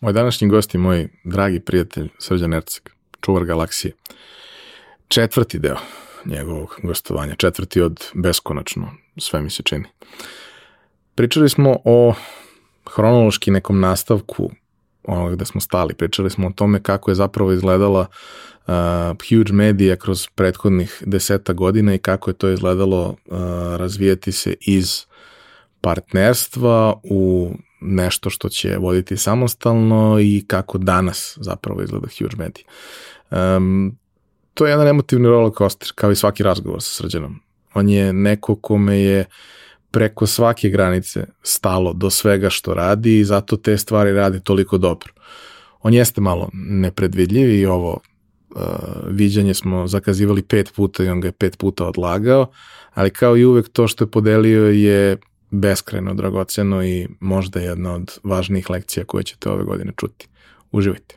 Moj današnji gost je moj dragi prijatelj Srđan Erceg, čuvar galaksije. Četvrti deo njegovog gostovanja, četvrti od beskonačno, sve mi se čini. Pričali smo o hronološki nekom nastavku onoga gde smo stali. Pričali smo o tome kako je zapravo izgledala uh, huge media kroz prethodnih deseta godina i kako je to izgledalo uh, razvijeti se iz partnerstva u nešto što će voditi samostalno i kako danas zapravo izgleda huge media. Um, to je jedan emotivni roller coaster, kao i svaki razgovor sa srđanom. On je neko kome je preko svake granice stalo do svega što radi i zato te stvari radi toliko dobro. On jeste malo nepredvidljiv i ovo uh, viđanje smo zakazivali pet puta i on ga je pet puta odlagao, ali kao i uvek to što je podelio je beskrajno dragoceno i možda jedna od važnijih lekcija koje ćete ove godine čuti. Uživajte.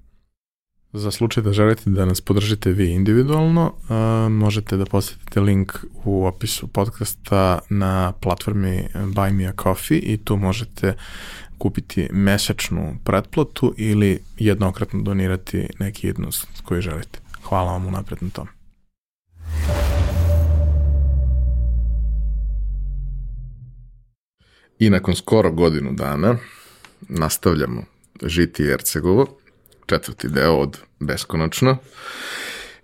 Za slučaj da želite da nas podržite vi individualno, uh, možete da posetite link u opisu podcasta na platformi Buy Me a Coffee i tu možete kupiti mesečnu pretplatu ili jednokratno donirati neki jednost koji želite. Hvala vam unapred na tom. I nakon skoro godinu dana nastavljamo žiti Ercegovo četvrti deo od Beskonačno.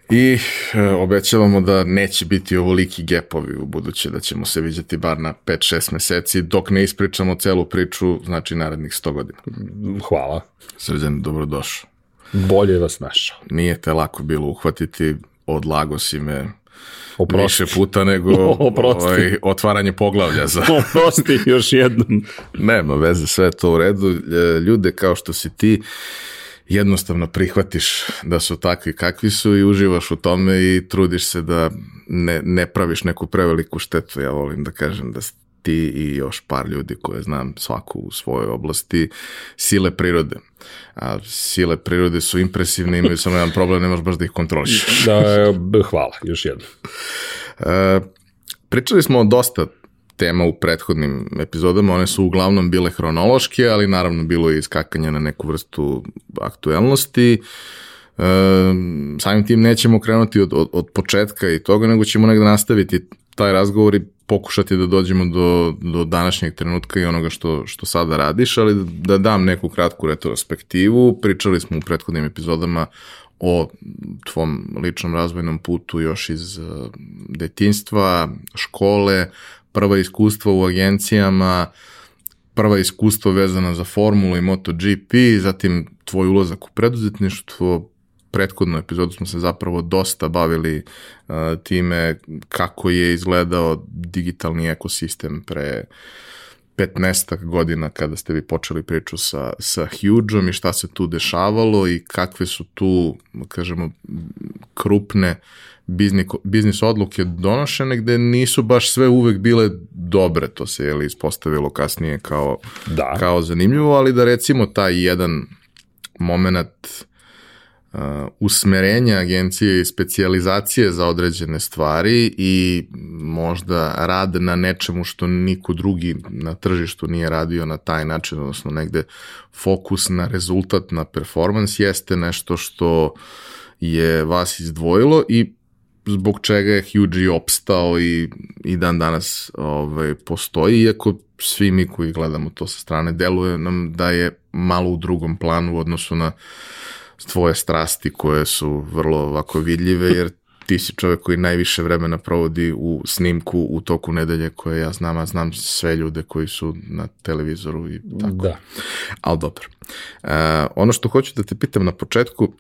I e, obećavamo da neće biti ovoliki gepovi u buduće, da ćemo se viđati bar na 5-6 meseci, dok ne ispričamo celu priču, znači narednih 100 godina. Hvala. Srđan, dobrodošao. Bolje vas našao. Nije te lako bilo uhvatiti, odlago si me Oprosti. više puta nego ovaj, otvaranje poglavlja za... Oprosti još jednom. Nema veze, sve to u redu. Ljude kao što si ti, jednostavno prihvatiš da su takvi kakvi su i uživaš u tome i trudiš se da ne, ne praviš neku preveliku štetu. Ja volim da kažem da ti i još par ljudi koje znam svaku u svojoj oblasti sile prirode. A sile prirode su impresivne, imaju samo jedan problem, nemaš baš da ih kontroliš. Da, hvala, još jedno. E, pričali smo dosta tema u prethodnim epizodama, one su uglavnom bile hronološke, ali naravno bilo je iskakanje na neku vrstu aktuelnosti. E, samim tim nećemo krenuti od, od, od početka i toga, nego ćemo negde nastaviti taj razgovor i pokušati da dođemo do, do današnjeg trenutka i onoga što, što sada radiš, ali da dam neku kratku retrospektivu. Pričali smo u prethodnim epizodama o tvom ličnom razvojnom putu još iz uh, detinstva, škole, prva iskustva u agencijama, prva iskustva vezana za Formulu i MotoGP, zatim tvoj ulazak u preduzetništvo, prethodnu epizodu smo se zapravo dosta bavili uh, time kako je izgledao digitalni ekosistem pre 15 godina kada ste vi počeli priču sa, sa Hugeom i šta se tu dešavalo i kakve su tu, kažemo, krupne biznis, biznis odluke donošene gde nisu baš sve uvek bile dobre, to se je li ispostavilo kasnije kao, da. kao zanimljivo, ali da recimo taj jedan moment uh, usmerenja agencije i specializacije za određene stvari i možda rad na nečemu što niko drugi na tržištu nije radio na taj način, odnosno negde fokus na rezultat, na performans jeste nešto što je vas izdvojilo i zbog čega je Huge opstao i, i dan danas ovaj, postoji, iako svi mi koji gledamo to sa strane deluje nam da je malo u drugom planu u odnosu na tvoje strasti koje su vrlo ovako vidljive, jer ti si čovek koji najviše vremena provodi u snimku u toku nedelje koje ja znam, a znam sve ljude koji su na televizoru i tako. Da. Ali dobro. Uh, ono što hoću da te pitam na početku,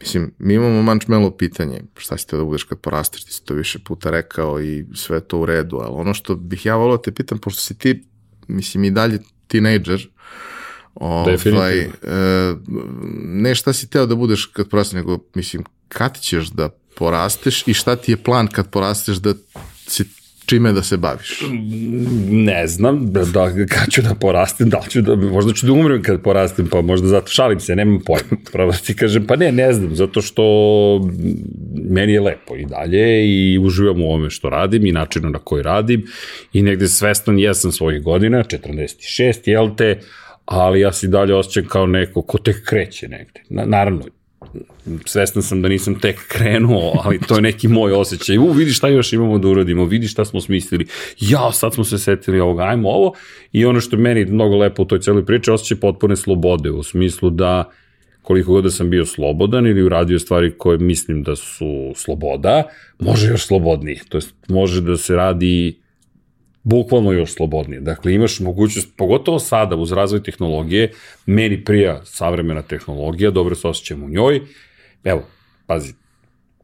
mislim, mi imamo mančmelo pitanje, šta si te da budeš kad porasteš, ti si to više puta rekao i sve to u redu, ali ono što bih ja volao da te pitam, pošto si ti, mislim, i dalje tinejdžer, ovaj, e, ne šta si teo da budeš kad porasteš, nego, mislim, kad ćeš da porasteš i šta ti je plan kad porasteš da si čime da se baviš? Ne znam, da, da kad ću da porastem, da ću da, možda ću da umrem kad porastem, pa možda zato šalim se, nemam pojma. Pravo ti kažem, pa ne, ne znam, zato što meni je lepo i dalje i uživam u ovome što radim i načinu na koji radim i negde svestan jesam svojih godina, 46, jel te, ali ja se dalje osjećam kao neko ko tek kreće negde. Na, naravno, svestan sam da nisam tek krenuo, ali to je neki moj osjećaj. U, vidi šta još imamo da uradimo, vidi šta smo smislili. Ja, sad smo se setili ovoga, ajmo ovo. I ono što meni mnogo lepo u toj celoj priči, osjećaj potpune slobode, u smislu da koliko god da sam bio slobodan ili uradio stvari koje mislim da su sloboda, može još slobodnije. To jest, može da se radi bukvalno još slobodnije. Dakle, imaš mogućnost, pogotovo sada uz razvoj tehnologije, meni prija savremena tehnologija, dobro se osjećam u njoj. Evo, pazi,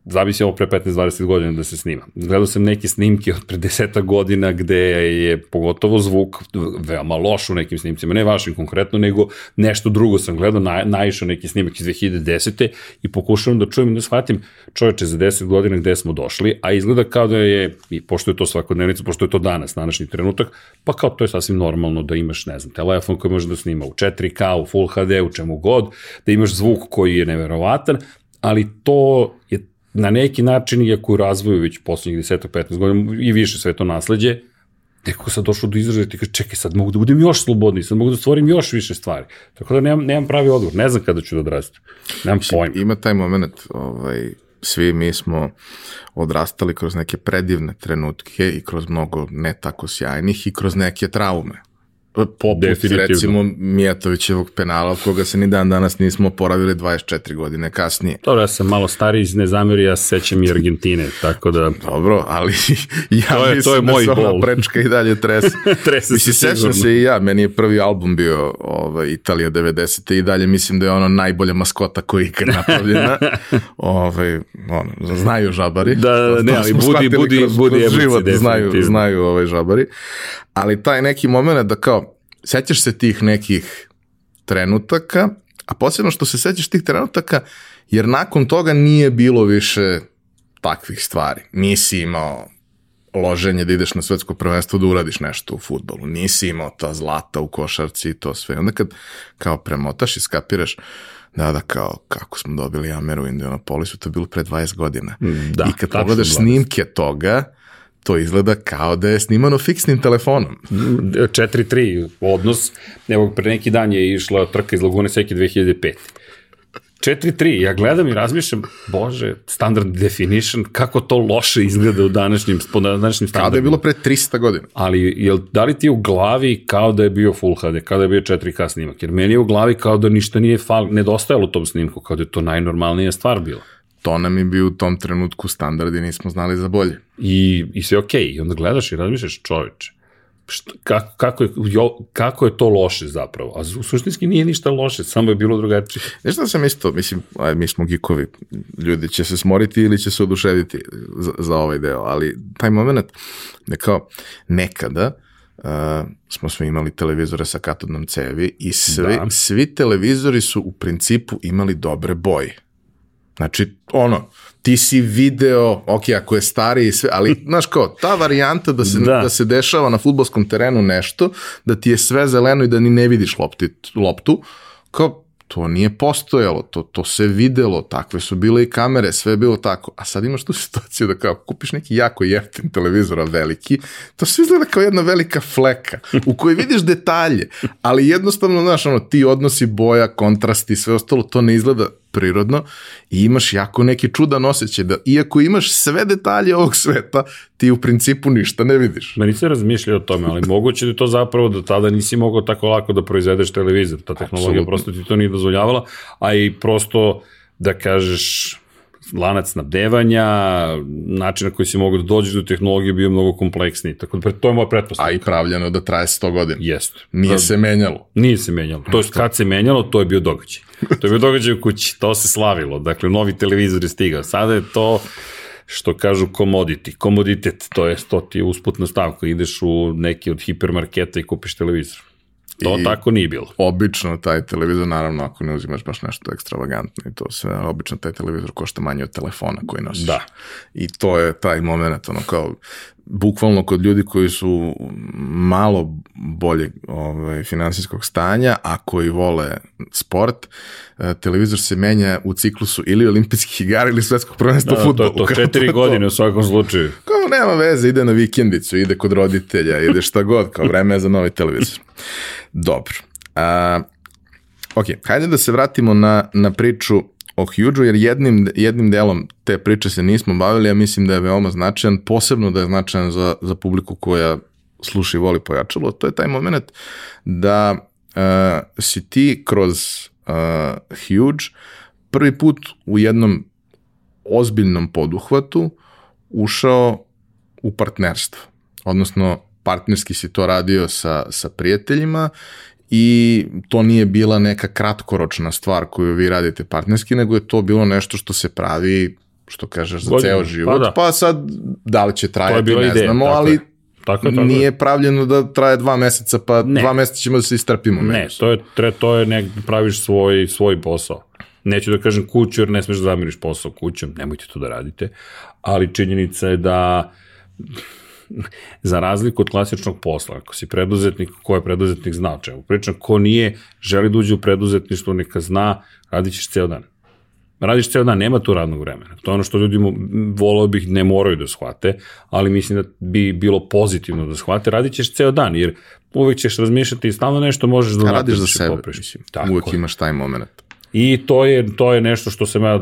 zavisi ovo pre 15-20 godina da se snima. Gledao sam neke snimke od pre 10 godina gde je pogotovo zvuk veoma loš u nekim snimcima, ne vašim konkretno, nego nešto drugo sam gledao, na, naišao neki snimak iz 2010. i pokušavam da čujem i da shvatim čoveče za 10 godina gde smo došli, a izgleda kao da je, i pošto je to svakodnevnica, pošto je to danas, današnji trenutak, pa kao to je sasvim normalno da imaš, ne znam, telefon koji može da snima u 4K, u Full HD, u čemu god, da imaš zvuk koji je neverovatan, ali to je na neki način, iako u razvoju već poslednjih 10-15 godina i više sve to nasledđe, nekako sad došlo do izražaja ti kaže, čekaj, sad mogu da budem još slobodniji, sad mogu da stvorim još više stvari. Tako da nemam, nemam pravi odgovor, ne znam kada ću da odrastim. Nemam pojma. Ima taj moment, ovaj, svi mi smo odrastali kroz neke predivne trenutke i kroz mnogo ne tako sjajnih i kroz neke traume poput recimo Mijatovićevog penala od koga se ni dan danas nismo poravili 24 godine kasnije. Dobro, ja sam malo stariji iz Nezamiri, ja se sećam i Argentine, tako da... Dobro, ali ja to je, mislim to je da moj da se ona prečka i dalje trese. trese mislim, se sećam se i ja, meni je prvi album bio ovaj, Italija 90. i dalje mislim da je ono najbolja maskota koja je ikad napravljena. ovaj, ono, znaju žabari. Da, da ne, ali budi, budi, kroz, budi kroz život, znaju, znaju ovaj žabari. Ali taj neki moment da kao sećaš se tih nekih trenutaka, a posebno što se sećaš tih trenutaka, jer nakon toga nije bilo više takvih stvari. Nisi imao loženje da ideš na svetsko prvenstvo da uradiš nešto u futbolu. Nisi imao ta zlata u košarci i to sve. Onda kad kao premotaš i skapiraš da, da, kao kako smo dobili Ameru u Indianapolisu, to je bilo pre 20 godina. Da, I kad pogledaš snimke toga, to izgleda kao da je snimano fiksnim telefonom. 4-3 odnos, evo pre neki dan je išla trka iz Lagune Seke 2005. 4-3, ja gledam i razmišljam, bože, standard definition, kako to loše izgleda u današnjim, po današnjim standardima. Kao da je bilo pre 300 godina. Ali, jel, da li ti u glavi kao da je bio Full HD, kao da je bio 4K snimak? Jer meni je u glavi kao da ništa nije fal, nedostajalo u tom snimku, kao da je to najnormalnija stvar bila to nam je bio u tom trenutku standard i nismo znali za bolje. I, i sve okej, okay. i onda gledaš i razmišljaš čoveče, šta, kako, kako, je, jo, kako je to loše zapravo? A u suštinski nije ništa loše, samo je bilo drugačije. Znaš šta sam isto, mislim, aj, mi smo gikovi, ljudi će se smoriti ili će se oduševiti za, za ovaj deo, ali taj moment je kao nekada uh, smo smo imali televizore sa katodnom cevi i svi, da. svi televizori su u principu imali dobre boje Znači, ono, ti si video, ok, ako je stariji sve, ali, znaš kao, ta varijanta da se, da. da se dešava na futbolskom terenu nešto, da ti je sve zeleno i da ni ne vidiš lopti, loptu, kao, to nije postojalo, to, to se videlo, takve su bile i kamere, sve je bilo tako. A sad imaš tu situaciju da kao kupiš neki jako jeftin televizor, veliki, to sve izgleda kao jedna velika fleka u kojoj vidiš detalje, ali jednostavno, znaš, ono, ti odnosi boja, kontrasti, sve ostalo, to ne izgleda prirodno i imaš jako neki čudan osjećaj da iako imaš sve detalje ovog sveta, ti u principu ništa ne vidiš. Ma nisam razmišljao o tome, ali moguće da je to zapravo da tada nisi mogao tako lako da proizvedeš televizor. Ta tehnologija Absolutno. prosto ti to nije dozvoljavala, a i prosto da kažeš lanac snabdevanja, način na koji si mogu da dođeš do tehnologije bio mnogo kompleksniji. Tako da to je moja pretpostavka. A i pravljeno da traje 100 godina. Jeste. Nije da, se menjalo. Nije se menjalo. To je kad se menjalo, to je bio događaj. To je bio događaj u kući, to se slavilo. Dakle, novi televizor je stigao. Sada je to što kažu commodity, komoditet, to je to ti usputna stavka, ideš u neki od hipermarketa i kupiš televizor. To I tako nije bilo. Obično taj televizor, naravno ako ne uzimaš baš nešto ekstravagantno i to sve, obično taj televizor košta manje od telefona koji nosiš. Da. I to je taj moment, ono kao, bukvalno kod ljudi koji su malo bolje ovaj, finansijskog stanja, a koji vole sport, eh, televizor se menja u ciklusu ili olimpijskih igara ili svetskog prvenstva da, futbolu. To, to četiri godine u svakom slučaju. Kao nema veze, ide na vikendicu, ide kod roditelja, ide šta god, kao vreme je za novi televizor. Dobro. A, ok, hajde da se vratimo na, na priču o Huge-u, jer jednim, jednim delom te priče se nismo bavili, ja mislim da je veoma značajan, posebno da je značajan za, za publiku koja sluša i voli pojačalo, to je taj moment da uh, si ti kroz uh, Huge prvi put u jednom ozbiljnom poduhvatu ušao u partnerstvo, odnosno partnerski si to radio sa, sa prijateljima i to nije bila neka kratkoročna stvar koju vi radite partnerski, nego je to bilo nešto što se pravi, što kažeš, za Godinu. ceo život. Pa, da. pa sad, da li će trajati, ne ideja, znamo, ali je. Tako je, tako nije je. pravljeno da traje dva meseca, pa ne. dva meseca ćemo da se istrpimo. Ne, to je, tre, to je nek, praviš svoj, svoj posao. Neću da kažem kuću, jer ne smeš da zamiriš posao kućom, nemojte to da radite, ali činjenica je da za razliku od klasičnog posla, ako si preduzetnik, ko je preduzetnik zna o čemu pričam, ko nije, želi da uđe u preduzetništvo, neka zna, radit ćeš ceo dan. Radiš ceo dan, nema tu radnog vremena. To je ono što ljudi volao bih ne moraju da shvate, ali mislim da bi bilo pozitivno da shvate. Radit ćeš ceo dan, jer uvek ćeš razmišljati i stalno nešto možeš da radiš za sebe, popriš. mislim. Tako uvek je. imaš taj moment. I to je, to je nešto što sam ja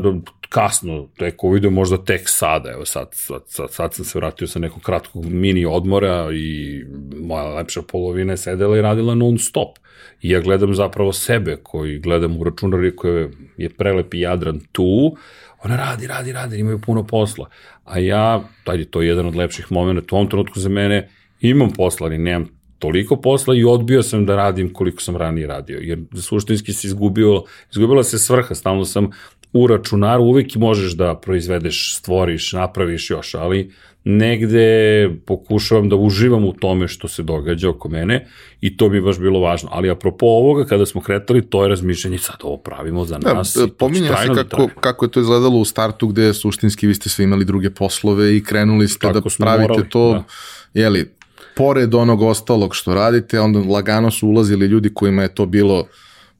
kasno teko vidio, možda tek sada, evo sad, sad, sad, sad sam se vratio sa nekog kratkog mini odmora i moja lepša polovina je sedela i radila non stop. I ja gledam zapravo sebe koji gledam u računari koji je prelepi Jadran tu, ona radi, radi, radi, imaju puno posla. A ja, taj je to jedan od lepših momenta, u ovom trenutku za mene imam posla, ali nemam toliko posla i odbio sam da radim koliko sam ranije radio, jer suštinski se izgubio, izgubila se svrha, stalno sam u računaru, uvek možeš da proizvedeš, stvoriš, napraviš još, ali negde pokušavam da uživam u tome što se događa oko mene i to bi baš bilo važno. Ali apropo ovoga, kada smo kretali, to je razmišljanje, sad ovo pravimo za da, nas. Da, pominja se kako, da kako je to izgledalo u startu gde suštinski vi ste sve imali druge poslove i krenuli ste Tako da pravite morali, to, da. jeli, pored onog ostalog što radite, onda lagano su ulazili ljudi kojima je to bilo,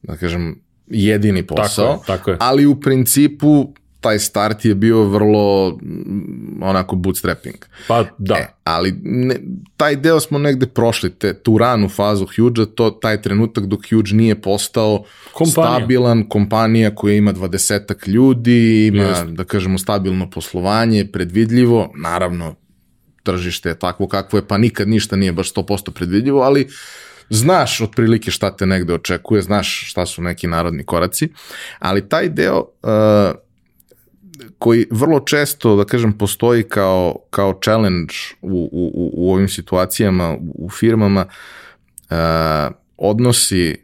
da kažem, jedini posao, tako je, tako je. ali u principu taj start je bio vrlo mm, onako bootstrapping. Pa da. E, ali ne, taj deo smo negde prošli, te, tu ranu fazu Huge, to taj trenutak dok Huge nije postao kompanija. stabilan, kompanija koja ima dvadesetak ljudi, ima, Just. da kažemo, stabilno poslovanje, predvidljivo, naravno, tržište je takvo kakvo je, pa nikad ništa nije baš 100% predvidljivo, ali znaš otprilike šta te negde očekuje, znaš šta su neki narodni koraci, ali taj deo uh, koji vrlo često, da kažem, postoji kao, kao challenge u, u, u ovim situacijama, u firmama, uh, odnosi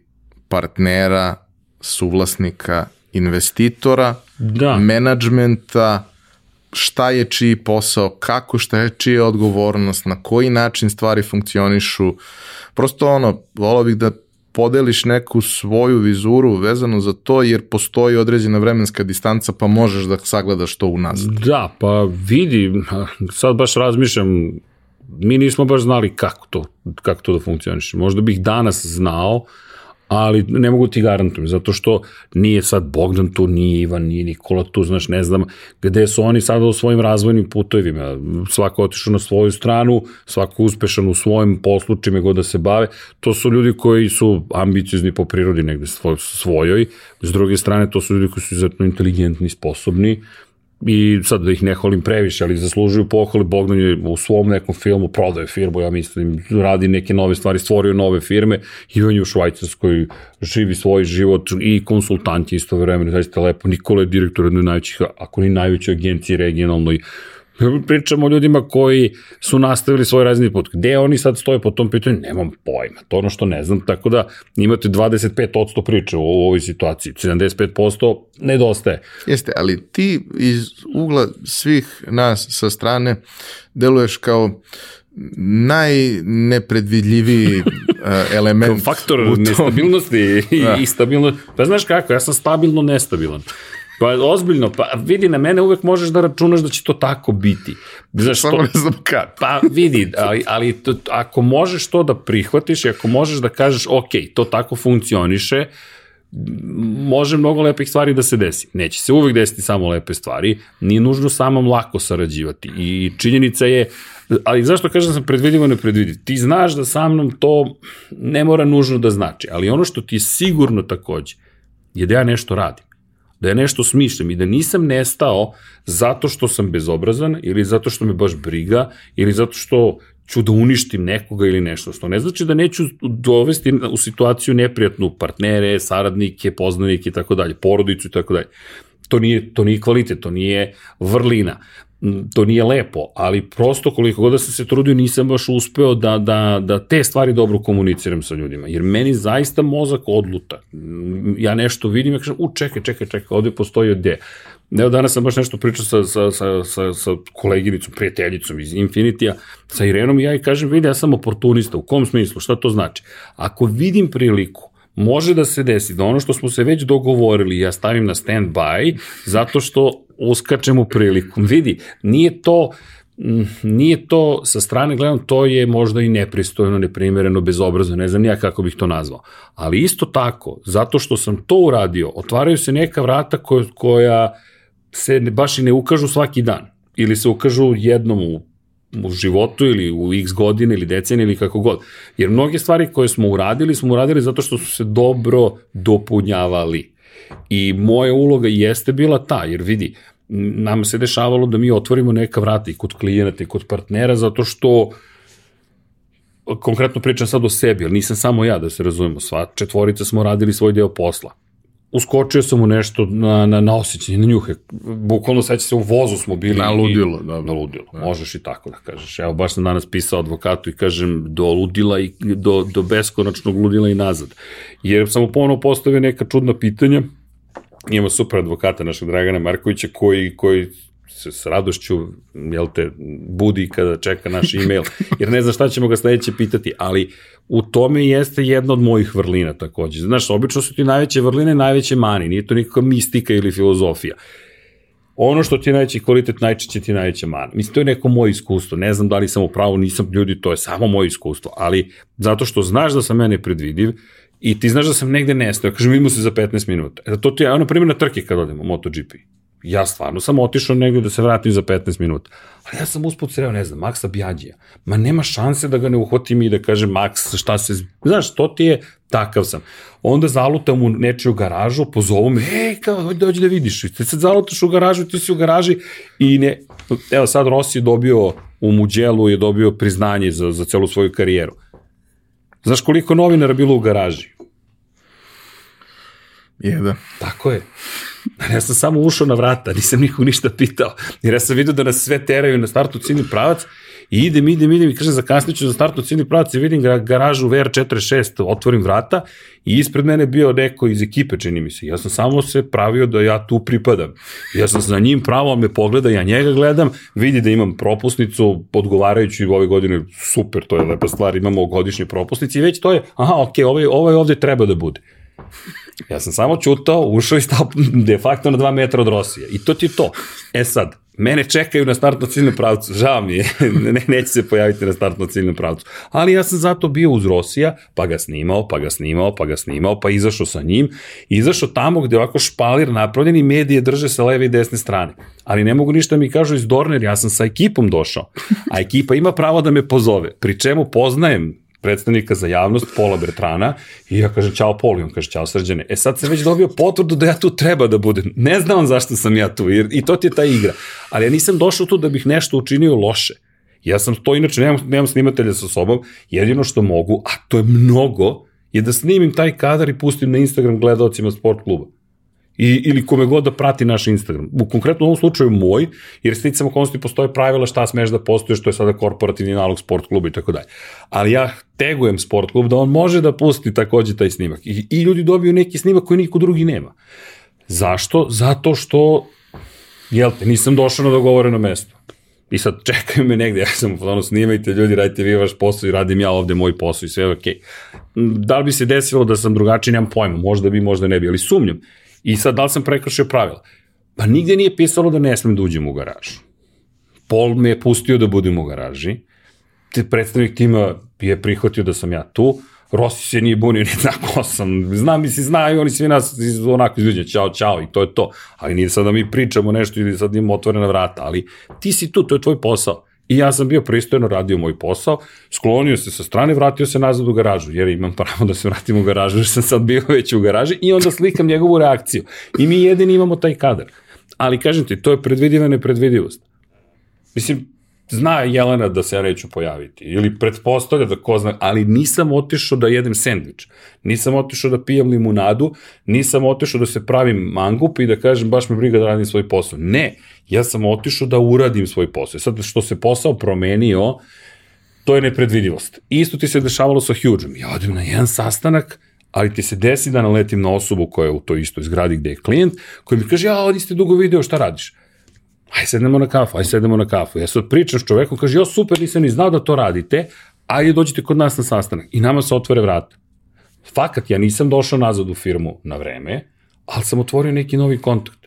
partnera, suvlasnika, investitora, da. menadžmenta, šta je čiji posao, kako šta je čija odgovornost, na koji način stvari funkcionišu. Prosto ono, volao bih da podeliš neku svoju vizuru vezano za to, jer postoji određena vremenska distanca, pa možeš da sagledaš to unazad. Da, pa vidi, sad baš razmišljam, mi nismo baš znali kako to, kako to da funkcioniše. Možda bih danas znao, ali ne mogu ti garantujem, zato što nije sad Bogdan tu, nije Ivan, nije Nikola tu, znaš, ne znam gde su oni sada u svojim razvojnim putovima, svako otišao na svoju stranu, svako uspešan u svojim poslu, čime god da se bave, to su ljudi koji su ambiciozni po prirodi negde svoj, svojoj, s druge strane to su ljudi koji su izuzetno inteligentni, sposobni, i sad da ih ne holim previše, ali zaslužuju pohvali, Bogdan je u svom nekom filmu prodaje firmu, ja mislim, radi neke nove stvari, stvorio nove firme. I on je u Švajcarskoj, živi svoj život i konsultant je isto vremena, zaista lepo, Nikola je direktor jedne najvećih, ako ni najveće agencije regionalnoj, Pričamo o ljudima koji su nastavili svoj razini put. Gde oni sad stoje po tom pitanju? Nemam pojma. To ono što ne znam. Tako da imate 25% priče u ovoj situaciji. 75% nedostaje. Jeste, ali ti iz ugla svih nas sa strane deluješ kao najnepredvidljiviji uh, element. Faktor nestabilnosti i, da. i stabilnosti. Pa znaš kako, ja sam stabilno nestabilan. Pa ozbiljno, pa vidi na mene uvek možeš da računaš da će to tako biti. Znaš, Samo ne znam kad. Pa vidi, ali, ali to, ako možeš to da prihvatiš i ako možeš da kažeš ok, to tako funkcioniše, može mnogo lepih stvari da se desi. Neće se uvek desiti samo lepe stvari, nije nužno samom lako sarađivati. I činjenica je, ali zašto kažem da sam predvidivo ne predvidi? Ti znaš da sa mnom to ne mora nužno da znači, ali ono što ti je sigurno takođe, je da ja nešto radim da ja nešto smišljam i da nisam nestao zato što sam bezobrazan ili zato što me baš briga ili zato što ću da uništim nekoga ili nešto. Što ne znači da neću dovesti u situaciju neprijatnu partnere, saradnike, poznanike i tako dalje, porodicu i tako dalje. To nije, to nije kvalitet, to nije vrlina to nije lepo, ali prosto koliko god da sam se trudio nisam baš uspeo da, da, da te stvari dobro komuniciram sa ljudima, jer meni zaista mozak odluta. Ja nešto vidim, ja kažem, u čekaj, čekaj, čekaj, ovde postoji gde. Evo danas sam baš nešto pričao sa, sa, sa, sa, sa koleginicom, prijateljicom iz Infinitija, sa Irenom i ja i kažem, vidi, ja sam oportunista, u kom smislu, šta to znači? Ako vidim priliku može da se desi da ono što smo se već dogovorili ja stavim na stand by zato što uskačem u priliku. Vidi, nije to nije to sa strane gledam, to je možda i nepristojno, neprimereno, bezobrazno, ne znam ja kako bih to nazvao. Ali isto tako, zato što sam to uradio, otvaraju se neka vrata koja, koja se baš i ne ukažu svaki dan. Ili se ukažu jednom u u životu ili u x godine ili decenije ili kako god. Jer mnoge stvari koje smo uradili, smo uradili zato što su se dobro dopunjavali. I moja uloga jeste bila ta, jer vidi, nama se dešavalo da mi otvorimo neka vrata i kod klijenata i kod partnera zato što konkretno pričam sad o sebi, ali nisam samo ja da se razumemo, sva četvorica smo radili svoj deo posla uskočio sam u nešto na, na, na osjećanje, na njuhe. Bukvalno seća se u vozu smo bili. Na ludilo, da. Na ludilo, da. možeš i tako da kažeš. Evo, baš sam danas pisao advokatu i kažem do ludila i do, do beskonačnog ludila i nazad. Jer sam mu ponovno postavio neka čudna pitanja, imamo super advokata našeg Dragana Markovića koji, koji se s radošću, jel te, budi kada čeka naš e-mail, jer ne zna šta ćemo ga sledeće pitati, ali u tome jeste jedna od mojih vrlina takođe. Znaš, obično su ti najveće vrline, najveće mani, nije to nikakva mistika ili filozofija. Ono što ti je najveći kvalitet, najčešće ti je najveća mana. Mislim, to je neko moje iskustvo. Ne znam da li sam u pravu, nisam ljudi, to je samo moje iskustvo. Ali zato što znaš da sam mene predvidiv i ti znaš da sam negde nestao, kažem, vidimo se za 15 minuta. E, to ti je, ono, primjer na trke kad odemo, MotoGP ja stvarno sam otišao negde da se vratim za 15 minuta. Ali ja sam usput sreo, ne znam, Maksa Bjađija. Ma nema šanse da ga ne uhvatim i da kažem, Maks, šta se... Znaš, to ti je, takav sam. Onda zalutam u nečiju garažu, pozovu me, ej, kao, dođi da vidiš. Ti sad zalutaš u garažu, ti si u garaži i ne... Evo, sad Rossi je dobio u Muđelu, je dobio priznanje za, za celu svoju karijeru. Znaš koliko novinara bilo u garaži? Jedan. Tako je. Ja sam samo ušao na vrata, nisam nikog ništa pitao. Jer ja sam vidio da nas sve teraju na startu ciljni pravac i idem, idem, idem i kažem zakasnit ću za startu ciljni pravac i vidim garažu VR46, otvorim vrata i ispred mene bio neko iz ekipe, čini mi se. Ja sam samo se pravio da ja tu pripadam. Ja sam za njim pravo, me pogleda, ja njega gledam, vidi da imam propusnicu, odgovarajući ove godine, super, to je lepa stvar, imamo godišnje propusnice i već to je, aha, okej, okay, ovaj, ovaj ovde treba da bude. Ja sam samo čutao, ušao i stao de facto na dva metra od Rosije. I to ti je to. E sad, mene čekaju na startno ciljnom pravcu, žao mi je, ne, neće se pojaviti na startno ciljnom pravcu. Ali ja sam zato bio uz Rosija, pa ga snimao, pa ga snimao, pa ga snimao, pa izašao sa njim, izašao tamo gde ovako špalir napravljen i medije drže sa leve i desne strane. Ali ne mogu ništa mi kažu iz Dorner, ja sam sa ekipom došao, a ekipa ima pravo da me pozove, pri čemu poznajem predstavnika za javnost, Pola Bertrana, i ja kažem, čao Pol, i on kaže, čao Srđane. E sad se već dobio potvrdu da ja tu treba da budem. Ne znam zašto sam ja tu, jer i to ti je ta igra. Ali ja nisam došao tu da bih nešto učinio loše. Ja sam to, inače, nemam, nemam snimatelja sa sobom, jedino što mogu, a to je mnogo, je da snimim taj kadar i pustim na Instagram gledalcima sport kluba. I, ili kome god da prati naš Instagram. U konkretno u ovom slučaju moj, jer sticam okolnosti postoje pravila šta smeš da postuješ, što je sada korporativni nalog sport kluba i tako dalje. Ali ja tegujem sport klub da on može da pusti takođe taj snimak. I, i ljudi dobiju neki snimak koji niko drugi nema. Zašto? Zato što, jel te, nisam došao na dogovoreno mesto. I sad čekaju me negde, ja sam ono snimajte ljudi, radite vi vaš posao i radim ja ovde moj posao i sve je okej. Okay. Da li bi se desilo da sam drugačiji, nemam pojma, možda bi, možda ne bi, ali sumnjam. I sad da li sam prekršio pravila? Pa nigde nije pisalo da ne smem da uđem u garažu. Pol me je pustio da budem u garaži, te predstavnik tima je prihvatio da sam ja tu, Rossi se nije bunio, ni zna ko sam, zna mi se, znaju oni svi nas iz, onako izviđaju, čao, čao, i to je to. Ali nije sad da mi pričamo nešto ili sad imamo otvorena vrata, ali ti si tu, to je tvoj posao. I ja sam bio pristojno radio moj posao, sklonio se sa strane, vratio se nazad u garažu, jer imam pravo da se vratim u garažu, jer sam sad bio već u garaži i onda slikam njegovu reakciju. I mi jedini imamo taj kadar. Ali kažem ti, to je predvidiva nepredvidivost. Mislim, zna Jelena da se ja neću pojaviti, ili pretpostavlja da ko zna, ali nisam otišao da jedem sendvič, nisam otišao da pijem limunadu, nisam otišao da se pravim mangup i da kažem baš me briga da radim svoj posao. Ne, ja sam otišao da uradim svoj posao. Sad što se posao promenio, to je nepredvidivost. Isto ti se dešavalo sa Huge-om. Ja odim na jedan sastanak, ali ti se desi da naletim na osobu koja je u toj istoj zgradi gde je klijent, koji mi kaže, ja, niste dugo video, šta radiš? Aj sednemo na kafu, aj sednemo na kafu. Ja sad pričam s čovekom, kaže, jo super, nisam ni znao da to radite, ajde dođite kod nas na sastanak. I nama se otvore vrata. Fakat, ja nisam došao nazad u firmu na vreme, ali sam otvorio neki novi kontakt.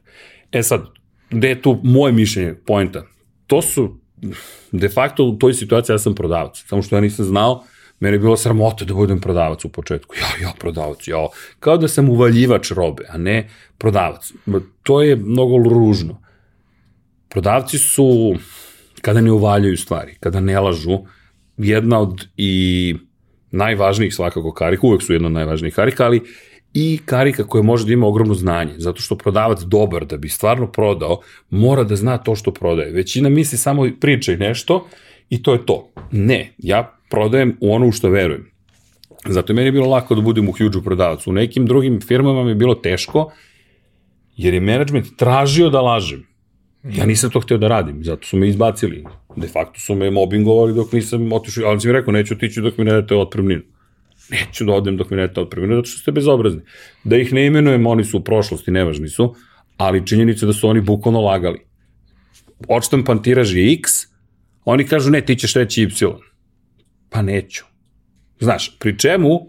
E sad, gde je tu moje mišljenje, poenta? To su, de facto u toj situaciji ja sam prodavac, samo što ja nisam znao, mene je bilo sramota da budem prodavac u početku. Ja, ja, prodavac, ja. Kao da sam uvaljivač robe, a ne prodavac. To je mnogo ružno. Prodavci su, kada ne uvaljaju stvari, kada ne lažu, jedna od i najvažnijih svakako karika, uvek su jedna od najvažnijih karika, ali i karika koja može da ima ogromno znanje, zato što prodavac dobar da bi stvarno prodao, mora da zna to što prodaje. Većina misli samo pričaj nešto i to je to. Ne, ja prodajem u ono u što verujem. Zato je meni bilo lako da budem u huge prodavac. U nekim drugim firmama mi je bilo teško, jer je management tražio da lažem. Ja nisam to hteo da radim, zato su me izbacili. De facto su me mobbingovali dok nisam otišao, ali sam mi rekao, neću otići dok mi ne date otpremninu. Neću da odem dok mi ne date otpremninu, zato što ste bezobrazni. Da ih ne imenujem, oni su u prošlosti, nevažni su, ali činjenica da su oni bukvalno lagali. Očtan pantiraž je X, oni kažu, ne, ti ćeš reći Y. Pa neću. Znaš, pri čemu,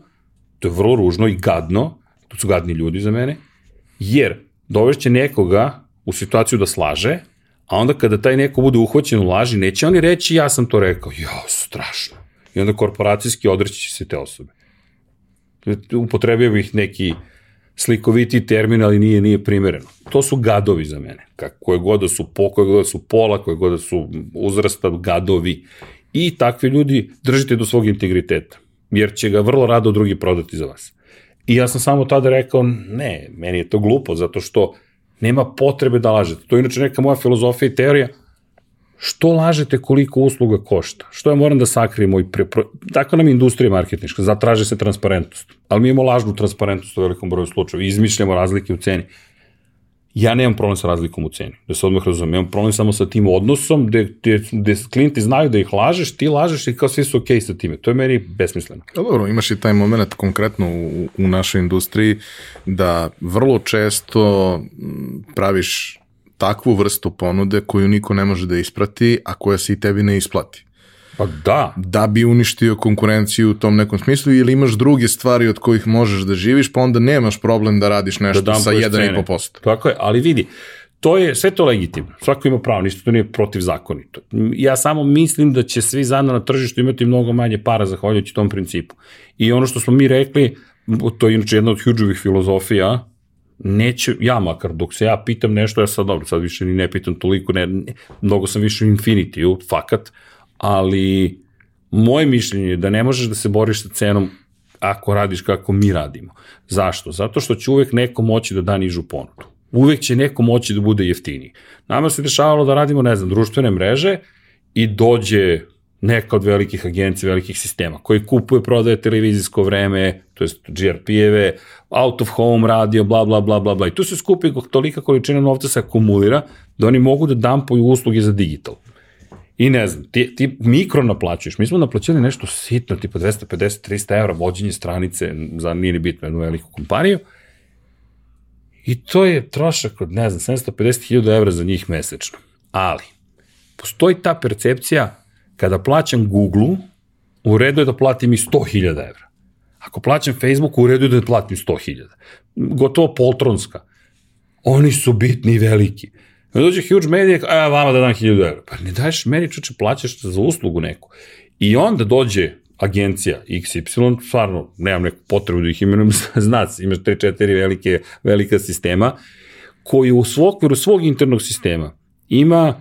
to je vrlo ružno i gadno, to su gadni ljudi za mene, jer dovešće nekoga u situaciju da slaže, a onda kada taj neko bude uhvaćen u laži, neće oni reći ja sam to rekao. Ja, strašno. I onda korporacijski odreći će se te osobe. Upotrebio bih neki slikoviti termin, ali nije, nije primereno. To su gadovi za mene. Koje god da su po, koje god da su pola, koje god da su uzrasta, gadovi. I takvi ljudi držite do svog integriteta, jer će ga vrlo rado drugi prodati za vas. I ja sam samo tada rekao, ne, meni je to glupo, zato što Nema potrebe da lažete. To je inače neka moja filozofija i teorija. Što lažete koliko usluga košta? Što ja moram da sakrijem moj pre... Tako nam je industrija marketinška, zatraže se transparentnost. Ali mi imamo lažnu transparentnost u velikom broju slučajeva, izmišljamo razlike u ceni ja nemam problem sa razlikom u ceni, da se odmah razumem, imam problem samo sa tim odnosom gde, gde, gde klijenti znaju da ih lažeš, ti lažeš i kao svi su okej okay sa time. To je meni besmisleno. Da, dobro, imaš i taj moment konkretno u, u našoj industriji da vrlo često praviš takvu vrstu ponude koju niko ne može da isprati, a koja se i tebi ne isplati. Pa da. Da bi uništio konkurenciju u tom nekom smislu ili imaš druge stvari od kojih možeš da živiš, pa onda nemaš problem da radiš nešto da sa 1,5%. Tako je, ali vidi, to je sve to legitimno. Svako ima pravo, ništa to nije protivzakonito. Ja samo mislim da će svi zajedno na tržištu imati mnogo manje para zahvaljujući tom principu. I ono što smo mi rekli, to je inače jedna od huđovih filozofija, neće, ja makar, dok se ja pitam nešto, ja sad dobro, sad više ni ne pitam toliko, ne, mnogo sam više u Infinity-u, fakat, ali moje mišljenje je da ne možeš da se boriš sa cenom ako radiš kako mi radimo. Zašto? Zato što će uvek neko moći da da nižu ponudu. Uvek će neko moći da bude jeftiniji. Nama se dešavalo da radimo, ne znam, društvene mreže i dođe neka od velikih agencija, velikih sistema, koji kupuje, prodaje televizijsko vreme, to jest GRP-eve, out of home radio, bla, bla, bla, bla, bla. I tu se skupi tolika količina novca se akumulira da oni mogu da dampuju usluge za digital. I ne znam, ti, ti mikro naplaćuješ. Mi smo naplaćali nešto sitno, tipa 250-300 evra vođenje stranice za nije ni bitno jednu veliku kompaniju. I to je trošak od, ne znam, 750.000 evra za njih mesečno. Ali, postoji ta percepcija kada plaćam Google, u redu je da platim i 100.000 evra. Ako plaćam Facebook, u redu je da platim 100.000. Gotovo poltronska. Oni su bitni i veliki. I dođe huge media, a vama da dam 1000 evra. Pa ne daješ meni, čoče, plaćaš za uslugu neku. I onda dođe agencija XY, stvarno nemam neku potrebu da ih imenujem, znac, imaš 3-4 velike, velika sistema, koji u okviru svog internog sistema ima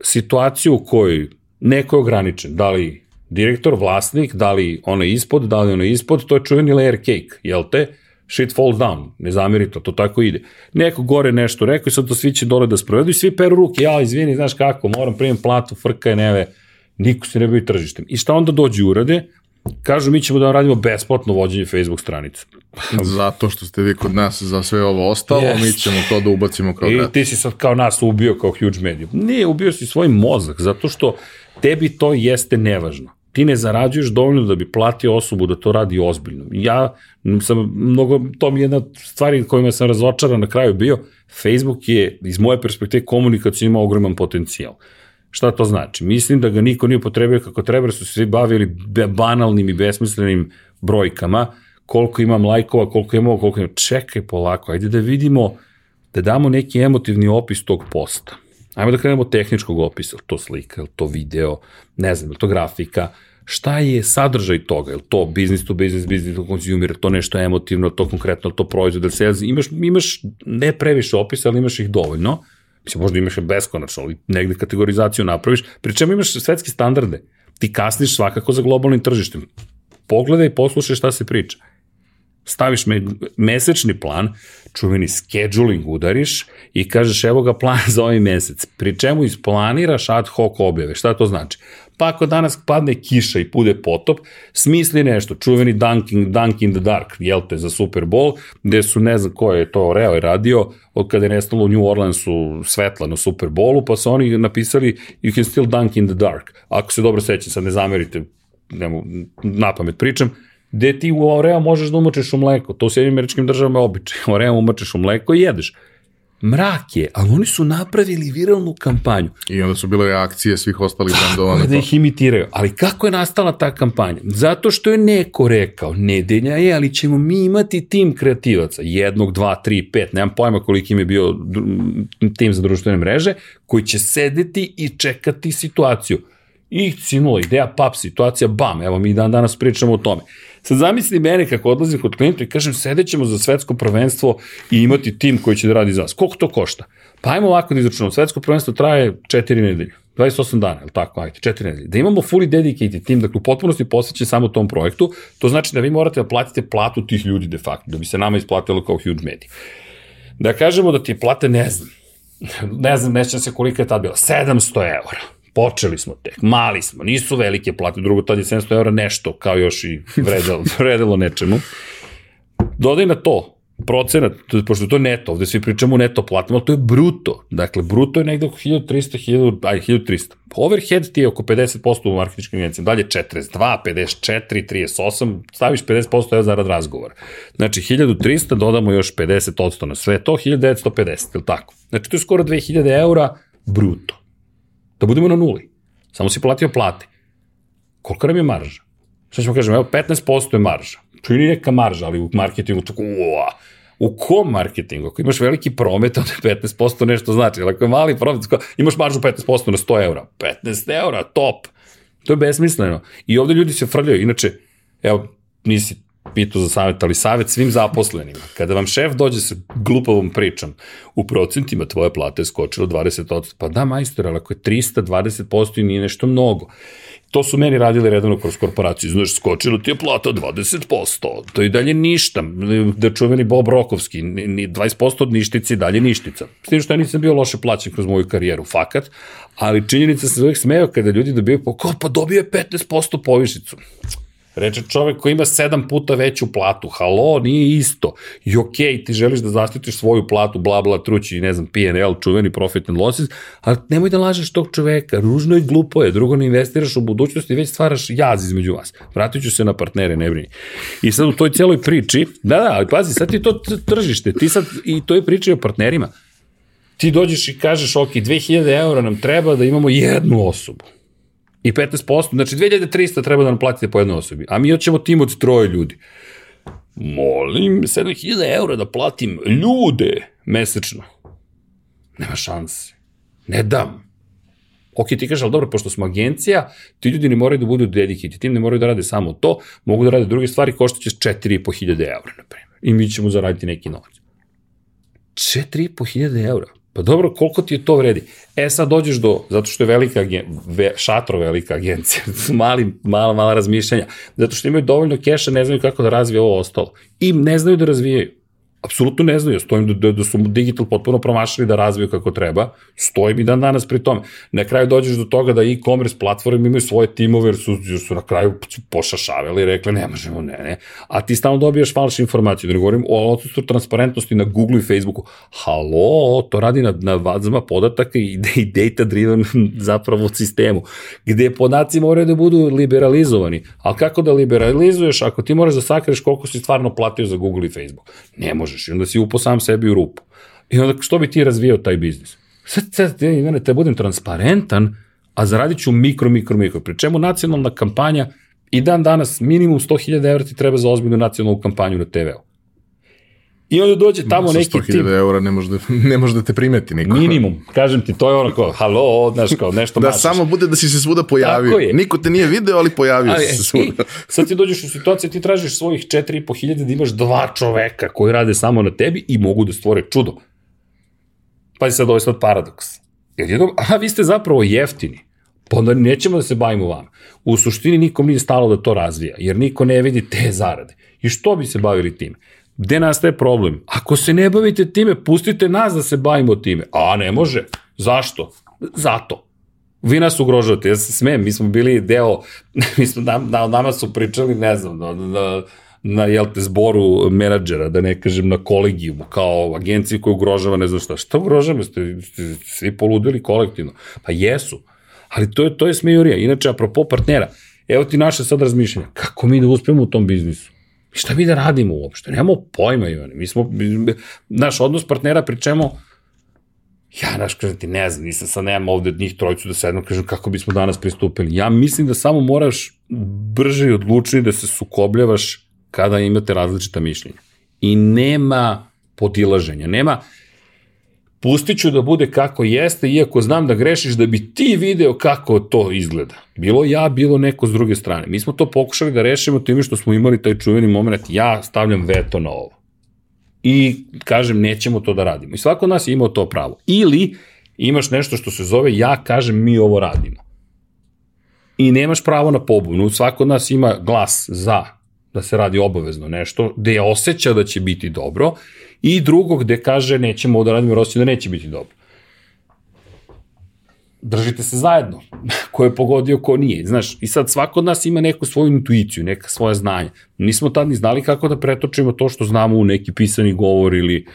situaciju u kojoj neko je ograničen, da li direktor, vlasnik, da li ono ispod, da li ono ispod, to je čuveni layer cake, jel te? Shit falls down, ne zameri to, to tako ide. Neko gore nešto rekao i sad to svi će dole da sprovedu i svi peru ruke, ja izvini, znaš kako, moram primiti platu, frka je neve, niko se ne bavi tržištem. I šta onda dođe urade? Kažu mi ćemo da vam radimo besplatno vođenje Facebook stranice. Zato što ste vi kod nas za sve ovo ostalo, yes. mi ćemo to da ubacimo kao I grad. ti si sad kao nas ubio kao huge medium. Ne, ubio si svoj mozak, zato što tebi to jeste nevažno. Ti ne zarađuješ dovoljno da bi platio osobu da to radi ozbiljno. Ja sam mnogo, to mi je jedna stvari kojima sam razočaran na kraju bio, Facebook je iz moje perspektive komunikacija ima ogroman potencijal. Šta to znači? Mislim da ga niko nije potrebio kako treba, su se svi bavili banalnim i besmislenim brojkama, koliko imam lajkova, koliko imamo, koliko imamo. Čekaj polako, ajde da vidimo, da damo neki emotivni opis tog posta. Ajmo da krenemo od tehničkog opisa, to slika, to video, ne znam, to grafika, šta je sadržaj toga, je to business to business, business to consumer, to nešto emotivno, to konkretno, to proizvod, sales, imaš, imaš ne previše opisa, ali imaš ih dovoljno, mislim, možda imaš beskonačno, ali negde kategorizaciju napraviš, pri čemu imaš svetske standarde, ti kasniš svakako za globalnim tržištem, pogledaj i poslušaj šta se priča staviš me, mesečni plan, čuveni scheduling udariš i kažeš evo ga plan za ovaj mesec, pri čemu isplaniraš ad hoc objave. Šta to znači? Pa ako danas padne kiša i pude potop, smisli nešto, čuveni Dunking, Dunk in the Dark, jel te, za Super Bowl, gde su, ne znam ko je to Reo je radio, od kada je nestalo u New Orleansu svetla na Super Bowlu, pa su oni napisali You can still dunk in the dark. Ako se dobro sećam, sad ne zamerite, nemo, na pamet pričam, gde ti u Oreo možeš da umočeš u mleko. To u Sjedinim američkim državama je običaj. Oreo umočeš u mleko i jedeš. Mrak je, ali oni su napravili viralnu kampanju. I onda su bile akcije svih ostalih brendova. Tako da ih imitiraju. Ali kako je nastala ta kampanja? Zato što je neko rekao, nedelja je, ali ćemo mi imati tim kreativaca. Jednog, dva, tri, pet, nemam pojma koliko im je bio tim za društvene mreže, koji će sedeti i čekati situaciju. I cinula ideja, pap, situacija, bam, evo mi dan danas pričamo o tome. Sad zamisli mene kako odlazim kod klijenta i kažem sedećemo za svetsko prvenstvo i imati tim koji će da radi za nas. Koliko to košta? Pa ajmo ovako da izračunamo. Svetsko prvenstvo traje 4 nedelje. 28 dana, je tako? Ajde, 4 nedelje. Da imamo fully dedicated tim, dakle u potpunosti posvećen samo tom projektu, to znači da vi morate da platite platu tih ljudi de facto, da bi se nama isplatilo kao huge media. Da kažemo da ti plate, ne znam, ne znam, nećem se koliko je tad bila, 700 eura Počeli smo tek, mali smo, nisu velike plate, drugo tad je 700 eura nešto, kao još i vredelo, vredelo nečemu. Dodaj na to procenat, pošto to je neto, ovde svi pričamo o neto platama, to je bruto. Dakle, bruto je negde oko 1300, 1000, aj, 1300. Overhead ti je oko 50% u marketičkim agencijama, dalje 42, 54, 38, staviš 50% za rad razgovora. Znači, 1300, dodamo još 50% na sve to, 1950, ili tako? Znači, to je skoro 2000 eura bruto. Da budemo na nuli. Samo si platio plate. Koliko nam je marža? Šta ćemo kažem, evo 15% je marža. Čini neka marža, ali u marketingu tako, uaa, U kom marketingu? Ako imaš veliki promet, onda 15% nešto znači. Ali ako je mali promet, imaš maržu 15% na 100 eura. 15 eura, top. To je besmisleno. I ovde ljudi se frljaju. Inače, evo, nisi pitao za savjet, ali savjet svim zaposlenima. Kada vam šef dođe sa glupovom pričom, u procentima tvoja plata je skočila 20%, pa da majstor, ali ako je 320% i nije nešto mnogo. To su meni radili redovno kroz korporaciju, znaš, skočilo ti je plata 20%, to je dalje ništa, da čuveni Bob Rokovski, 20% od ništici dalje ništica. S tim što ja nisam bio loše plaćen kroz moju karijeru, fakat, ali činjenica se uvijek smeo kada ljudi dobiju, pa, pa dobije 15% povišicu. Reče čovek koji ima sedam puta veću platu. Halo, nije isto. I okej, okay, ti želiš da zaštitiš svoju platu, bla, bla, trući, ne znam, PNL, čuveni profit and losses, ali nemoj da lažeš tog čoveka. Ružno i glupo je. Drugo, ne investiraš u budućnost i već stvaraš jaz između vas. Vratit ću se na partnere, ne brini. I sad u toj cijeloj priči, da, da, ali pazi, sad ti to tržište, ti sad i to je priča o partnerima. Ti dođeš i kažeš, ok, 2000 eura nam treba da imamo jednu osobu i 15%, znači 2300 treba da nam platite po jednoj osobi, a mi hoćemo tim od troje ljudi. Molim, 7000 eura da platim ljude mesečno. Nema šanse. Ne dam. Ok, ti kažeš, ali dobro, pošto smo agencija, ti ljudi ne moraju da budu dedicated, tim ne moraju da rade samo to, mogu da rade druge stvari, košta će 4500 eura, na primjer. I mi ćemo zaraditi neki novac. 4500 eura. Pa dobro, koliko ti je to vredi? E sad dođeš do, zato što je velika agencija, ve, šatro velika agencija, mali, mala, mala razmišljanja, zato što imaju dovoljno keša, ne znaju kako da razvije ovo ostalo. I ne znaju da razvijaju apsolutno ne znaju, stojim da, da su digital potpuno promašali da razviju kako treba, stojim i dan danas pri tome. Na kraju dođeš do toga da e-commerce platforme imaju svoje timove jer su, jer su na kraju pošašavali i rekli ne možemo, ne, ne. A ti stalno dobijaš falše informacije, da ne govorim o odsustvu transparentnosti na Google i Facebooku. Halo, to radi na, na vazama podataka i, i data driven zapravo sistemu, gde podaci moraju da budu liberalizovani. Ali kako da liberalizuješ ako ti moraš da sakreš koliko si stvarno platio za Google i Facebook? Ne može možeš i onda si upo sam sebi u rupu. I onda što bi ti razvijao taj biznis? Sad, sad, Ivane, te budem transparentan, a zaradit ću mikro, mikro, mikro. Pri čemu nacionalna kampanja i dan danas minimum 100.000 evra ti treba za ozbiljnu nacionalnu kampanju na TV-u. I onda dođe tamo neki tim. 100.000 eura ne može, da, ne može da te primeti niko. Minimum. Kažem ti, to je ono kao, halo, znaš, kao nešto Da mačeš. samo bude da si se svuda pojavio. Niko te nije video, ali pojavio ali, si se svuda. I, sad ti dođeš u situaciju, ti tražiš svojih 4.500 da imaš dva čoveka koji rade samo na tebi i mogu da stvore čudo. Pazi sad, ovo je sad paradoks. Jer jednom, aha, vi ste zapravo jeftini. Pa onda nećemo da se bavimo vama. U suštini nikom nije stalo da to razvija, jer niko ne vidi te zarade. I što bi se bavili time? Gde nastaje problem? Ako se ne bavite time, pustite nas da se bavimo time. A ne može. Zašto? Zato. Vi nas ugrožavate. Ja se smem, mi smo bili deo, mi smo, na, na, nama su pričali, ne znam, na, na, na jel te, zboru menadžera, da ne kažem na kolegijumu, kao agenciji koja ugrožava ne znam šta. Šta ugrožava? Ste, ste svi poludili kolektivno? Pa jesu. Ali to je, to je smejurija. Inače, apropo partnera, evo ti naše sad razmišljanja. Kako mi da uspemo u tom biznisu? Šta mi da radimo uopšte? Nemamo pojma, Ivane. Mi smo, naš odnos partnera pri čemu, ja, naš, kažem ti, ne znam, nisam sad, nemam ovde od njih trojicu da sedno, kažem kako bismo danas pristupili. Ja mislim da samo moraš brže i odlučnije da se sukobljavaš kada imate različita mišljenja. I nema podilaženja, nema, pustit ću da bude kako jeste, iako znam da grešiš, da bi ti video kako to izgleda. Bilo ja, bilo neko s druge strane. Mi smo to pokušali da rešimo time što smo imali taj čuveni moment, ja stavljam veto na ovo. I kažem, nećemo to da radimo. I svako od nas je imao to pravo. Ili imaš nešto što se zove, ja kažem, mi ovo radimo. I nemaš pravo na pobunu. Svako od nas ima glas za da se radi obavezno nešto, gde je osjeća da će biti dobro i drugo gde kaže nećemo da radimo osjeća da neće biti dobro. Držite se zajedno, ko je pogodio, ko nije. Znaš, i sad svako od nas ima neku svoju intuiciju, neka svoja znanja. Nismo tad ni znali kako da pretočimo to što znamo u neki pisani govor ili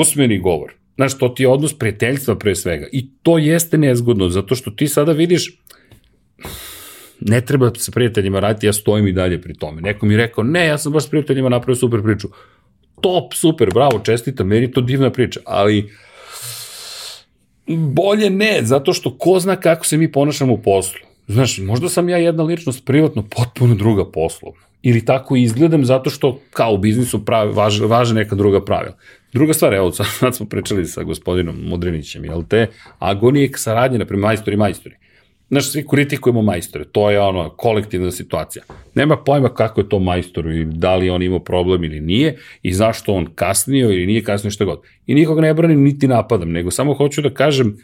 usmeni govor. Znaš, to ti je odnos prijateljstva pre svega. I to jeste nezgodno, zato što ti sada vidiš, ne treba sa prijateljima raditi, ja stojim i dalje pri tome. Neko mi rekao, ne, ja sam baš s prijateljima napravio super priču top, super, bravo, čestita, meni to divna priča, ali bolje ne, zato što ko zna kako se mi ponašamo u poslu. Znaš, možda sam ja jedna ličnost privatno potpuno druga poslovno. Ili tako izgledam zato što kao u biznisu pravi, važe, važe neka druga pravila. Druga stvar, evo, sad smo pričali sa gospodinom Mudrinićem, jel te, agonije saradnje, naprimjer, majstori, majstori. Znaš, svi kritikujemo majstore, to je ono kolektivna situacija. Nema pojma kako je to majstor i da li on imao problem ili nije i zašto on kasnio ili nije kasnio što god. I nikog ne branim niti napadam, nego samo hoću da kažem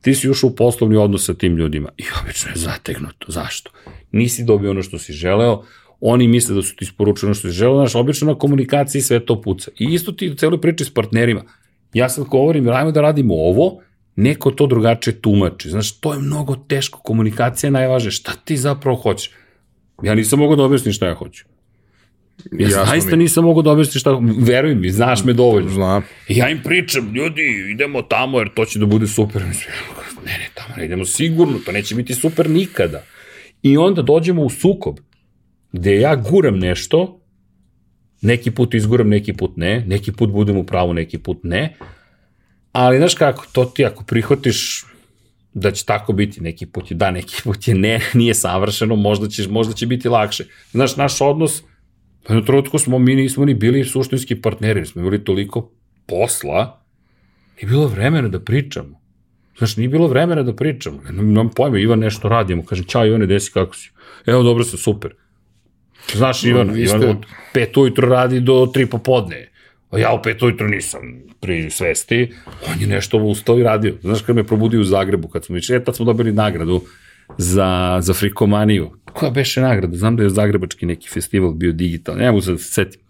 ti si ušao u poslovni odnos sa tim ljudima i obično je zategnuto. Zašto? Nisi dobio ono što si želeo, oni misle da su ti isporučili ono što si želeo, znaš, obično na komunikaciji sve to puca. I isto ti u celoj priči s partnerima. Ja sad govorim, rajmo da radimo ovo, neko to drugačije tumači. Znaš, to je mnogo teško, komunikacija je najvažnija. Šta ti zapravo hoćeš? Ja nisam mogao da objasnim šta ja hoću. Ja Jasno zaista mi. nisam mogao da objasnim šta, veruj mi, znaš me dovoljno. Znam. Ja im pričam, ljudi, idemo tamo jer to će da bude super. Ne, ne, tamo ne idemo sigurno, to neće biti super nikada. I onda dođemo u sukob, gde ja guram nešto, neki put izguram, neki put ne, neki put budem u pravu, neki put ne, ali znaš kako, to ti ako prihvatiš da će tako biti, neki put je da, neki put je ne, nije savršeno, možda, će, možda će biti lakše. Znaš, naš odnos, pa na trenutku smo, mi nismo ni bili suštinski partneri, smo imali toliko posla, nije bilo vremena da pričamo. Znaš, nije bilo vremena da pričamo. Nemam pojma, Ivan nešto radimo, kažem, čao Ivane, desi kako si? Evo, dobro sam, super. Znaš, Ivan, no, Ivan od pet ujutro radi do tri popodne. Ja u pet ujutro nisam pri svesti. On je nešto ustao i radio. Znaš, kad me probudio u Zagrebu, kad smo išli, e, tad smo dobili nagradu za, za frikomaniju. Koja beše nagrada? Znam da je Zagrebački neki festival bio digitalni. Ne mogu se da se setim.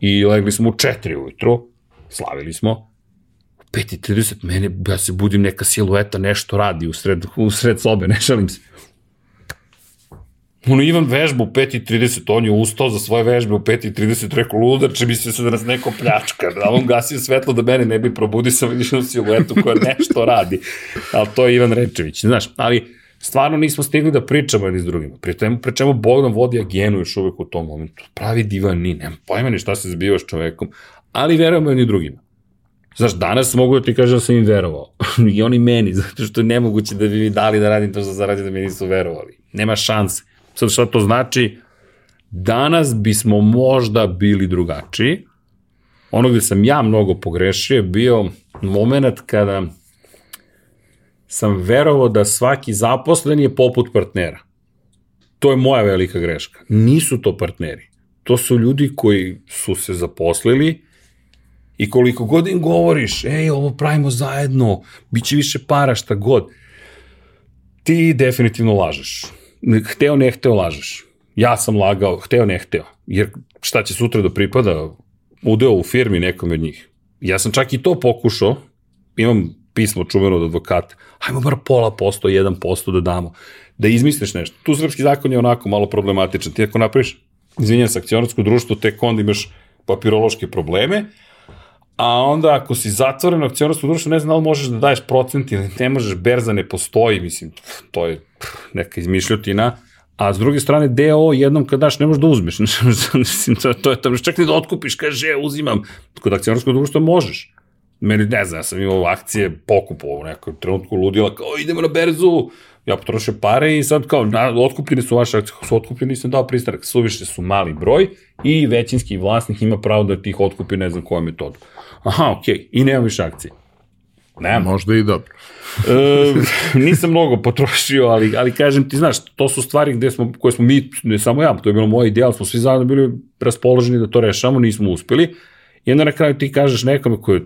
I legli smo u četiri ujutro, slavili smo, 5.30, mene, ja se budim, neka silueta nešto radi u sred, u sred sobe, ne šalim se. Ono, Ivan vežba u 5.30, on je ustao za svoje vežbe u 5.30, rekao, ludače, misli se da nas neko pljačka, da on gasio svetlo da mene ne bi probudi sa vidišnom siluetu koja nešto radi. Ali to je Ivan Rečević, znaš, ali stvarno nismo stigli da pričamo jedni s drugima. Pri temu, pri čemu Bogdan vodi agenu još uvek u tom momentu. Pravi divan ni, nema pojma ni šta se zbiva s čovekom, ali verujemo jedni drugima. Znaš, danas mogu da ti kažem da sam im verovao. I oni meni, zato što je nemoguće da bi mi dali da radim to što zaradi da mi nisu verovali. Nema šanse. Sad šta to znači? Danas bismo možda bili drugačiji. Ono gde sam ja mnogo pogrešio je bio moment kada sam verovao da svaki zaposlen je poput partnera. To je moja velika greška. Nisu to partneri. To su ljudi koji su se zaposlili i koliko god im govoriš, ej, ovo pravimo zajedno, bit će više para, šta god, ti definitivno lažeš hteo ne hteo lažeš. Ja sam lagao, hteo ne hteo. Jer šta će sutra da pripada udeo u firmi nekom od njih. Ja sam čak i to pokušao, imam pismo čuveno od advokata, hajmo bar pola posto, jedan posto da damo, da izmisliš nešto. Tu srpski zakon je onako malo problematičan. Ti ako napraviš, izvinjam se, akcionarsko društvo, tek onda imaš papirološke probleme, a onda ako si zatvoren u akcionarsko društvo, ne znam da li možeš da daješ procent ili ne možeš, berza ne postoji, mislim, to je neka izmišljotina, a s druge strane DO jednom kad daš ne možeš da uzmeš, mislim, to, to je to, čak ni da otkupiš, kaže, ja uzimam, kod akcionarskog društva možeš. Meni, ne znam, ja sam imao akcije pokupo u nekoj trenutku ludila, kao idemo na berzu, ja potrošio pare i sad kao, na, otkupljeni su vaše akcije, su otkupljeni, nisam dao pristanak, suviše su mali broj i većinski vlasnik ima pravo da tih otkupi ne znam kojom metodu. Aha, okej, okay. i nema više akcije. Nema. Možda i dobro. e, nisam mnogo potrošio, ali, ali kažem ti, znaš, to su stvari gde smo, koje smo mi, ne samo ja, to je bilo moj ideal, smo svi zajedno bili raspoloženi da to rešamo, nismo uspeli. I onda na kraju ti kažeš nekome koji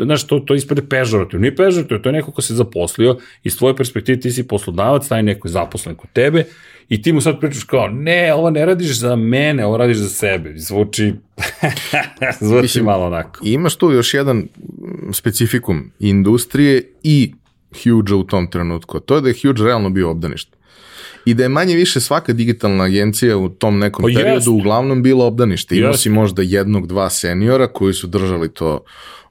znaš, to, to ispade pežorativno. Nije pežorativno, to je neko ko se zaposlio, iz tvoje perspektive ti si poslodavac, taj neko je zaposlen kod tebe i ti mu sad pričaš kao, ne, ovo ne radiš za mene, ovo radiš za sebe. Zvuči, zvuči Mislim, malo onako. Imaš tu još jedan specifikum industrije i Huge u tom trenutku. To je da je Huge realno bio obdanište. I da je manje više svaka digitalna agencija u tom nekom pa periodu jest. uglavnom bila obdanište. Imao si možda jednog, dva seniora koji su držali to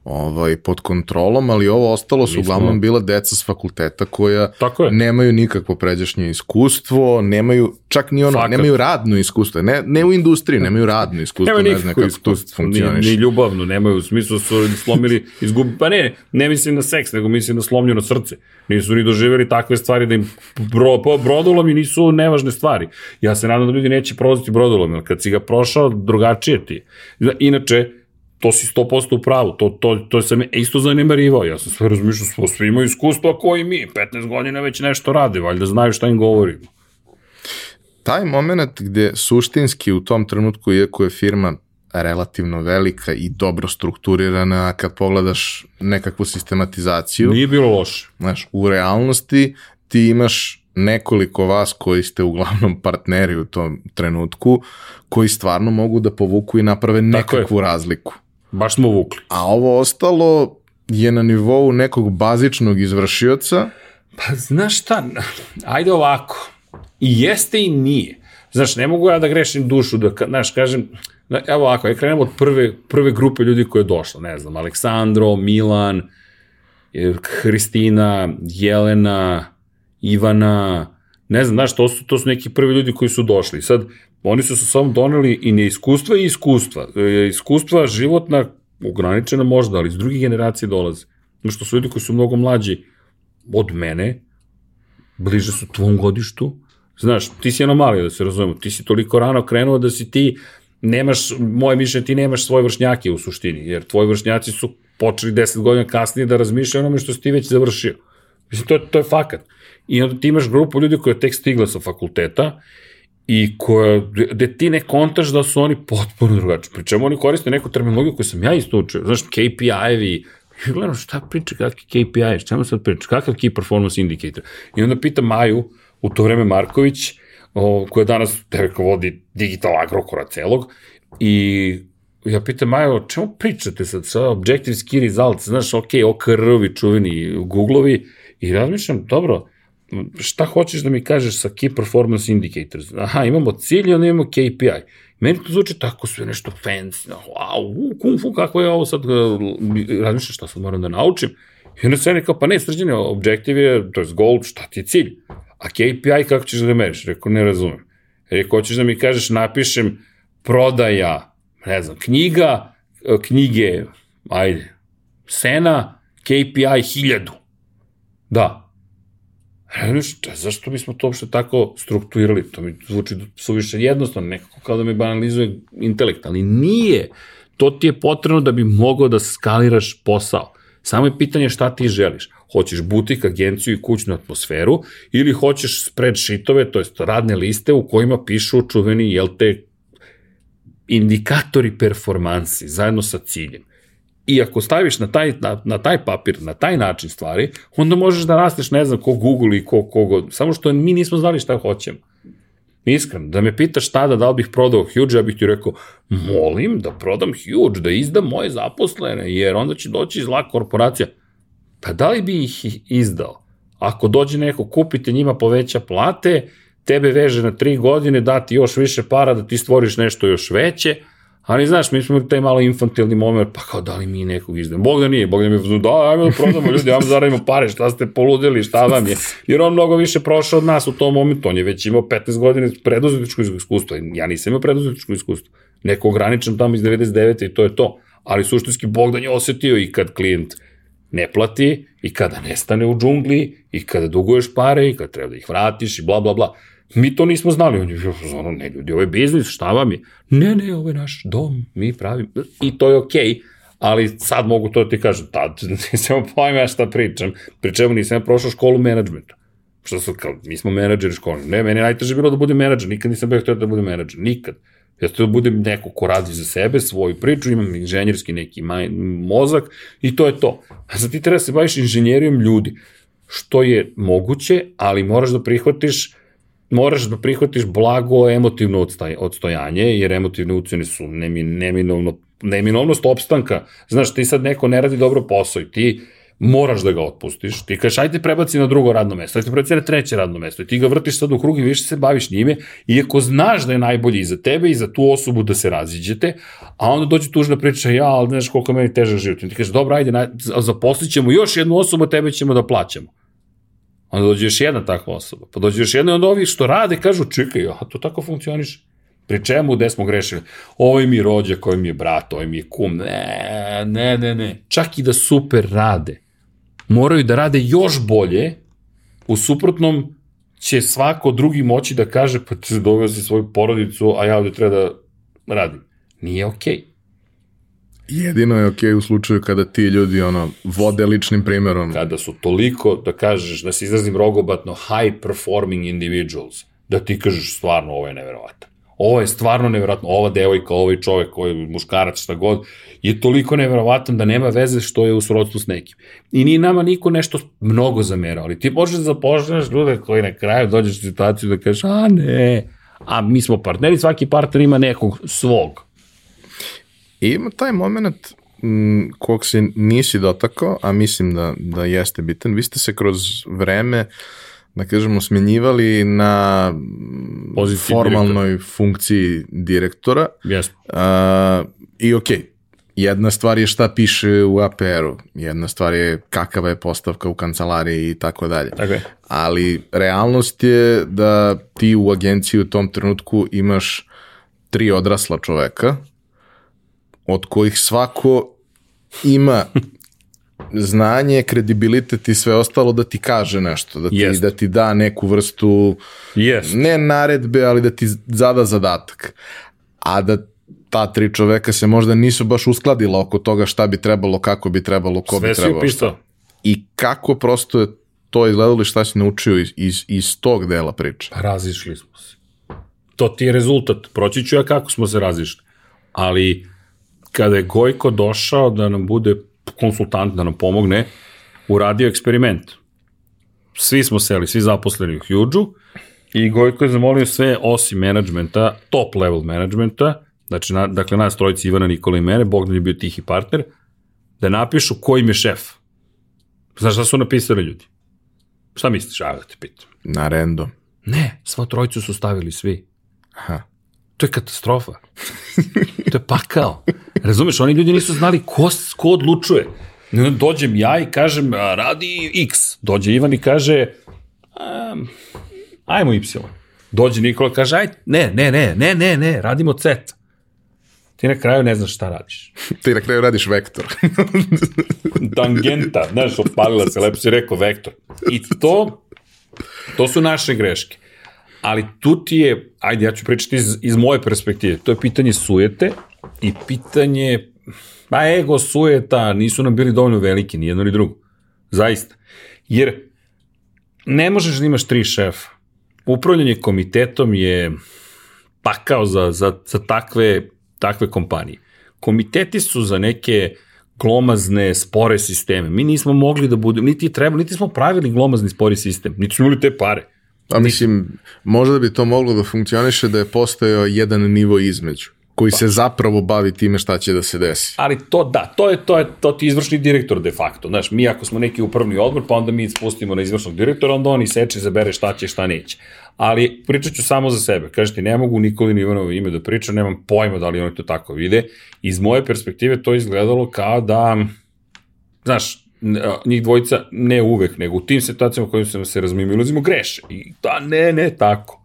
ovaj, pod kontrolom, ali ovo ostalo su uglavnom bila deca s fakulteta koja nemaju nikakvo pređašnje iskustvo, nemaju čak ni ono, Fakat. nemaju radno iskustvo, ne, ne u industriji, nemaju radno iskustvo, nemaju ne znam kako to funkcioniš. Ni, ni ljubavno, nemaju, u smislu su slomili, izgubi, pa ne, ne mislim na seks, nego mislim na slomljeno srce. Nisu ni doživjeli takve stvari da im bro, brodolomi nisu nevažne stvari. Ja se nadam da ljudi neće prolaziti brodolom, jer kad si ga prošao, drugačije ti. Inače, to si 100% u pravu, to, to, to sam isto zanemarivao, ja sam sve razmišljao, smo svi imaju iskustva koji mi, 15 godina već nešto rade, valjda znaju šta im govorimo. Taj moment gde suštinski u tom trenutku, iako je firma relativno velika i dobro strukturirana, kad pogledaš nekakvu sistematizaciju. Nije bilo loše. Znaš, u realnosti ti imaš nekoliko vas koji ste uglavnom partneri u tom trenutku, koji stvarno mogu da povuku i naprave nekakvu razliku. Baš smo vukli. A ovo ostalo je na nivou nekog bazičnog izvršioca. Pa znaš šta, ajde ovako, i jeste i nije. Znaš, ne mogu ja da grešim dušu, da, znaš, kažem, evo ovako, ja krenem od prve, prve grupe ljudi koje je došla, ne znam, Aleksandro, Milan, Hristina, Jelena, Ivana, ne znam, znaš, to su, to su neki prvi ljudi koji su došli. Sad, oni su samo doneli i neiskustva i iskustva. E, iskustva životna, ograničena možda, ali iz drugih generacije dolaze. Znaš, to su ljudi koji su mnogo mlađi od mene, bliže su tvom godištu, Znaš, ti si anomalija, da se razumemo, ti si toliko rano krenuo da si ti, nemaš, moje mišljenje, ti nemaš svoje vršnjake u suštini, jer tvoji vršnjaci su počeli 10 godina kasnije da razmišljaju onome što si ti već završio. Mislim, to to je fakat. I onda ti imaš grupu ljudi koja je tek stigla sa fakulteta i koja, gde ti ne kontaš da su oni potpuno drugačiji. Pričemu oni koriste neku terminologiju koju sam ja isto učio. Znaš, KPI-evi, i gledam šta priča, kakvi KPI, šta sad priča, kakav Key Performance Indicator. I onda pita Maju, u to vreme Marković, o, koja danas devojka vodi digital agrokora celog, i ja pitam Majo, o čemu pričate sad sa Objective Key Results, znaš, ok, OKR-ovi čuveni Google-ovi, i razmišljam, dobro, šta hoćeš da mi kažeš sa Key Performance Indicators? Aha, imamo cilj i onda imamo KPI. Meni to zvuči tako sve nešto fancy, wow, kung fu, kako je ovo sad, razmišljam šta sad moram da naučim. I onda se kao, pa ne, srđene, objektiv je, to je goal, šta ti je cilj? A KPI kako ćeš da meriš? Rekao, ne razumem. Rekao, hoćeš da mi kažeš, napišem prodaja, ne znam, knjiga, e, knjige, ajde, sena, KPI hiljadu. Da. Šta, zašto bismo to uopšte tako strukturirali? To mi zvuči suviše jednostavno, nekako kao da me banalizuje intelekt, ali nije. To ti je potrebno da bi mogao da skaliraš posao. Samo je pitanje šta ti želiš. Hoćeš butik, agenciju i kućnu atmosferu ili hoćeš spreadsheetove, to jest radne liste u kojima pišu čuveni, jel te, indikatori performansi zajedno sa ciljem. I ako staviš na taj, na, na taj papir, na taj način stvari, onda možeš da rasteš ne znam ko Google i ko kogo, samo što mi nismo znali šta hoćemo. Iskreno, da me pitaš tada da li bih prodao Huge, ja bih ti rekao, molim da prodam Huge, da izdam moje zaposlene, jer onda će doći zla korporacija. Pa da li bi ih izdao? Ako dođe neko, kupite njima poveća plate, tebe veže na tri godine, dati još više para da ti stvoriš nešto još veće, Ali znaš, mi smo taj malo infantilni moment, pa kao da li mi nekog izdemo. Bog da nije, Bog da mi je, da, ajmo da prodamo ljudi, ajmo da zaradimo pare, šta ste poludili, šta vam je. Jer on mnogo više prošao od nas u tom momentu, on je već imao 15 godina preduzetničko iskustvo, ja nisam imao preduzetničko iskustvo. Neko ograničen tamo iz 99. i to je to. Ali suštinski Bogdan je osetio i kad klijent ne plati, i kada nestane u džungli, i kada duguješ pare, i kada treba da ih vratiš, i bla, bla, bla. Mi to nismo znali. On je ono, ne ljudi, ovo je biznis, šta vam je? Ne, ne, ovo je naš dom, mi pravimo. I to je okej, okay, ali sad mogu to da ti kažem, tad nisam pojma šta pričam. Pri čemu nisam prošao školu menadžmenta. Što su, kao, mi smo menadžeri škole. Ne, meni je najteže bilo da budem menadžer, nikad nisam bio htio da budem menadžer, nikad. Ja htio da budem neko ko radi za sebe, svoju priču, imam inženjerski neki mozak i to je to. A sad ti treba da se baviš inženjerijom ljudi, što je moguće, ali moraš da prihvatiš moraš da prihvatiš blago emotivno odstojanje, jer emotivne ucene su neminovno, neminovnost opstanka. Znaš, ti sad neko ne radi dobro posao i ti moraš da ga otpustiš, ti kažeš ajde prebaci na drugo radno mesto, ajde prebaci na treće radno mesto i ti ga vrtiš sad u krug i više se baviš njime, iako znaš da je najbolji i za tebe i za tu osobu da se raziđete, a onda dođe tužna priča, ja, ali znaš koliko meni težak život. I ti kažeš, dobro, ajde, zaposlit ćemo još jednu osobu, tebe ćemo da plaćamo. Onda dođe još jedna takva osoba. Pa dođe još jedna i onda ovi što rade kažu, čekaj, a to tako funkcioniše. Pri čemu, gde smo grešili? Ovo mi je rođak, ovo mi je brat, ovo mi je kum. Ne, ne, ne, ne. Čak i da super rade. Moraju da rade još bolje, u suprotnom će svako drugi moći da kaže, pa ti doveo si svoju porodicu, a ja ovde treba da radim. Nije okej. Okay. Jedino je okej okay u slučaju kada ti ljudi ono vode ličnim primjerom. Kada su toliko, da kažeš, da se izrazim rogobatno, high performing individuals, da ti kažeš stvarno ovo je neverovatno. Ovo je stvarno neverovatno, ova devojka, ovaj čovek, ovaj muškarac, šta god, je toliko neverovatan da nema veze što je u srodstvu s nekim. I ni nama niko nešto mnogo zamerao, ali ti možeš da zapošljaš ljude koji na kraju dođeš u situaciju da kažeš, a ne, a mi smo partneri, svaki partner ima nekog svog. I ima taj moment m, kog se nisi dotakao, a mislim da, da jeste bitan. Vi ste se kroz vreme da kažemo, smenjivali na Pozitiv formalnoj direktor. funkciji direktora. Yes. Uh, I okej, okay, jedna stvar je šta piše u APR-u, jedna stvar je kakava je postavka u kancelariji i tako dalje. Okay. Ali realnost je da ti u agenciji u tom trenutku imaš tri odrasla čoveka, od kojih svako ima znanje, kredibilitet i sve ostalo da ti kaže nešto, da ti, Jest. da ti da neku vrstu, Jest. ne naredbe, ali da ti zada zadatak. A da ta tri čoveka se možda nisu baš uskladila oko toga šta bi trebalo, kako bi trebalo, ko Sve bi si trebalo. upisao. I kako prosto je to izgledalo i šta si naučio iz, iz, iz tog dela priče. Pa razišli smo se. To ti je rezultat. Proći ću ja kako smo se razišli. Ali kada je Gojko došao da nam bude konsultant, da nam pomogne, uradio eksperiment. Svi smo seli, svi zaposleni u Huge-u i Gojko je zamolio sve osim menadžmenta, top level menadžmenta, znači, na, dakle, nas trojici Ivana, Nikola i mene, Bogdan je bio tihi partner, da napišu ko im je šef. Znaš šta su napisali ljudi? Šta misliš? Ajde da te pitam. Na random. Ne, sva trojicu su stavili svi. Aha. To je katastrofa. to je pakao. Razumeš, oni ljudi nisu znali ko, ko odlučuje. Dođem ja i kažem, radi X. Dođe Ivan i kaže, um, ajmo Y. Dođe Nikola i kaže, aj, ne, ne, ne, ne, ne, ne, radimo Z. Ti na kraju ne znaš šta radiš. Ti na kraju radiš vektor. Tangenta, znaš, opalila se, lepo si rekao, vektor. I to, to su naše greške. Ali tu ti je, ajde, ja ću pričati iz, iz moje perspektive, to je pitanje sujete i pitanje, pa ego, sujeta, nisu nam bili dovoljno veliki, ni jedno ni drugo. Zaista. Jer ne možeš da imaš tri šefa. Upravljanje komitetom je pakao za, za, za takve, takve kompanije. Komiteti su za neke glomazne, spore sisteme. Mi nismo mogli da budemo, niti treba, niti smo pravili glomazni spori sistem, niti smo imali te pare. A mislim, možda bi to moglo da funkcioniše da je postojao jedan nivo između koji se zapravo bavi time šta će da se desi. Ali to da, to je to je to ti izvršni direktor de facto. Znaš, mi ako smo neki upravni odbor, pa onda mi spustimo na izvršnog direktora, onda on seče zabere šta će, šta neće. Ali pričat ću samo za sebe. Kažeš ti, ne mogu Nikolin Ivanovo ime da pričam, nemam pojma da li oni to tako vide. Iz moje perspektive to izgledalo kao da, znaš, njih dvojica ne uvek, nego u tim situacijama u kojim se razmimilazimo greše. I da, ne, ne, tako.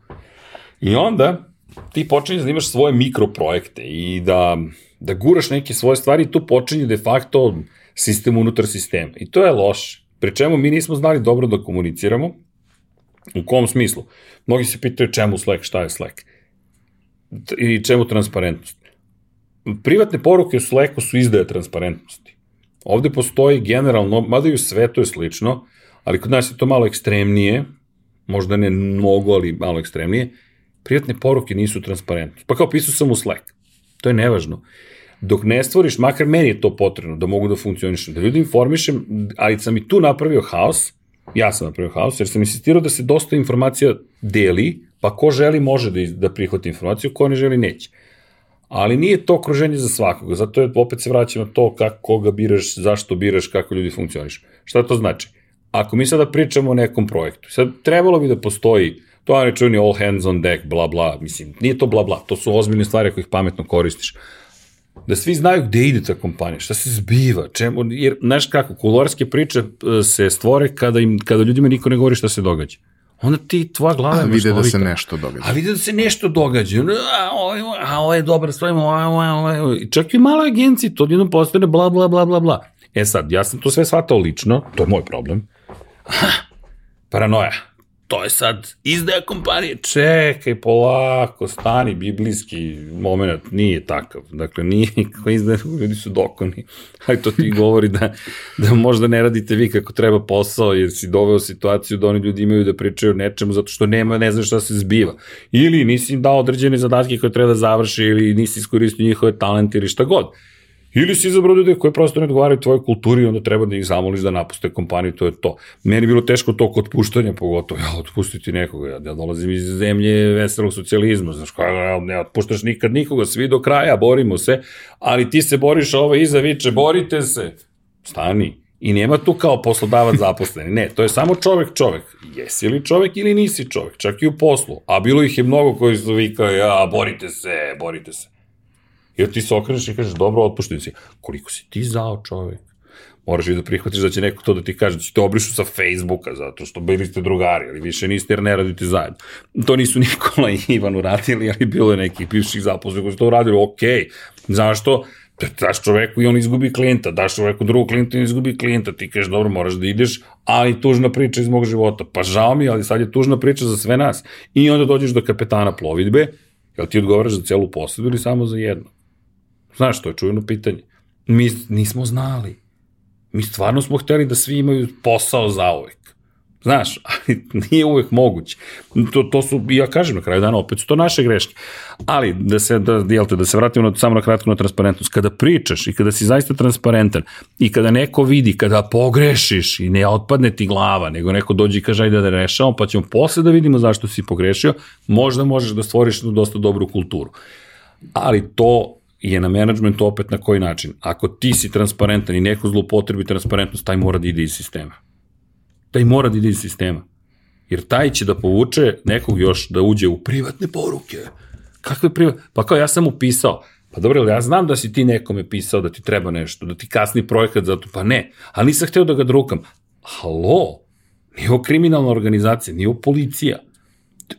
I onda ti počinješ da imaš svoje mikroprojekte i da, da guraš neke svoje stvari i tu počinje de facto sistem unutar sistema. I to je loše. Pri čemu mi nismo znali dobro da komuniciramo. U kom smislu? Mnogi se pitaju čemu Slack, šta je Slack. I čemu transparentnost. Privatne poruke u Slacku su izdaje transparentnosti. Ovde postoji generalno, mada i u svetu je slično, ali kod nas je to malo ekstremnije, možda ne mnogo, ali malo ekstremnije, privatne poruke nisu transparentne. Pa kao pisao sam u Slack. To je nevažno. Dok ne stvoriš, makar meni je to potrebno da mogu da funkcionišem, da ljudi informišem, ali sam i tu napravio haos, ja sam napravio haos, jer sam insistirao da se dosta informacija deli, pa ko želi može da, da prihvati informaciju, ko ne želi neće. Ali nije to okruženje za svakoga, zato je, opet se vraćam na to kako koga biraš, zašto biraš, kako ljudi funkcioniš. Šta to znači? Ako mi sada pričamo o nekom projektu, sad trebalo bi da postoji to je čuni all hands on deck, bla bla, mislim, nije to bla bla, to su ozbiljne stvari ako ih pametno koristiš. Da svi znaju gde ide ta kompanija, šta se zbiva, čemu, jer, znaš kako, kuloarske priče se stvore kada, im, kada ljudima niko ne govori šta se događa. Onda ti, tvoja glava A je vide da se nešto događa. A vide da se nešto događa. A, ovo, je- a ovo je dobro, stojimo, a, ovo. I Čak i mala agencija, to jednom postane bla, bla, bla, bla, bla. E sad, ja sam to sve shvatao lično, to je moj problem. Paranoja. To je sad izdaja kompanije. Čekaj, polako, stani, biblijski moment, nije takav. Dakle, nije nikako izdaja, ljudi su dokoni. Ali to ti govori da, da možda ne radite vi kako treba posao, jer si doveo situaciju da oni ljudi imaju da pričaju nečemu zato što nema, ne znam šta se zbiva. Ili nisi im dao određene zadatke koje treba da završi, ili nisi iskoristio njihove talente ili šta god. Ili si izabrao ljude koji prosto ne odgovaraju tvojoj kulturi i onda treba da ih zamoliš da napuste kompaniju, to je to. Meni je bilo teško to kod otpuštanja, pogotovo, ja otpustiti nekoga, ja, ja dolazim iz zemlje veselog socijalizma, znaš, koja, ne otpuštaš nikad nikoga, svi do kraja, borimo se, ali ti se boriš, ovo iza viče, borite se, stani, I nema tu kao poslodavac zaposleni. Ne, to je samo čovek čovek. Jesi li čovek ili nisi čovek, čak i u poslu. A bilo ih je mnogo koji su vikao, ja, borite se, borite se. I ti se okreneš i kažeš, dobro, otpušten si. Koliko si ti zao čovek? Moraš i da prihvatiš da će neko to da ti kaže, da će te obrišu sa Facebooka, zato što bili ste drugari, ali više niste jer ne radite zajedno. To nisu Nikola i Ivan uradili, ali bilo je nekih bivših zaposlenih koji su to uradili, ok, zašto? Da daš čoveku i on izgubi klijenta, daš čoveku drugog klijenta i on izgubi klijenta, ti kažeš dobro moraš da ideš, ali tužna priča iz mog života, pa žao mi, ali sad je tužna priča za sve nas. I onda dođeš do kapetana plovidbe, jel ti odgovaraš za celu posledu ili samo za jedno? Znaš, to je čujeno pitanje. Mi nismo znali. Mi stvarno smo hteli da svi imaju posao za uvek. Znaš, ali nije uvek moguće. To, to su, ja kažem na kraju dana, opet su to naše greške. Ali, da se, da, jelte, da se vratimo na, samo na kratko na transparentnost. Kada pričaš i kada si zaista transparentan i kada neko vidi, kada pogrešiš i ne otpadne ti glava, nego neko dođe i kaže ajde da rešamo, pa ćemo posle da vidimo zašto si pogrešio, možda možeš da stvoriš dosta dobru kulturu. Ali to je na menadžmentu opet na koji način. Ako ti si transparentan i neko zlopotrebi transparentnost, taj mora da ide iz sistema. Taj mora da ide iz sistema. Jer taj će da povuče nekog još da uđe u privatne poruke. Kakve privatne? Pa kao ja sam upisao. Pa dobro, ja znam da si ti nekome pisao da ti treba nešto, da ti kasni projekat za to. Pa ne, ali nisam hteo da ga drukam. Halo, nije ovo kriminalna organizacija, nije ovo policija.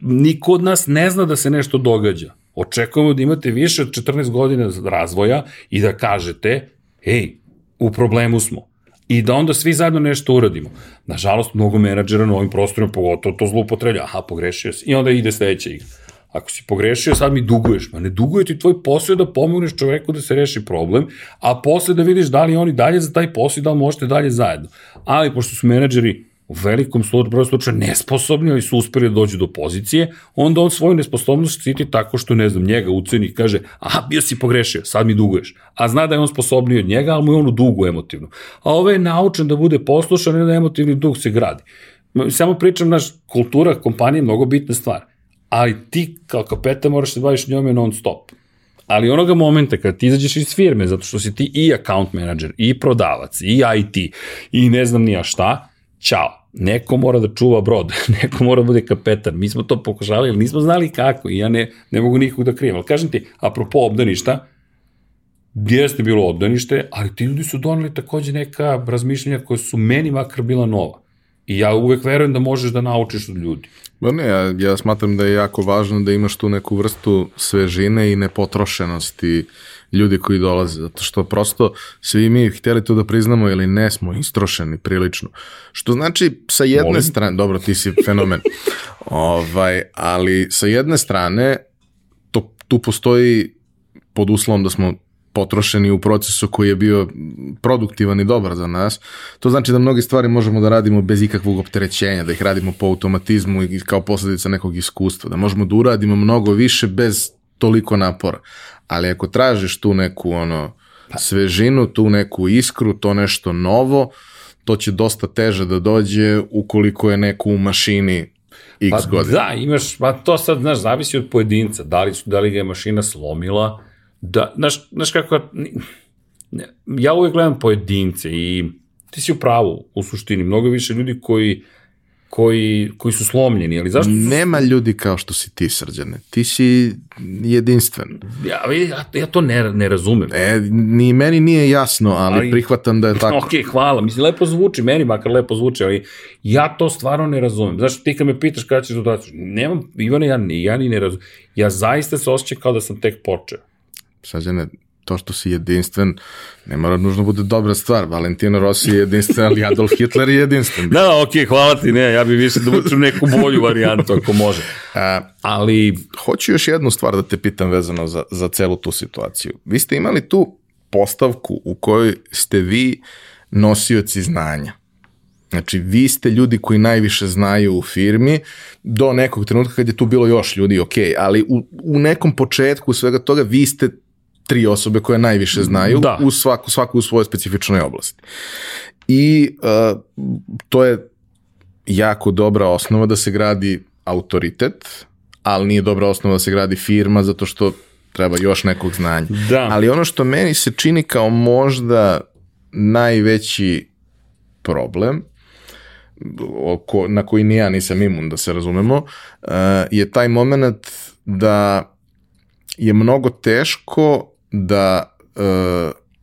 Niko od nas ne zna da se nešto događa. Očekujemo da imate više od 14 godina razvoja i da kažete, ej, u problemu smo. I da onda svi zajedno nešto uradimo. Nažalost, mnogo menadžera na ovim prostorima, pogotovo to zloupotreblja. Aha, pogrešio si. I onda ide sledeća igra. Ako si pogrešio, sad mi duguješ. Ma ne duguje ti tvoj posao da pomogneš čoveku da se reši problem, a posle da vidiš da li oni dalje za taj posao i da li možete dalje zajedno. Ali pošto su menadžeri u velikom broju slučaju nesposobni, ali su uspeli da dođu do pozicije, onda on svoju nesposobnost štiti tako što, ne znam, njega uceni i kaže, aha, bio si pogrešio, sad mi duguješ. A zna da je on sposobniji od njega, ali mu je on u dugu emotivno. A ovaj je naučen da bude poslušan i da emotivni dug se gradi. Samo pričam, naš kultura kompanije je mnogo bitna stvar. Ali ti kao kapeta moraš se baviš njome non stop. Ali onoga momenta kad ti izađeš iz firme, zato što si ti i account manager, i prodavac, i IT, i ne znam nija šta, Ćao. Neko mora da čuva brod, neko mora da bude kapetan. Mi smo to pokušali, ali nismo znali kako i ja ne, ne mogu nikog da krijem. Ali kažem ti, apropo obdaništa, jeste bilo obdanište, ali ti ljudi su doneli takođe neka razmišljenja koja su meni makar bila nova. I ja uvek verujem da možeš da naučiš od ljudi. Ba ne, ja, ja smatram da je jako važno da imaš tu neku vrstu svežine i nepotrošenosti ljudi koji dolaze, zato što prosto svi mi hteli to da priznamo ili ne smo istrošeni prilično. Što znači sa jedne Molim. strane, dobro ti si fenomen, ovaj, ali sa jedne strane to, tu postoji pod uslovom da smo potrošeni u procesu koji je bio produktivan i dobar za nas. To znači da mnoge stvari možemo da radimo bez ikakvog opterećenja, da ih radimo po automatizmu i kao posledica nekog iskustva, da možemo da uradimo mnogo više bez toliko napora. Ali ako tražiš tu neku ono pa. svežinu, tu neku iskru, to nešto novo, to će dosta teže da dođe ukoliko je neko u mašini x pa, godina. Da, imaš, pa to sad, znaš, zavisi od pojedinca, da li, su, da li ga je mašina slomila, da, znaš, znaš kako, ja uvek gledam pojedince i ti si u pravu, u suštini, mnogo više ljudi koji koji, koji su slomljeni, ali zašto? Su... Nema ljudi kao što si ti, srđane. Ti si jedinstven. Ja, ja, ja to ne, ne razumem. E, ni meni nije jasno, ali, ali prihvatam da je tako. ok, hvala. Mislim, lepo zvuči, meni makar lepo zvuči, ali ja to stvarno ne razumem. Znaš, ti kad me pitaš kada ćeš dodati, nemam, Ivane, ja, ja ni ne razumem. Ja zaista se osjećam kao da sam tek počeo. Srđane, to što si jedinstven ne mora nužno bude dobra stvar. Valentino Rossi je jedinstven, ali Adolf Hitler je jedinstven. Da, da, okej, okay, hvala ti, ne, ja bih više da učim neku bolju varijantu ako može. A, ali... Hoću još jednu stvar da te pitam vezano za, za celu tu situaciju. Vi ste imali tu postavku u kojoj ste vi nosioci znanja. Znači, vi ste ljudi koji najviše znaju u firmi, do nekog trenutka kad je tu bilo još ljudi, ok, ali u, u nekom početku svega toga vi ste tri osobe koje najviše znaju da. u svaku, svaku u svojoj specifičnoj oblasti. I uh, to je jako dobra osnova da se gradi autoritet, ali nije dobra osnova da se gradi firma zato što treba još nekog znanja. Da. Ali ono što meni se čini kao možda najveći problem oko, na koji ni ja nisam imun, da se razumemo, uh, je taj moment da je mnogo teško da uh,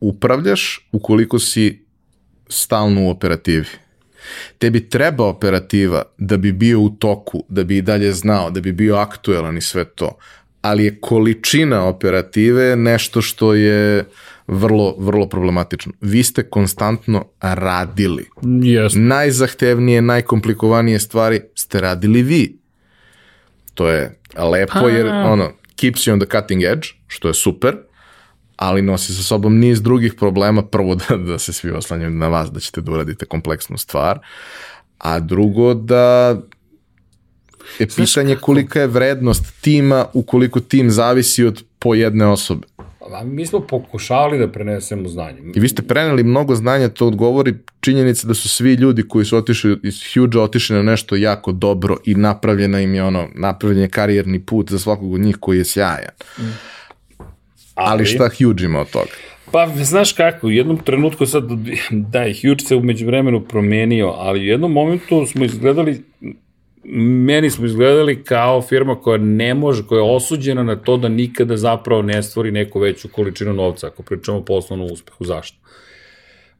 upravljaš ukoliko si stalno u operativi. Tebi treba operativa da bi bio u toku, da bi i dalje znao, da bi bio aktuelan i sve to, ali je količina operative nešto što je vrlo, vrlo problematično. Vi ste konstantno radili. Yes. Najzahtevnije, najkomplikovanije stvari ste radili vi. To je lepo pa. jer ono, keeps you on the cutting edge, što je super, ali nosi sa sobom niz drugih problema. Prvo da, da se svi oslanjaju na vas, da ćete da uradite kompleksnu stvar, a drugo da je pitanje kolika je vrednost tima ukoliko tim zavisi od po jedne osobe. A mi smo pokušavali da prenesemo znanje. I vi ste preneli mnogo znanja, to odgovori činjenica da su svi ljudi koji su otišli iz Huge otišli na nešto jako dobro i napravljena im je ono, napravljen je karijerni put za svakog od njih koji je sjajan. Mm. Ali, Ali šta Huge ima od toga? Pa, znaš kako, u jednom trenutku sad, da, Huge se umeđu vremenu promenio, ali u jednom momentu smo izgledali meni smo izgledali kao firma koja ne može, koja je osuđena na to da nikada zapravo ne stvori neku veću količinu novca, ako pričamo o poslovnom uspehu. Zašto?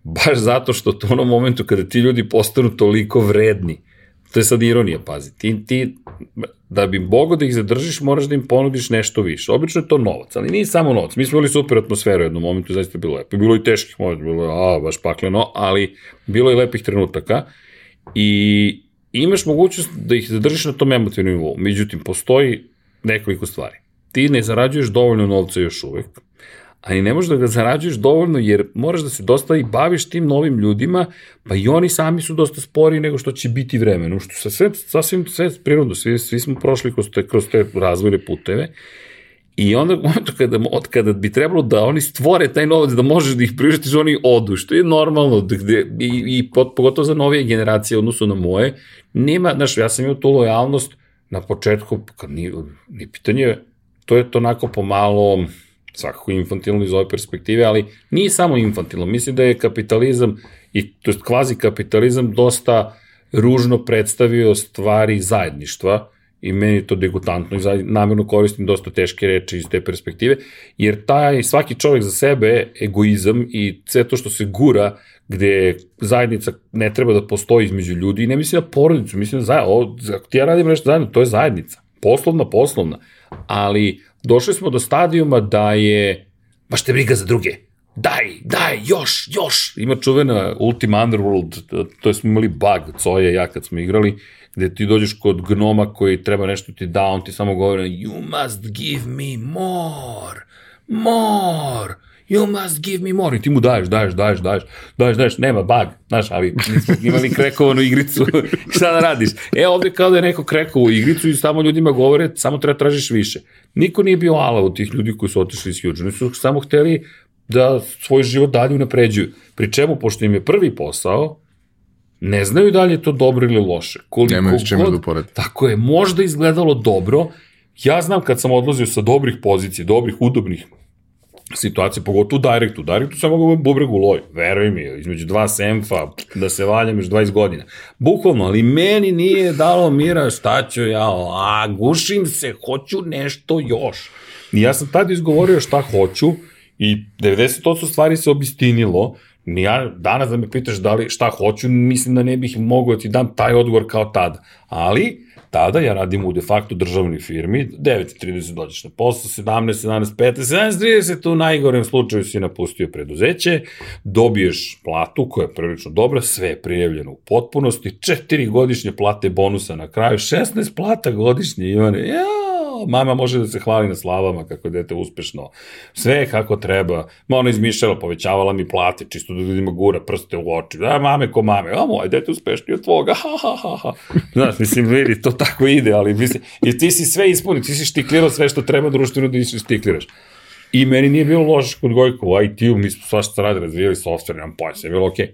Baš zato što to u onom momentu kada ti ljudi postanu toliko vredni, to je sad ironija, pazi, ti, ti da bi mogo da ih zadržiš, moraš da im ponudiš nešto više. Obično je to novac, ali nije samo novac. Mi smo imali super atmosferu u jednom momentu, zaista je bilo lepo. Bilo i teških momenta, bilo je, a, baš pakleno, ali bilo je lepih trenutaka i imaš mogućnost da ih zadržiš na tom emotivnom nivou. Međutim, postoji nekoliko stvari. Ti ne zarađuješ dovoljno novca još uvek, ali ne možeš da ga zarađuješ dovoljno jer moraš da se dosta i baviš tim novim ljudima, pa i oni sami su dosta spori nego što će biti vremenu, što sa sve, sasvim sve prirodno, svi, svi smo prošli kroz te, kroz te razvojne puteve. I onda u momentu kada, od kada bi trebalo da oni stvore taj novac, da možeš da ih priuštiš, oni odu, što je normalno, gde, i, i pogotovo za novije generacije, odnosno na moje, nema, znaš, ja sam imao tu lojalnost na početku, kad ni, ni pitanje, to je to onako pomalo, svakako infantilno iz ove perspektive, ali nije samo infantilno, mislim da je kapitalizam, i to je kvazi kapitalizam, dosta ružno predstavio stvari zajedništva, i meni je to degutantno i namjerno koristim dosta teške reči iz te perspektive, jer taj svaki čovjek za sebe egoizam i sve to što se gura gde zajednica ne treba da postoji između ljudi i ne mislim na porodicu, mislim na zajednicu, ako ti ja radim nešto zajedno, to je zajednica, poslovna, poslovna, ali došli smo do stadijuma da je baš te briga za druge, daj, daj, još, još. Ima čuvena Ultima Underworld, to smo imali bug, Coja ja kad smo igrali, gde ti dođeš kod gnoma koji treba nešto ti da, on ti samo govori you must give me more, more, you must give me more. I ti mu daješ, daješ, daješ, daješ, daješ, daješ, nema bug, znaš, ali nismo imali krekovanu igricu, šta da radiš? E, ovde kao da je neko krekovu igricu i samo ljudima govore, samo treba tražiš više. Niko nije bio ala od tih ljudi koji su otišli iz Huge, oni su samo hteli da svoj život dalje unapređuju. Pri čemu, pošto im je prvi posao, ne znaju da li je to dobro ili loše. Koliko Nemaju s čemu god, da uporedi. Tako je, možda izgledalo dobro. Ja znam kad sam odlazio sa dobrih pozicija, dobrih, udobnih situacija, pogotovo u Directu. U Directu sam mogao bubregu loj, veruj mi, između dva semfa, da se valjam još 20 godina. Bukvalno, ali meni nije dalo mira šta ću ja, a gušim se, hoću nešto još. I ja sam tada izgovorio šta hoću i 90% stvari se obistinilo, Ni ja, danas da me pitaš da li šta hoću, mislim da ne bih mogao da ti dam taj odgovor kao tada. Ali, tada ja radim u de facto državnoj firmi, 9.30 dođeš na posao, 17, 17, 15, 17.30 u najgorem slučaju si napustio preduzeće, dobiješ platu koja je prilično dobra, sve je prijavljeno u potpunosti, četiri godišnje plate bonusa na kraju, 16 plata godišnje, Ivane, jao, mama može da se hvali na slavama kako je dete uspešno, sve kako treba, ma ona izmišljala, povećavala mi plate, čisto da ljudima gura prste u oči, da, mame ko mame, a moje dete uspešnije od tvoga, ha, ha, ha, ha. Znaš, mislim, vidi, to tako ide, ali mislim, i ti si sve ispunio, ti si štiklirao sve što treba društveno da štikliraš. I meni nije bilo loše kod Gojka u IT-u, mi smo svašta radili, razvijali software, nemam pojma, sve je bilo okej. Okay.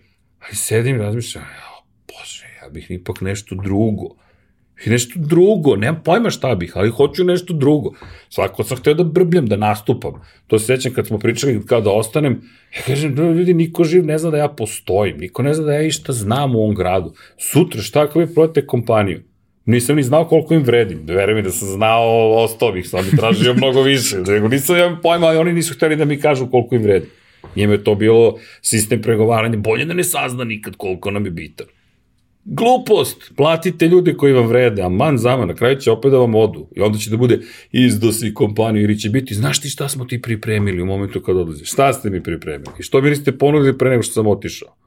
Ali sedim i razmišljam, ja, bože, ja bih ipak nešto drugo. I nešto drugo, nemam pojma šta bih, ali hoću nešto drugo. Svako sam hteo da brbljam, da nastupam. To se sećam kad smo pričali kao da ostanem, ja kažem, ljudi, niko živ ne zna da ja postojim, niko ne zna da ja išta znam u ovom gradu. Sutra, šta ako vi prodate kompaniju? Nisam ni znao koliko im vredim. Verujem mi da sam znao, ostao bih, sam bi tražio mnogo više. Nego nisam ja pojma, ali oni nisu hteli da mi kažu koliko im vredim. Njime je to bilo sistem pregovaranja, bolje da ne sazna nikad koliko nam je bitan. Glupost! Platite ljude koji vam vrede, a man zama, na kraju će opet da vam odu. I onda će da bude izdo si kompaniju ili će biti, znaš ti šta smo ti pripremili u momentu kad odlaziš? Šta ste mi pripremili? I što mi niste ponudili pre nego što sam otišao?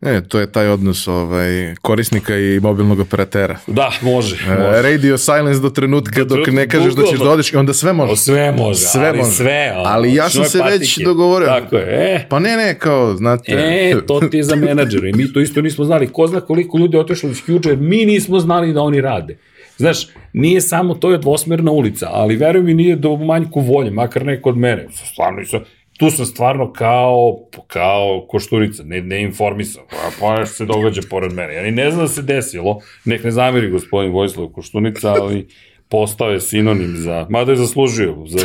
Ne, to je taj odnos ovaj, korisnika i mobilnog operatera. Da, može. E, može. radio silence do trenutka dok ne kažeš da ćeš da odeš i onda sve može. O, sve može, sve ali može. sve. Ono, ali ja sam se patike. već dogovorio. Tako je, e. Pa ne, ne, kao, znate. E, to ti je za menadžere. Mi to isto nismo znali. Ko zna koliko ljudi je otišlo iz Huge, mi nismo znali da oni rade. Znaš, nije samo to je dvosmerna ulica, ali veruj mi nije do manjku volje, makar neko od mene. Stvarno nisam, tu sam stvarno kao, kao košturica, ne, ne informisan, pa, pa što se događa pored mene. Ja ni ne znam da se desilo, nek ne zamiri gospodin Vojislav Koštunica, ali postao je sinonim za, mada je zaslužio, za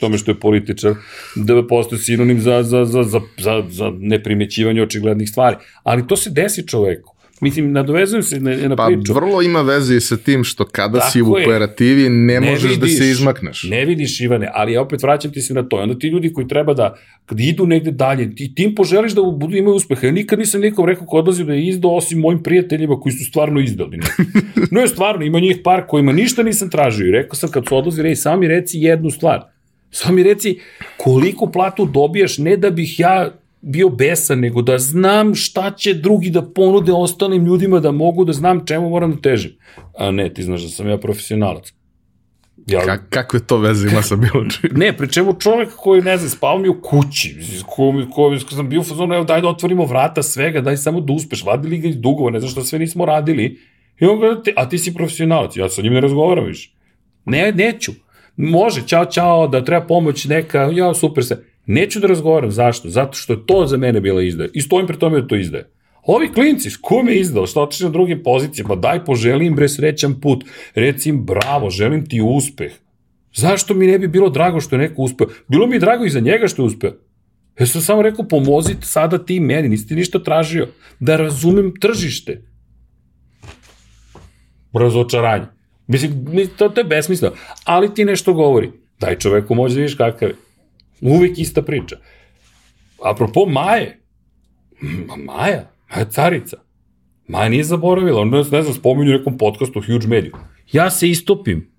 tome što je političar, da postoje sinonim za, za, za, za, za, za neprimećivanje očiglednih stvari. Ali to se desi čoveku. Mislim, nadovezujem se na, na pa, priču. Pa vrlo ima veze i sa tim što kada Tako si u operativi ne, ne možeš vidiš, da se izmakneš. Ne vidiš, Ivane, ali ja opet vraćam ti se na to. Onda ti ljudi koji treba da, kad idu negde dalje, ti tim poželiš da budu imaju uspeha. Ja nikad nisam nikom rekao ko odlazi da je izdao, osim mojim prijateljima koji su stvarno izdali. no je stvarno, ima njih par kojima ništa nisam tražio. I rekao sam kad su odlazi, rej, sami reci jednu stvar. Samo mi reci koliko platu dobijaš, ne da bih ja bio besan, nego da znam šta će drugi da ponude ostalim ljudima, da mogu da znam čemu moram da težim. A ne, ti znaš da sam ja profesionalac. Ja, Ka, kakve to veze ima sa bilo čim? ne, pri čemu čovek koji, ne znam, spao mi u kući, ko, ko, ko sam bio u fazonu, evo daj da otvorimo vrata svega, daj samo da uspeš, vadili ga iz dugova, ne znam šta sve nismo radili, i on gleda, a ti si profesionalac, ja sa njim ne razgovaram više. Ne, neću. Može, čao, čao, da treba pomoć neka, ja, super se. Neću da razgovaram, zašto? Zato što je to za mene bila izdaja. I stojim pre tome da to izdaje. Ovi klinci, s kom je izdao, što otišli na drugim pozicijama, daj poželim bre srećan put, reci im bravo, želim ti uspeh. Zašto mi ne bi bilo drago što je neko uspeo? Bilo mi je drago i za njega što je uspeo. Ja sam samo rekao, pomozite sada ti meni, nisi ti ništa tražio. Da razumem tržište. Razočaranje. Mislim, to, to je besmisleno. Ali ti nešto govori. Daj čoveku moći da vidiš kakav je. Uvijek ista priča. Apropo Maje, Ma, Maja, Maja carica. Maja nije zaboravila, ona ne znam, spominju nekom podcastu Huge Media. Ja se istopim.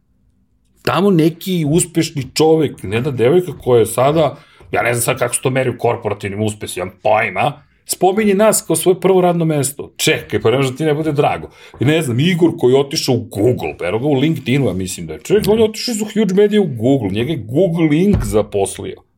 Tamo neki uspešni čovek, jedna devojka koja je sada, ja ne znam sad kako se to meri u korporativnim uspesi, imam pojma, spominje nas kao svoje prvo radno mesto. Čekaj, pa ne može da ti ne bude drago. I ne znam, Igor koji je otišao u Google, pa ga u LinkedInu, ja mislim da je. Čovjek, on je otišao iz Huge Media u Google, njega je Google Link zaposlio.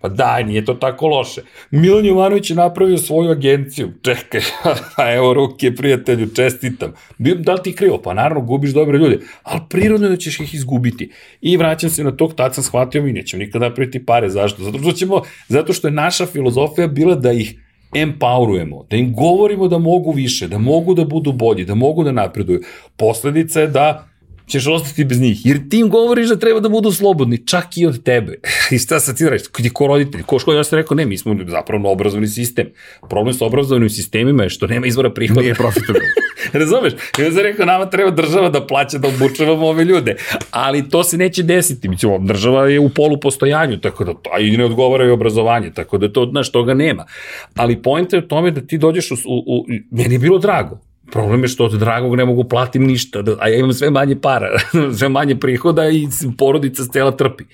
Pa daj, nije to tako loše. Milan Jovanović je napravio svoju agenciju. Čekaj, pa evo ruke, prijatelju, čestitam. Da li ti krivo? Pa naravno, gubiš dobre ljude, ali prirodno da ćeš ih izgubiti. I vraćam se na tog, tad sam shvatio, mi nećemo nikada napraviti pare. Zašto? Zato što, ćemo, zato što je naša filozofija bila da ih empowerujemo, da im govorimo da mogu više, da mogu da budu bolji, da mogu da napreduju. Posledica je da ćeš ostati bez njih. Jer ti im govoriš da treba da budu slobodni, čak i od tebe. I šta sad ti da reći? Kod je ko roditelj? Ko škola? Ja sam rekao, ne, mi smo zapravo obrazovni sistem. Problem sa obrazovnim sistemima je što nema izvora prihoda. Nije profitabilno. Razumeš? Ja sam rekao, nama treba država da plaća da obučavamo ove ljude. Ali to se neće desiti. Mi ćemo, država je u polu postojanju, tako da to, a i ne odgovara i obrazovanje, tako da to, znaš, toga nema. Ali pojenta je u tome da ti dođeš u, u, u meni je bilo drago Problem je što od dragog ne mogu platim ništa, da- a ja imam sve manje para, sve manje prihoda i porodica stela trpi.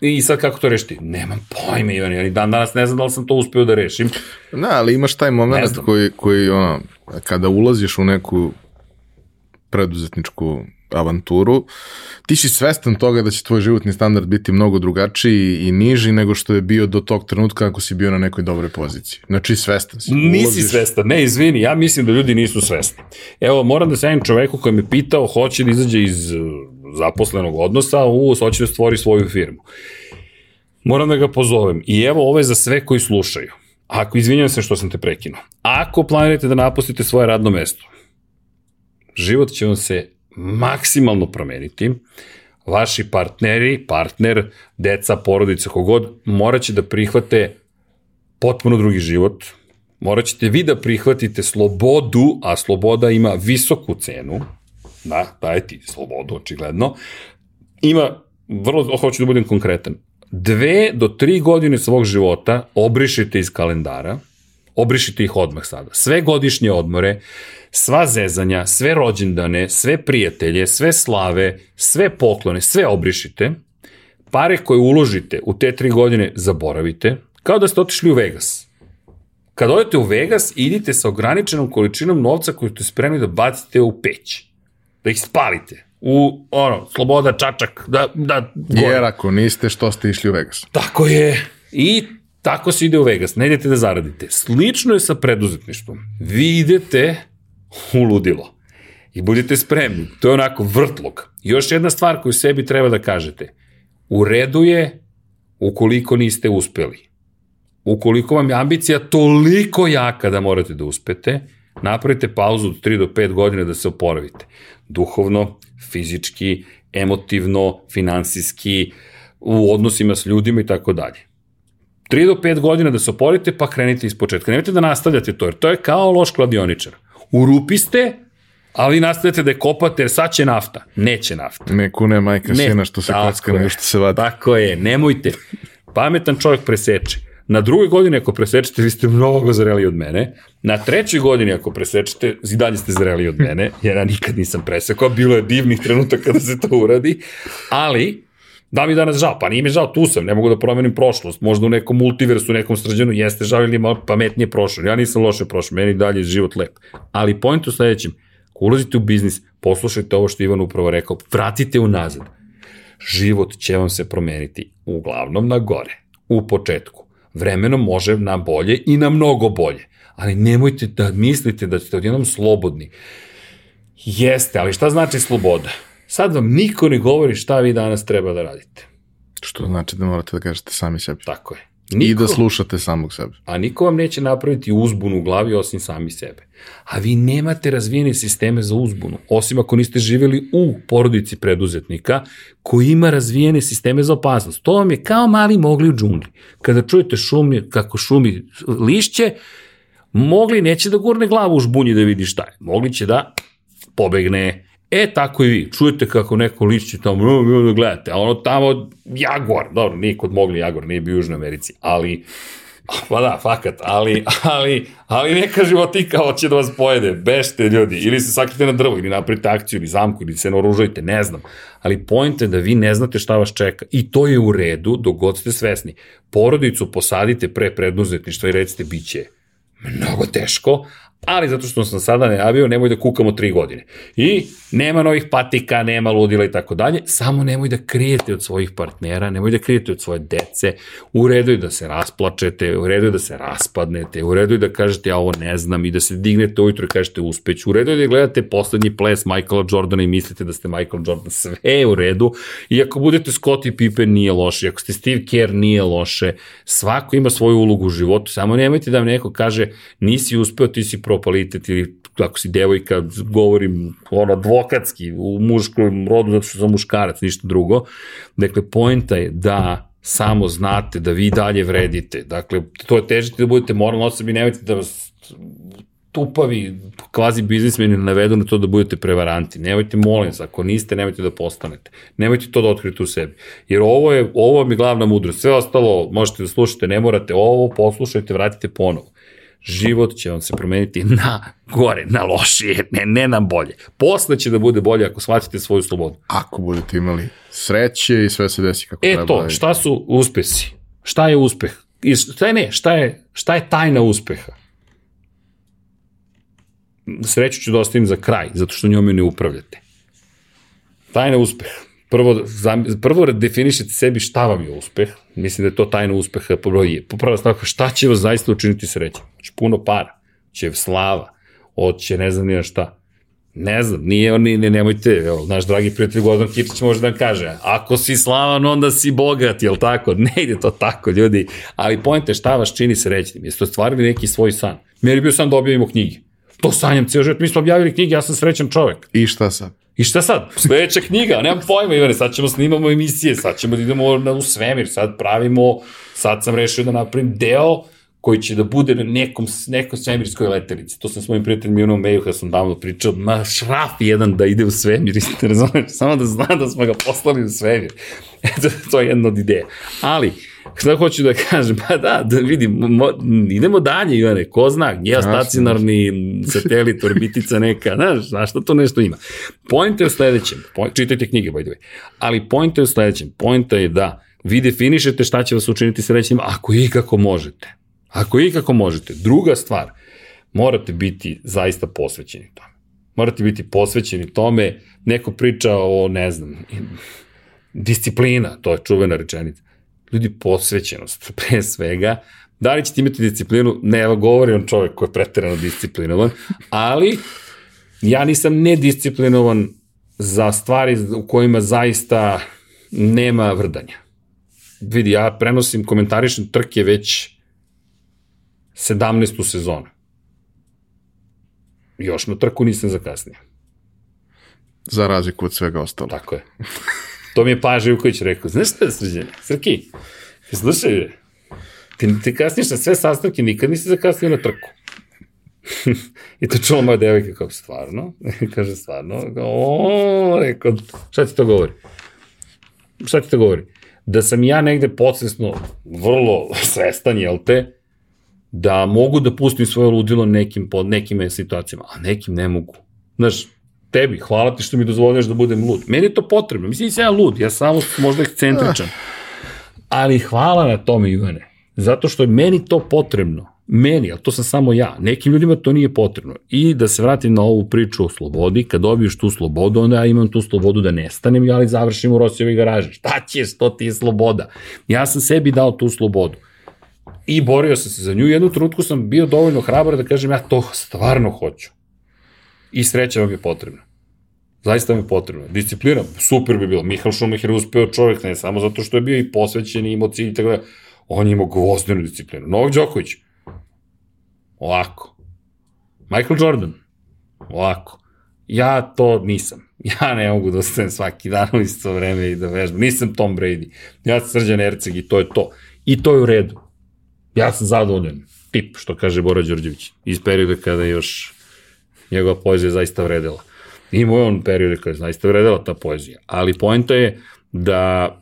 I sad kako to rešiti? Nemam pojme, Ivan, ja dan danas ne znam da li sam to uspeo da rešim. Da, ali imaš taj moment koji, koji ono, kada ulaziš u neku preduzetničku avanturu, ti si svestan toga da će tvoj životni standard biti mnogo drugačiji i niži nego što je bio do tog trenutka ako si bio na nekoj dobroj poziciji. Znači, svestan si. Nisi Ulaziš- svestan, ne, izvini, ja mislim da ljudi nisu svesni. Evo, moram da javim čoveku koji me pitao hoće da izađe iz uh, zaposlenog odnosa, u, hoće da stvori svoju firmu. Moram da ga pozovem. I evo, ovo je za sve koji slušaju. Ako, izvinjam se što sam te prekinuo. Ako planirate da napustite svoje radno mesto, život će vam se maksimalno promeniti. Vaši partneri, partner, deca, porodica, kogod, morat će da prihvate potpuno drugi život. Morat ćete vi da prihvatite slobodu, a sloboda ima visoku cenu. Da, daje ti slobodu, očigledno. Ima, vrlo hoću da budem konkretan, dve do tri godine svog života obrišite iz kalendara, obrišite ih odmah sada. Sve godišnje odmore, sva zezanja, sve rođendane, sve prijatelje, sve slave, sve poklone, sve obrišite. Pare koje uložite u te tri godine zaboravite, kao da ste otišli u Vegas. Kad odete u Vegas, idite sa ograničenom količinom novca koju ste spremni da bacite u peć. Da ih spalite. U, ono, sloboda, čačak, da, da, gore. Jer ako niste, što ste išli u Vegas? Tako je. I tako se ide u Vegas. Ne idete da zaradite. Slično je sa preduzetništvom. Vi idete u ludilo. I budite spremni. To je onako vrtlog. Još jedna stvar koju sebi treba da kažete. U redu je ukoliko niste uspeli. Ukoliko vam je ambicija toliko jaka da morate da uspete, napravite pauzu od 3 do 5 godina da se oporavite. Duhovno, fizički, emotivno, finansijski, u odnosima s ljudima i tako dalje. 3 do 5 godina da se oporite, pa krenite iz početka. Nemojte da nastavljate to, jer to je kao loš kladioničar. U rupi ste, ali nastavljate da je kopate, jer sad će nafta. Neće nafta. Ne kune majka Ne, sina što se kocka nego što se vadi. Tako je, nemojte. Pametan čovjek preseče. Na drugoj godini ako presečete, vi ste mnogo zreli od mene. Na trećoj godini ako presečete, i dalje ste zreli od mene, jer ja nikad nisam presekao. Bilo je divnih trenutaka da se to uradi. Ali, da mi danas žao? Pa nije mi žao, tu sam, ne mogu da promenim prošlost. Možda u nekom multiversu, u nekom srđanu jeste žao ili malo pametnije prošlo. Ja nisam loše prošao, meni dalje je život lep. Ali point u sledećem, ako ulazite u biznis, poslušajte ovo što Ivan upravo rekao, vratite unazad život će vam se promeniti uglavnom na gore, u početku. Vremenom može na bolje i na mnogo bolje, ali nemojte da mislite da ste odjednom slobodni. Jeste, ali šta znači sloboda? Sad vam niko ne govori šta vi danas treba da radite. Što znači da morate da kažete sami sebi. Tako je. I da slušate samog sebe. A niko vam neće napraviti uzbunu u glavi osim sami sebe. A vi nemate razvijene sisteme za uzbunu, osim ako niste živjeli u porodici preduzetnika koji ima razvijene sisteme za opasnost. To vam je kao mali mogli u džungli. Kada čujete šumi, kako šumi lišće, mogli neće da gurne glavu u žbunji da vidi šta je. Mogli će da pobegne. E, tako i vi. Čujete kako neko lišće tamo, no, no, gledate, a ono tamo, Jaguar, dobro, nije kod mogli Jaguar, nije bio u Južnoj Americi, ali, pa da, fakat, ali, ali, ali neka životika hoće da vas pojede, bešte ljudi, ili se sakrite na drvo, ili napravite akciju, ili zamku, ili se naoružajte, ne znam, ali point je da vi ne znate šta vas čeka. I to je u redu dok god ste svesni. Porodicu posadite pre preduzetništva i recite, bit će mnogo teško, ali zato što sam sada najavio, nemoj da kukamo tri godine. I nema novih patika, nema ludila i tako dalje, samo nemoj da krijete od svojih partnera, nemoj da krijete od svoje dece, u redu je da se rasplačete, u redu je da se raspadnete, u redu je da kažete ja ovo ne znam i da se dignete ujutro i kažete uspeć, u redu je da gledate poslednji ples Michaela Jordana i mislite da ste Michael Jordan, sve je u redu. I ako budete Scottie Pippen nije loše, ako ste Steve Kerr nije loše, svako ima svoju ulogu u životu, samo nemojte da vam neko kaže nisi uspeo, ti si propalitet ili ako si devojka, govorim ono advokatski u muškom rodu zato što sam muškarac, ništa drugo. Dakle, poenta je da samo znate da vi dalje vredite. Dakle, to je težite da budete moralno osobi, nemojte da vas tupavi kvazi biznismeni navedu na to da budete prevaranti. Nemojte, molim vas, ako niste, nemojte da postanete. Nemojte to da otkrite u sebi. Jer ovo je, ovo mi je glavna mudrost. Sve ostalo možete da slušate, ne morate ovo, poslušajte, vratite ponovo. Život će vam se promeniti na gore, na lošije, ne, ne na bolje. Posle će da bude bolje ako shvatite svoju slobodu. Ako budete imali sreće i sve se desi kako E treba. to, šta su uspesi? Šta je uspeh? I šta je ne, šta je, šta je tajna uspeha? Sreću ću da ostavim za kraj, zato što njome ne upravljate. Tajna uspeha. Prvo, prvo definišete sebi šta vam je uspeh. Mislim da je to tajna uspeha. Prva stavka, šta će vas zaista učiniti srećom? Hoće puno para, će slava, hoće ne znam nija šta. Ne znam, nije on, ne, nemojte, evo, naš dragi prijatelj Gordon Kičić može da vam kaže, ako si slavan, onda si bogat, jel tako? Ne ide to tako, ljudi. Ali pojente šta vas čini srećnim. Jeste ostvarili neki svoj san. Meni je bio san da objavimo knjige. To sanjam ceo život. Mi smo objavili knjige, ja sam srećan čovek. I šta sad? I šta sad? Sledeća knjiga, nemam pojma, Ivane, sad ćemo snimamo emisije, sad ćemo da idemo na, u svemir, sad pravimo, sad sam rešio da napravim deo koji će da bude na nekom, nekom svemirskoj letelici. To sam s mojim prijateljima Junom Meju, kada sam davno pričao, ma šraf jedan da ide u svemir, ne razumeš, samo da zna da smo ga poslali u svemir. Eto, to je jedna od ideja. Ali, šta hoću da kažem, pa da, da vidim, mo, idemo dalje, Ivane, ko zna, geostacionarni satelit, orbitica neka, znaš, znaš šta to nešto ima. Point je u sledećem, point, čitajte knjige, by the way, ali point je u sledećem, point je da vi definišete šta će vas učiniti srećnim ako ikako možete. Ako ikako možete. Druga stvar, morate biti zaista posvećeni tome. Morate biti posvećeni tome, neko priča o, ne znam, disciplina, to je čuvena rečenica. Ljudi, posvećenost, pre svega, da li ćete imati disciplinu, ne, govori on čovjek koji je pretirano disciplinovan, ali ja nisam nedisciplinovan za stvari u kojima zaista nema vrdanja. Vidi, ja prenosim, komentarišem trke već 17. sezonu. Još na trku nisam zakasnio. Za razliku od svega ostalo. Tako je. To mi je Pa Živković rekao. Znaš šta je srđene? Srki, slušaj, ti, ti kasniš na sve sastavke, nikad nisi zakasnio na trku. I to čula moja devojka kao, stvarno? Kaže, stvarno? O, rekao, šta ti to govori? Šta ti to govori? Da sam ja negde podsvesno vrlo svestan, jel te, da mogu da pustim svoje ludilo nekim, pod nekim situacijama, a nekim ne mogu. Znaš, tebi, hvala ti što mi dozvoljuješ da budem lud. Meni je to potrebno, mislim nisam ja lud, ja samo možda ekscentričan. Ali hvala na tome, Ivane, zato što je meni to potrebno. Meni, ali to sam samo ja. Nekim ljudima to nije potrebno. I da se vratim na ovu priču o slobodi, kad dobiješ tu slobodu, onda ja imam tu slobodu da nestanem, ali završim u Rosijevoj garaži. Šta ćeš, to ti je sloboda. Ja sam sebi dao tu slobodu i borio sam se za nju. Jednu trenutku sam bio dovoljno hrabar da kažem ja to stvarno hoću. I sreća vam je potrebna. Zaista mi je potrebno. Disciplina, super bi bilo. Mihael Schumacher je uspeo čovjek, ne samo zato što je bio i posvećen i imao cilj i tako da. On je imao gvozdenu disciplinu. Novak Đoković, ovako. Michael Jordan, ovako. Ja to nisam. Ja ne mogu da ostanem svaki dan u isto vreme i da vežbam. Nisam Tom Brady. Ja sam Srđan Erceg i to je to. I to je u redu. Ja sam zadovoljan. Tip, što kaže Bora Đorđević. Iz perioda kada još njegova poezija zaista vredela. Imao je on periode kada je zaista vredela ta poezija. Ali poenta je da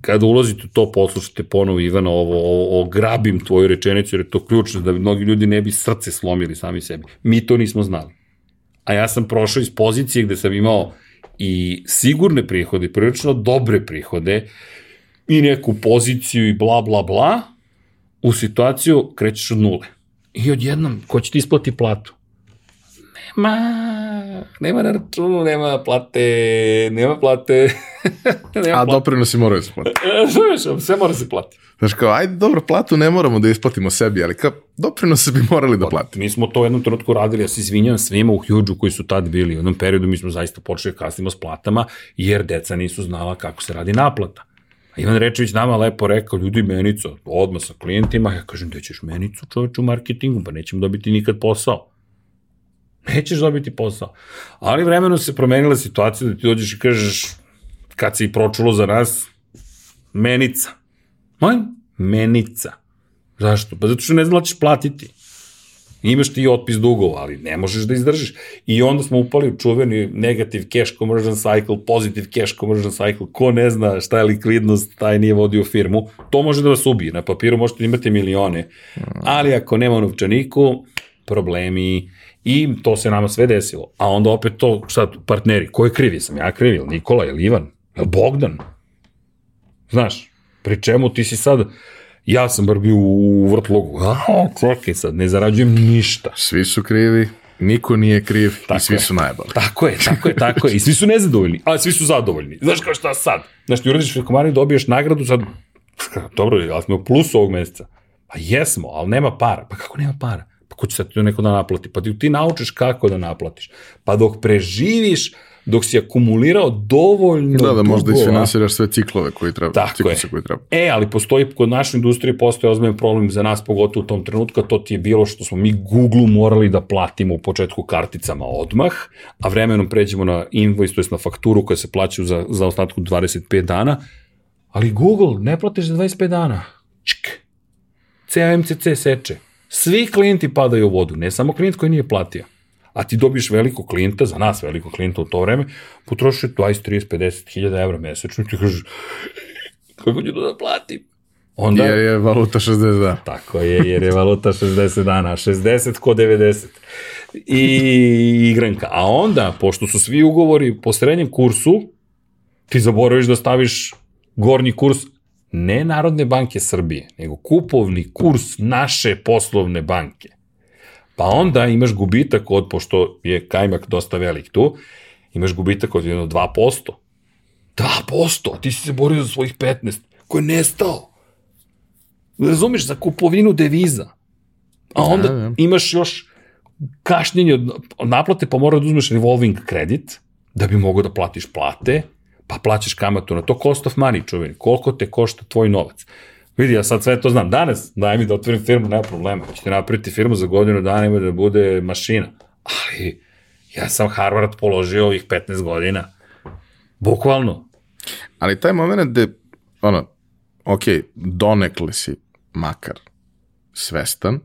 kada ulazite u to, poslušate ponovo Ivana, ovo, ovo, ovo grabim tvoju rečenicu, jer je to ključno, da mnogi ljudi ne bi srce slomili sami sebi. Mi to nismo znali. A ja sam prošao iz pozicije gde sam imao i sigurne prihode, prilično dobre prihode, i neku poziciju i bla, bla, bla, u situaciju krećeš od nule. I odjednom, ko će ti isplati platu? Nema, nema na računu, nema plate, nema plate. nema A doprinosi moraju se platiti. Znaš, sve mora se plati. Znaš kao, ajde, dobro, platu ne moramo da isplatimo sebi, ali kao, doprinose bi morali da platimo. Mi smo to u jednom trenutku radili, ja se izvinjam svima u Huge-u koji su tad bili. U jednom periodu mi smo zaista počeli da kasnimo s platama, jer deca nisu znala kako se radi naplata. Ivan Rečević nama lepo rekao, ljudi menica, odmah sa klijentima, ja kažem, da ćeš menicu čoveč u marketingu, pa nećemo dobiti nikad posao. Nećeš dobiti posao. Ali vremenom se promenila situacija da ti dođeš i kažeš, kad se i pročulo za nas, menica. Moj? Menica. Zašto? Pa zato što ne ćeš platiti. Imaš ti otpis dugova, ali ne možeš da izdržiš. I onda smo upali u čuveni negative cash conversion cycle, positive cash conversion cycle, ko ne zna šta je likvidnost, taj nije vodio firmu, to može da vas ubije. Na papiru možete imati milione, ali ako nema novčaniku, problemi, i to se nama sve desilo. A onda opet to, sad, partneri, ko je krivi? Sam ja krivi, ili Nikola, ili Ivan, ili Bogdan? Znaš, pri čemu ti si sad, ja sam bar bio u vrtlogu, a, čekaj sad, ne zarađujem ništa. Svi su krivi, niko nije kriv tako i svi je. su najbolji. Tako je, tako je, tako je. I svi su nezadovoljni, a svi su zadovoljni. Znaš kao šta sad? Znaš, ti uradiš filkomariju, dobiješ nagradu, sad, dobro, ali smo u plusu ovog meseca. Pa jesmo, ali nema para. Pa kako nema para? Pa ko će sad to neko da naplati? Pa ti, ti naučiš kako da naplatiš. Pa dok preživiš, dok si akumulirao dovoljno Da, da možda dugova, isfinansiraš sve ciklove koji treba, Tako je. koji treba. E, ali postoji, kod naše industrije postoje ozbiljan problem za nas, pogotovo u tom trenutku, to ti je bilo što smo mi Google morali da platimo u početku karticama odmah, a vremenom pređemo na invoice, to je na fakturu koja se plaćaju za, za ostatku 25 dana, ali Google ne platiš za 25 dana. Čk. CMCC seče. Svi klijenti padaju u vodu, ne samo klijent koji nije platio. A ti dobiješ velikog klijenta, za nas velikog klijenta u to vreme, potrošiš 20, 30, 50 hiljada evra mesečno i ti kažeš, kako ću to da platim? Onda, Jer je valuta 60 dana. Tako je, jer je valuta 60 dana, 60 ko 90. I igranka. A onda, pošto su svi ugovori po srednjem kursu, ti zaboraviš da staviš gornji kurs ne Narodne banke Srbije, nego kupovni kurs naše poslovne banke. Pa onda imaš gubitak od, pošto je kajmak dosta velik tu, imaš gubitak od jedno 2%. 2%, a ti si se borio za svojih 15, ko je nestao. Razumeš, za kupovinu deviza. A onda Da, da. imaš još kašnjenje od od naplate, pa mora da uzmeš revolving kredit, da bi mogao da platiš plate, pa plaćaš kamatu na to, cost of money, čuveni, koliko te košta tvoj novac. Vidi, ja sad sve to znam. Danas, daj mi da otvorim firmu, nema problema. Ćete napraviti firmu za godinu dana ima da bude mašina. Ali, ja sam Harvard položio ovih 15 godina. Bukvalno. Ali taj moment gde, ono, ok, donekle si makar svestan,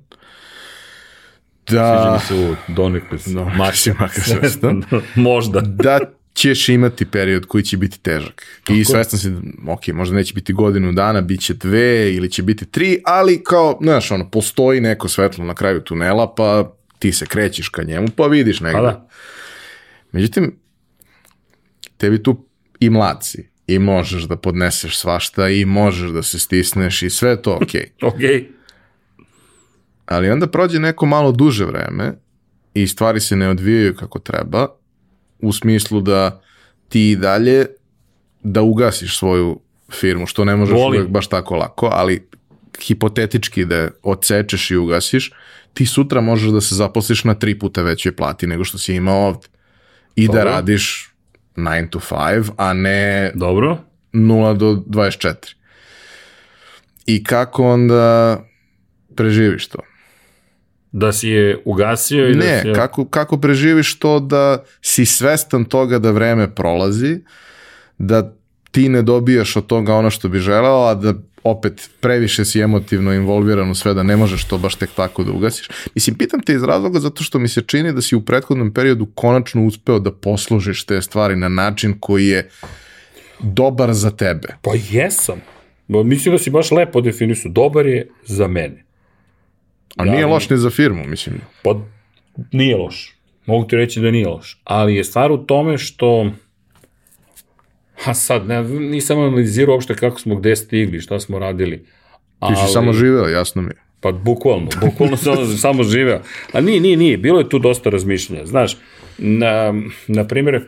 Sviđa da, mi se u donekle si. No, makar, si makar svestan. Možda. da ćeš imati period koji će biti težak. I svestan si, ok, možda neće biti godinu dana, bit će dve ili će biti tri, ali kao, znaš, ono, postoji neko svetlo na kraju tunela, pa ti se krećeš ka njemu, pa vidiš negde. Pa da. Međutim, tebi tu i mlad si, i možeš da podneseš svašta, i možeš da se stisneš, i sve to okej. Okej. Ali onda prođe neko malo duže vreme i stvari se ne odvijaju kako treba, u smislu da ti i dalje da ugasiš svoju firmu, što ne možeš Volim. uvek baš tako lako, ali hipotetički da je odsečeš i ugasiš, ti sutra možeš da se zaposliš na tri puta većoj plati nego što si imao ovde. I da Dobro. radiš 9 to 5, a ne Dobro. 0 do 24. I kako onda preživiš to? Da si je ugasio i da Ne, si je... kako, kako preživiš to da si svestan toga da vreme prolazi, da ti ne dobijaš od toga ono što bi želeo, a da opet previše si emotivno involviran u sve da ne možeš to baš tek tako da ugasiš. Mislim, pitam te iz razloga zato što mi se čini da si u prethodnom periodu konačno uspeo da poslužiš te stvari na način koji je dobar za tebe. Pa jesam. Mislim da si baš lepo definisu. Dobar je za mene. A nije loš ni za firmu, mislim. Pa nije loš. Mogu ti reći da nije loš. Ali je stvar u tome što Ha sad, ne, nisam analizirao uopšte kako smo gde stigli, šta smo radili. Ti Ali, si samo živeo, jasno mi je. Pa bukvalno, bukvalno sam samo živeo. A nije, nije, nije, bilo je tu dosta razmišljanja. Znaš, na, na primjer,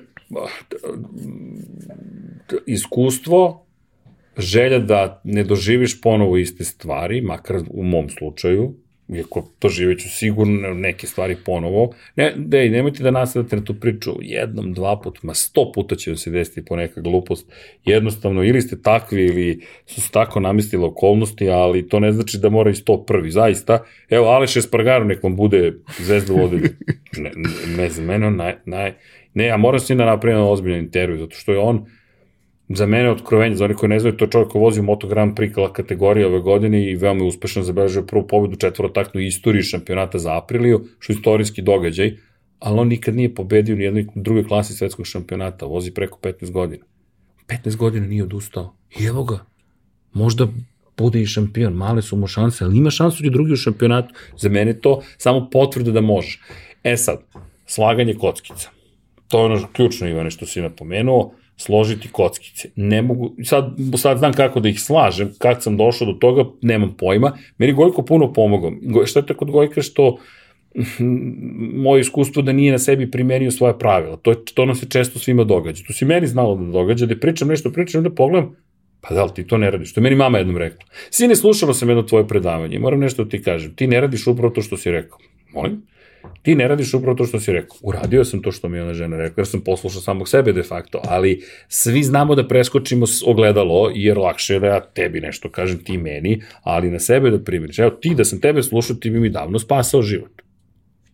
iskustvo, želja da ne doživiš ponovo iste stvari, makar u mom slučaju, iako doživjet ću sigurno neke stvari ponovo. Ne, dej, nemojte da nasadate na tu priču jednom, dva put, ma sto puta će vam se desiti po neka glupost. Jednostavno, ili ste takvi, ili su se tako namistile okolnosti, ali to ne znači da mora i sto prvi, zaista. Evo, Aleš Espargaro, nek vam bude zvezda vodelja. Ne, ne, ne za mene, on naj, naj, ne, ja moram s njim da napravim ozbiljan intervju, zato što je on, za mene otkrovenje, za one koji ne znaju, to je čovjek koji vozi u Moto Grand Prix kategorije ove godine i veoma je uspešno zabeležio prvu pobedu četvorotaknu istoriji šampionata za Apriliju, što je istorijski događaj, ali on nikad nije pobedio u nijednoj drugoj klasi svetskog šampionata, vozi preko 15 godina. 15 godina nije odustao. I evo ga, možda bude i šampion, male su mu šanse, ali ima šansu da drugi u šampionatu. Za mene to samo potvrda da može. E sad, slaganje kockica. To je ono ključno, Ivane, što si napomenuo, složiti kockice. Ne mogu, sad, sad znam kako da ih slažem, kad sam došao do toga, nemam pojma. Meni Gojko puno pomogao. Šta je to kod Gojka što moje iskustvo da nije na sebi primenio svoje pravila. To, je, to nam se često svima događa. To si meni znalo da događa, da pričam nešto, pričam, da pogledam, pa da li ti to ne radiš? To je meni mama jednom rekla. Sine, slušala sam jedno tvoje predavanje, moram nešto da ti kažem. Ti ne radiš upravo to što si rekao. Molim? Ti ne radiš upravo to što si rekao. Uradio sam to što mi ona žena rekla, jer sam poslušao samog sebe de facto, ali svi znamo da preskočimo ogledalo, jer lakše je da ja tebi nešto kažem, ti meni, ali na sebe da primjeriš. Evo, ti da sam tebe slušao, ti bi mi davno spasao život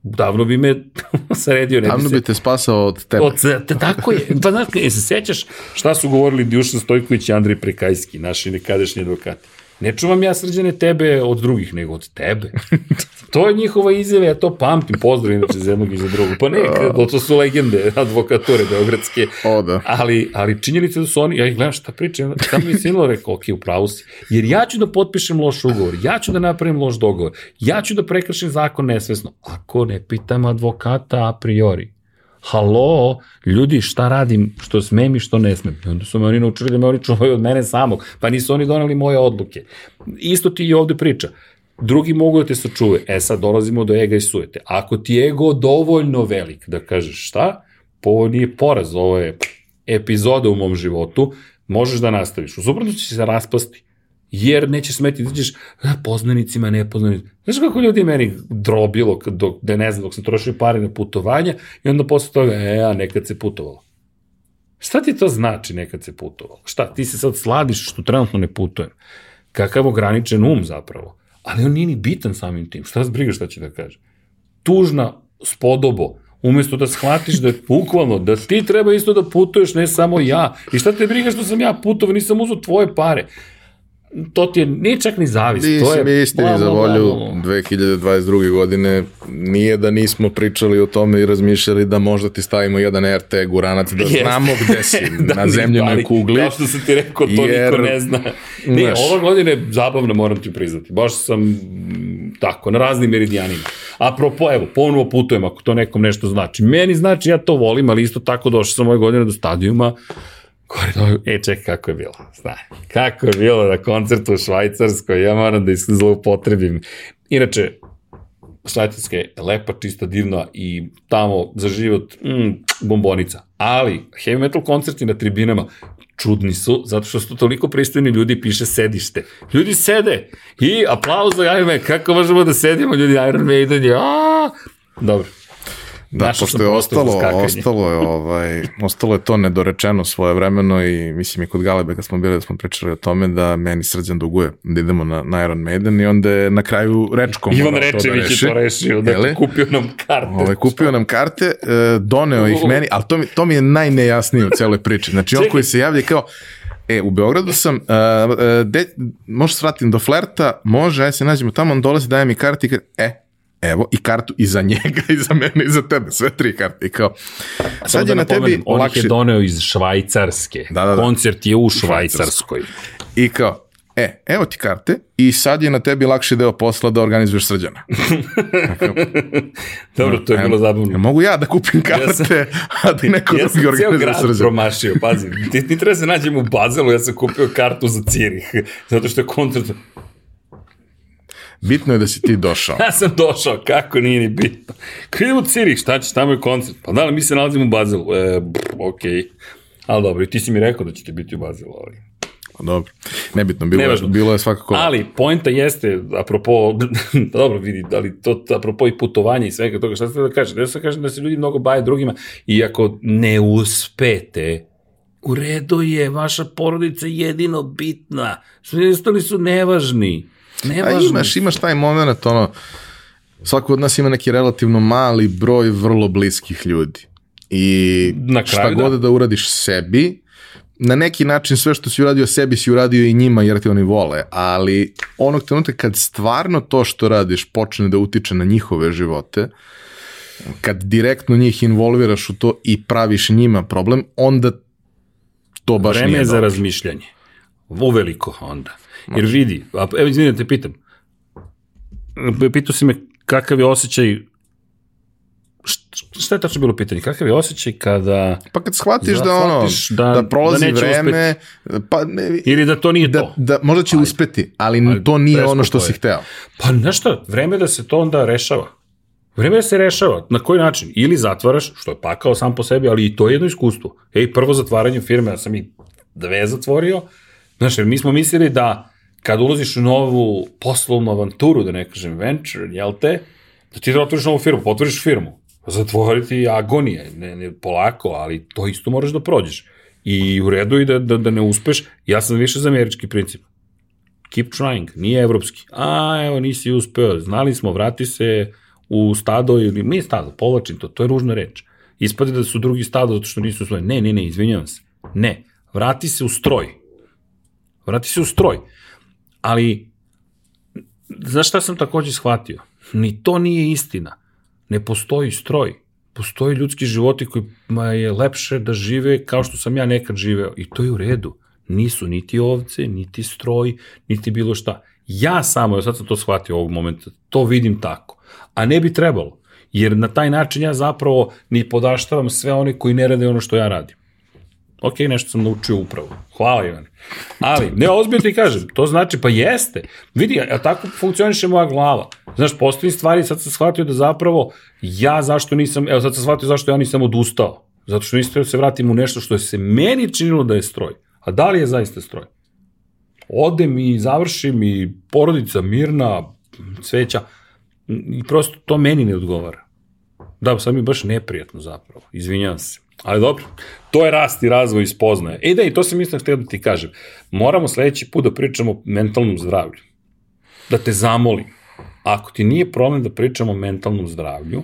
davno bi me sredio. Ne davno bi, se... bi te spasao od tebe. Od, te, tako je. Pa znaš, je se sećaš šta su govorili Dušan Stojković i Andrej Prekajski, naši nekadašnji advokati? Ne čuvam ja srđane tebe od drugih, nego od tebe. to je njihova izjava, ja to pamtim, pozdrav inače za jednog i za drugog. Pa ne, to su legende advokature beogradske. O, da. Ali, ali činjenica da su oni, ja ih gledam šta pričam, tamo mi sinilo rekao, ok, upravo si. Jer ja ću da potpišem loš ugovor, ja ću da napravim loš dogovor, ja ću da prekršim zakon nesvesno. Ako ne pitam advokata a priori, halo, ljudi, šta radim, što smem i što ne smem. I onda su me oni naučili da me oni čuvaju od mene samog, pa nisu oni doneli moje odluke. Isto ti i ovde priča. Drugi mogu da te sačuvaju. E sad dolazimo do ega i sujete. Ako ti je ego dovoljno velik da kažeš šta, ovo nije poraz, ovo je epizoda u mom životu, možeš da nastaviš. U suprotno će se raspasti jer neće smeti da ćeš e, poznanicima, nepoznanicima. Znaš kako ljudi meni drobilo dok, da ne znam, dok sam trošio pare na putovanja i onda posle toga, e, a nekad se putovalo. Šta ti to znači nekad se putovalo? Šta, ti se sad sladiš što trenutno ne putujem. Kakav ograničen um zapravo. Ali on nije ni bitan samim tim. Šta vas briga šta će da kaže? Tužna spodobo, umesto da shvatiš da je bukvalno, da ti treba isto da putuješ, ne samo ja. I šta te briga što sam ja putovao, nisam uzao tvoje pare to ti je, nije čak ni zavis. Mislim, to je, istini za volju 2022. godine nije da nismo pričali o tome i razmišljali da možda ti stavimo jedan RT guranac da Jest. znamo gde si da na zemljenoj kugli. Kao što se ti rekao, to jer, niko ne zna. Ne, znaš, ova godina je zabavna, moram ti priznati. Baš sam tako, na raznim meridijanima. Apropo, evo, ponovo putujem, ako to nekom nešto znači. Meni znači, ja to volim, ali isto tako došao sam ove godine do stadijuma Koridor, e, čekaj, kako je bilo? Zna, kako je bilo na koncertu u Švajcarskoj, ja moram da zloupotrebim. Inače, Švajcarska je lepa, čista, divna i tamo za život mm, bombonica. Ali, heavy metal koncerti na tribinama čudni su, zato što su toliko pristojni ljudi, piše sedište. Ljudi sede i aplauz za Iron Man, kako možemo da sedimo, ljudi Iron Maiden je, aaa, dobro. Da, Našao pošto je ostalo, ostalo je, ovaj, ostalo je to nedorečeno svoje vremeno i mislim i kod Galebe kad smo bili da smo pričali o tome da meni srđan duguje da idemo na, na Iron Maiden i onda je na kraju rečkom Ivan Rečević da je to rešio, da je kupio nam karte. Ovaj, kupio nam karte, e, doneo ih meni, ali to mi, to mi je najnejasnije u celoj priči. Znači on koji se javlja kao, E, u Beogradu sam, uh, uh, de, možeš svratim do flerta, može, aj se nađemo tamo, on dolazi, daje mi karti e, evo, i kartu i za njega, i za mene, i za tebe, sve tri karte. I kao, sad je da na tebi on lakše... On je doneo iz Švajcarske. Da, da, da. Koncert je u Švajcarskoj. I kao, e, evo ti karte i sad je na tebi lakši deo posla da organizuješ srđana. Dobro, to je bilo zabavno. Mogu ja da kupim karte, ja sam, a da neko ja drugi organizuje srđana. Ja sam cijel promašio, pazi. Ti, ti treba se nađemo u Bazelu, ja sam kupio kartu za Cirih, zato što je koncert Bitno je da si ti došao. ja sam došao, kako nije ni bitno. Kad idemo u Cirih, šta će, tamo je koncert. Pa da li mi se nalazimo u Bazelu? E, okej. Okay. Ali dobro, ti si mi rekao da ćete biti u Bazelu, ali... Pa dobro, nebitno, bilo, Nevažno. je, bilo je svakako... Ali, poenta jeste, apropo, dobro vidi, ali to, apropo i putovanja i svega toga, šta ste da kažete? Da se kažem da se ljudi mnogo baje drugima i ako ne uspete, u redu je, vaša porodica jedino bitna, svi ostali su nevažni. Ne A imaš, imaš taj moment, ono, svako od nas ima neki relativno mali broj vrlo bliskih ljudi. I Na kraju, šta god da. da uradiš sebi, na neki način sve što si uradio sebi si uradio i njima jer te oni vole, ali onog trenutka kad stvarno to što radiš počne da utiče na njihove živote, kad direktno njih involviraš u to i praviš njima problem, onda to baš Vreme nije je za dobro. razmišljanje. Uveliko onda. Jer vidi, a, evo izvini da te pitam, pitao si me kakav je osjećaj Št- šta je tačno bilo pitanje? Kakav je osjećaj kada... Pa kad shvatiš Da da, ono, shvatiš da- da, prolazi da vreme, pa ne, Ili da to nije da, to? da možda će uspeti, ali, to nije ono što si hteo. Pa znaš šta, vreme da se to onda rešava. Vreme da se rešava. Na koji način? Ili zatvaraš, što je pakao sam po sebi, ali i to je jedno iskustvo. Ej, prvo zatvaranje firme, ja sam i dve zatvorio. Znaš, jer mi smo mislili da kad ulaziš u novu poslovnu avanturu, da ne kažem venture, jel te, da ti da otvoriš novu firmu, potvoriš firmu. Zatvoriti agonije, ne, ne, polako, ali to isto moraš da prođeš. I u redu i da, da, da ne uspeš. Ja sam više za američki princip keep trying, nije evropski. A, evo, nisi uspeo, znali smo, vrati se u stado ili, nije stado, povlačim to, to je ružna reč. Ispade da su drugi stado zato što nisu svoje. Ne, ne, ne, izvinjavam se. Ne, vrati se u stroj. Vrati se u stroj. Ali, znaš šta sam takođe shvatio? Ni to nije istina. Ne postoji stroj. Postoji ljudski životi kojima je lepše da žive kao što sam ja nekad živeo. I to je u redu. Nisu niti ovce, niti stroj, niti bilo šta. Ja samo, ja sad sam to shvatio ovog momenta, to vidim tako. A ne bi trebalo. Jer na taj način ja zapravo ni podaštavam sve one koji ne rade ono što ja radim. Ok, nešto sam naučio upravo. Hvala Ivane. Ali, ne, ozbiljno ti kažem, to znači, pa jeste. Vidi, a tako funkcioniše moja glava. Znaš, postoji stvari, sad sam shvatio da zapravo ja zašto nisam, evo sad sam shvatio zašto ja nisam odustao. Zato što nisam da se vratim u nešto što je se meni činilo da je stroj. A da li je zaista stroj? Odem i završim i porodica mirna, cveća, i prosto to meni ne odgovara. Da, sad mi je baš neprijatno zapravo, izvinjavam se. Ali dobro, to je rast i razvoj i spoznaje. E da, i to sam isto htio da ti kažem. Moramo sledeći put da pričamo o mentalnom zdravlju. Da te zamolim. Ako ti nije problem da pričamo o mentalnom zdravlju,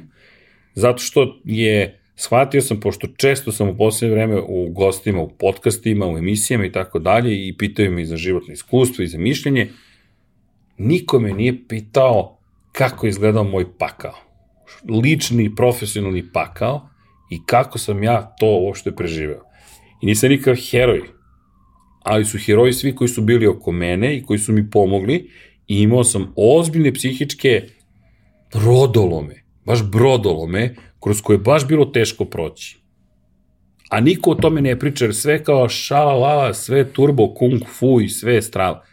zato što je, shvatio sam, pošto često sam u poslednje vreme u gostima, u podcastima, u emisijama i tako dalje i pitaju me i za životno iskustvo i za mišljenje, niko me nije pitao kako je izgledao moj pakao. Lični, profesionalni pakao i kako sam ja to uopšte preživeo. I nisam nikakav heroj, ali su heroji svi koji su bili oko mene i koji su mi pomogli i imao sam ozbiljne psihičke brodolome, baš brodolome, kroz koje je baš bilo teško proći. A niko o tome ne priča, jer sve kao šala lala, sve turbo, kung fu i sve strava.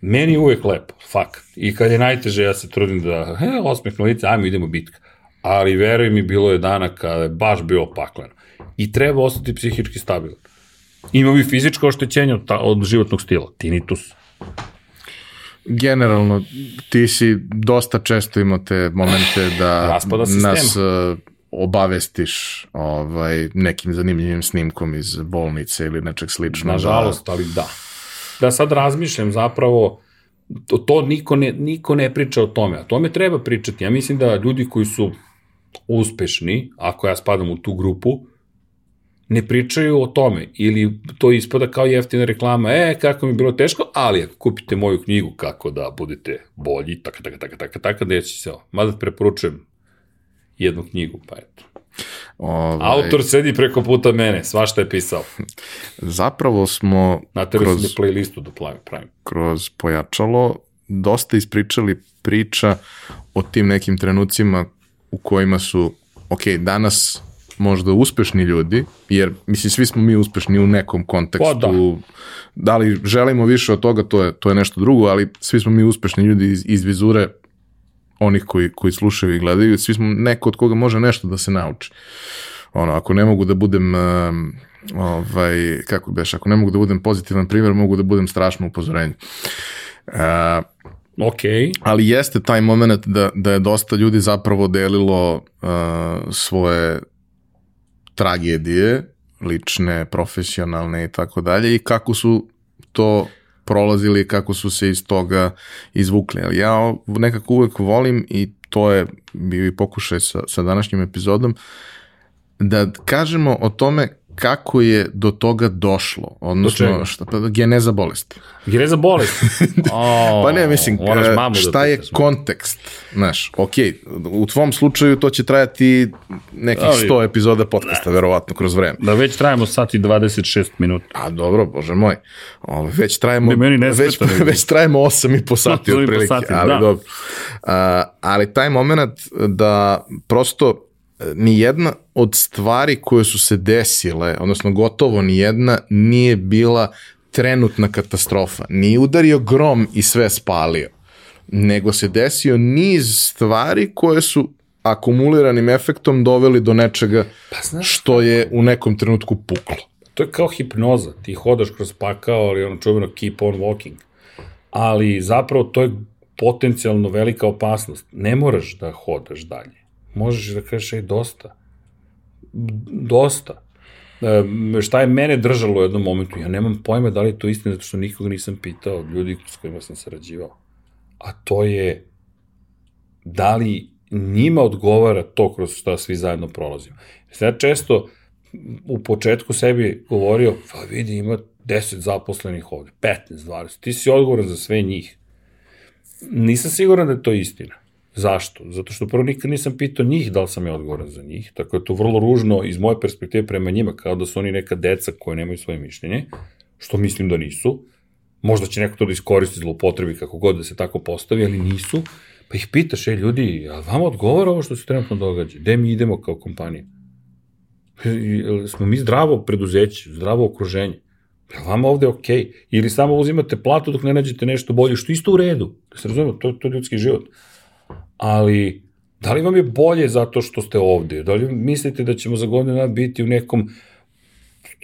Meni je uvek lepo, fakat. I kad je najteže, ja se trudim da, he, osmeh na lice, ajmo idemo bitka. Ali veruj mi, bilo je dana kada je baš bilo pakleno. I treba ostati psihički stabilan. Ima i fizičko oštećenje od, ta, od životnog stila, tinnitus. Generalno, ti si dosta često imao te momente da nas uh, obavestiš ovaj, nekim zanimljivim snimkom iz bolnice ili nečeg sličnog. Nažalost, ali da. Da sad razmišljam zapravo, to, to niko, ne, niko ne priča o tome, a tome treba pričati. Ja mislim da ljudi koji su uspešni, ako ja spadam u tu grupu, ne pričaju o tome ili to ispada kao jeftina reklama, e, kako mi je bilo teško, ali ako kupite moju knjigu kako da budete bolji, taka, taka, taka, taka, taka, deći se ovo. Mada preporučujem jednu knjigu, pa eto. Ovaj, Autor sedi preko puta mene, svašta je pisao. Zapravo smo kroz, kroz... da playlistu da pravim. kroz pojačalo dosta ispričali priča o tim nekim trenucima u kojima su, ok, danas možda uspešni ljudi, jer mislim svi smo mi uspešni u nekom kontekstu. Pa da. da li želimo više od toga, to je, to je nešto drugo, ali svi smo mi uspešni ljudi iz, iz vizure onih koji, koji slušaju i gledaju, svi smo neko od koga može nešto da se nauči. Ono, ako ne mogu da budem um, ovaj, kako beš, ako ne mogu da budem pozitivan primjer, mogu da budem strašno upozorenje. Uh, Ok, ali jeste taj moment da, da je dosta ljudi zapravo delilo uh, svoje tragedije, lične, profesionalne i tako dalje i kako su to prolazili, kako su se iz toga izvukli. Ali ja nekako uvek volim i to je bio i pokušaj sa, sa današnjim epizodom, da kažemo o tome kako je do toga došlo, odnosno čega? šta, pa, geneza bolesti. Geneza bolesti. O, Pa ne, mislim, e, da šta je pitaš. kontekst, znaš, ok, u tvom slučaju to će trajati nekih Ali- 100 epizoda podcasta, verovatno, kroz vreme. Da već trajamo sat i 26 minuta. A dobro, bože moj, Ove, već trajemo, Ne, meni ne već, nego- već trajemo 8 i po sati 8 i po otprilike, sati, ali da. dobro. A, ali taj moment da prosto ni jedna od stvari koje su se desile, odnosno gotovo ni jedna, nije bila trenutna katastrofa. Nije udario grom i sve spalio, nego se desio niz stvari koje su akumuliranim efektom doveli do nečega Pa znaš- što je u nekom trenutku puklo. To je kao hipnoza. Ti hodaš kroz pakao, ali ono čuveno keep on walking. Ali zapravo to je potencijalno velika opasnost. Ne moraš da hodaš dalje. Možeš da kažeš, ej, dosta. Dosta. E, šta je mene držalo u jednom momentu? Ja nemam pojma da li je to istina, zato što nikoga nisam pitao od ljudi s kojima sam sarađivao. A to je da li njima odgovara to kroz šta svi zajedno prolazimo. Ja često u početku sebi govorio, pa vidi, ima 10 zaposlenih ovde, 15, 20, ti si odgovoran za sve njih. Nisam siguran da je to istina. Zašto? Zato što prvo nikad nisam pitao njih da li sam ja odgovoran za njih, tako je to vrlo ružno iz moje perspektive prema njima, kao da su oni neka deca koje nemaju svoje mišljenje, što mislim da nisu. Možda će neko to da iskoristi zlopotrebi kako god da se tako postavi, ali nisu. Pa ih pitaš, ej ljudi, a vama odgovara ovo što se trenutno događa? Gde mi idemo kao kompanija? Smo mi zdravo preduzeće, zdravo okruženje? Je li vama ovde okej? Okay? Ili samo uzimate platu dok ne nađete nešto bolje, što isto u redu. Da se razumemo, to, to je ljudski život. Ali, da li vam je bolje zato što ste ovde? Da li mislite da ćemo za godinu dana biti u nekom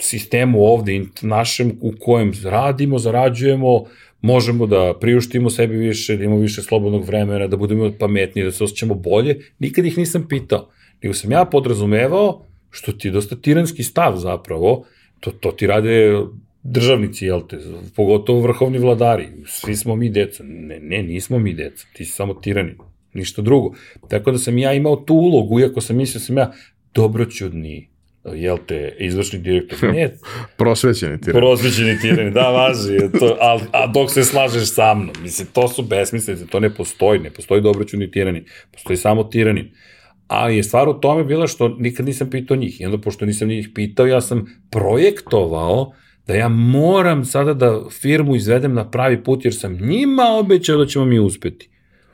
sistemu ovde, našem, u kojem radimo, zarađujemo, možemo da priuštimo sebi više, da imamo više slobodnog vremena, da budemo pametniji, da se osjećamo bolje, nikad ih nisam pitao. Nego sam ja podrazumevao, što ti je dosta tiranski stav zapravo, to, to ti rade državnici, jel te, pogotovo vrhovni vladari, svi smo mi deca. Ne, ne, nismo mi deca, ti si samo tirani, ništa drugo. Tako da sam ja imao tu ulogu, iako sam mislio da sam ja dobroćudni, jel te, izvršni direktor. Ne, Prosvećeni ti. Prosvećeni tirani, da, važi, to, a, a dok se slažeš sa mnom, mislim, to su besmislice, to ne postoji, ne postoji dobroćudni tirani, postoji samo tiranin. Ali je stvar u tome bila što nikad nisam pitao njih. I onda, pošto nisam njih pitao, ja sam projektovao da ja moram sada da firmu izvedem na pravi put, jer sam njima obećao da ćemo mi uspeti.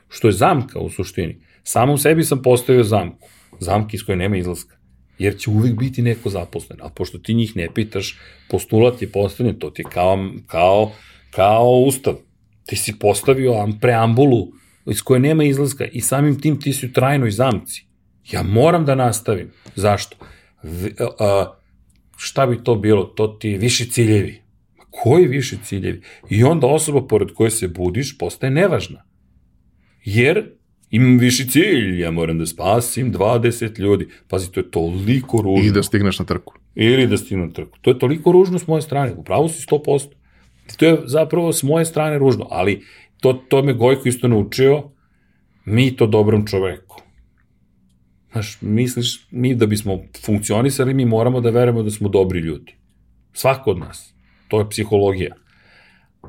Što je zamka u suštini. Samom sebi sam postavio zamku. Zamki iz koje nema izlaska jer će uvijek biti neko zaposlen. A pošto ti njih ne pitaš, postulat je postavljen, to ti je kao, kao, kao ustav. Ti si postavio am- preambulu iz koje nema izlaska i samim tim ti si u trajnoj zamci. Ja moram da nastavim. Zašto? V, a, a, šta bi to bilo? To ti je viši ciljevi. Ma Koji viši ciljevi? I onda osoba pored koje se budiš postaje nevažna. Jer imam viši cilj, ja moram da spasim 20 ljudi. Pazi, to je toliko ružno. I da stigneš na trku. Ili da stignu na trku. To je toliko ružno s moje strane. Upravo si 100%. To je zapravo s moje strane ružno, ali to, to me Gojko isto naučio, mi to dobrom čoveku. Znaš, misliš, mi da bismo funkcionisali, mi moramo da verujemo da smo dobri ljudi. Svako od nas. To je psihologija.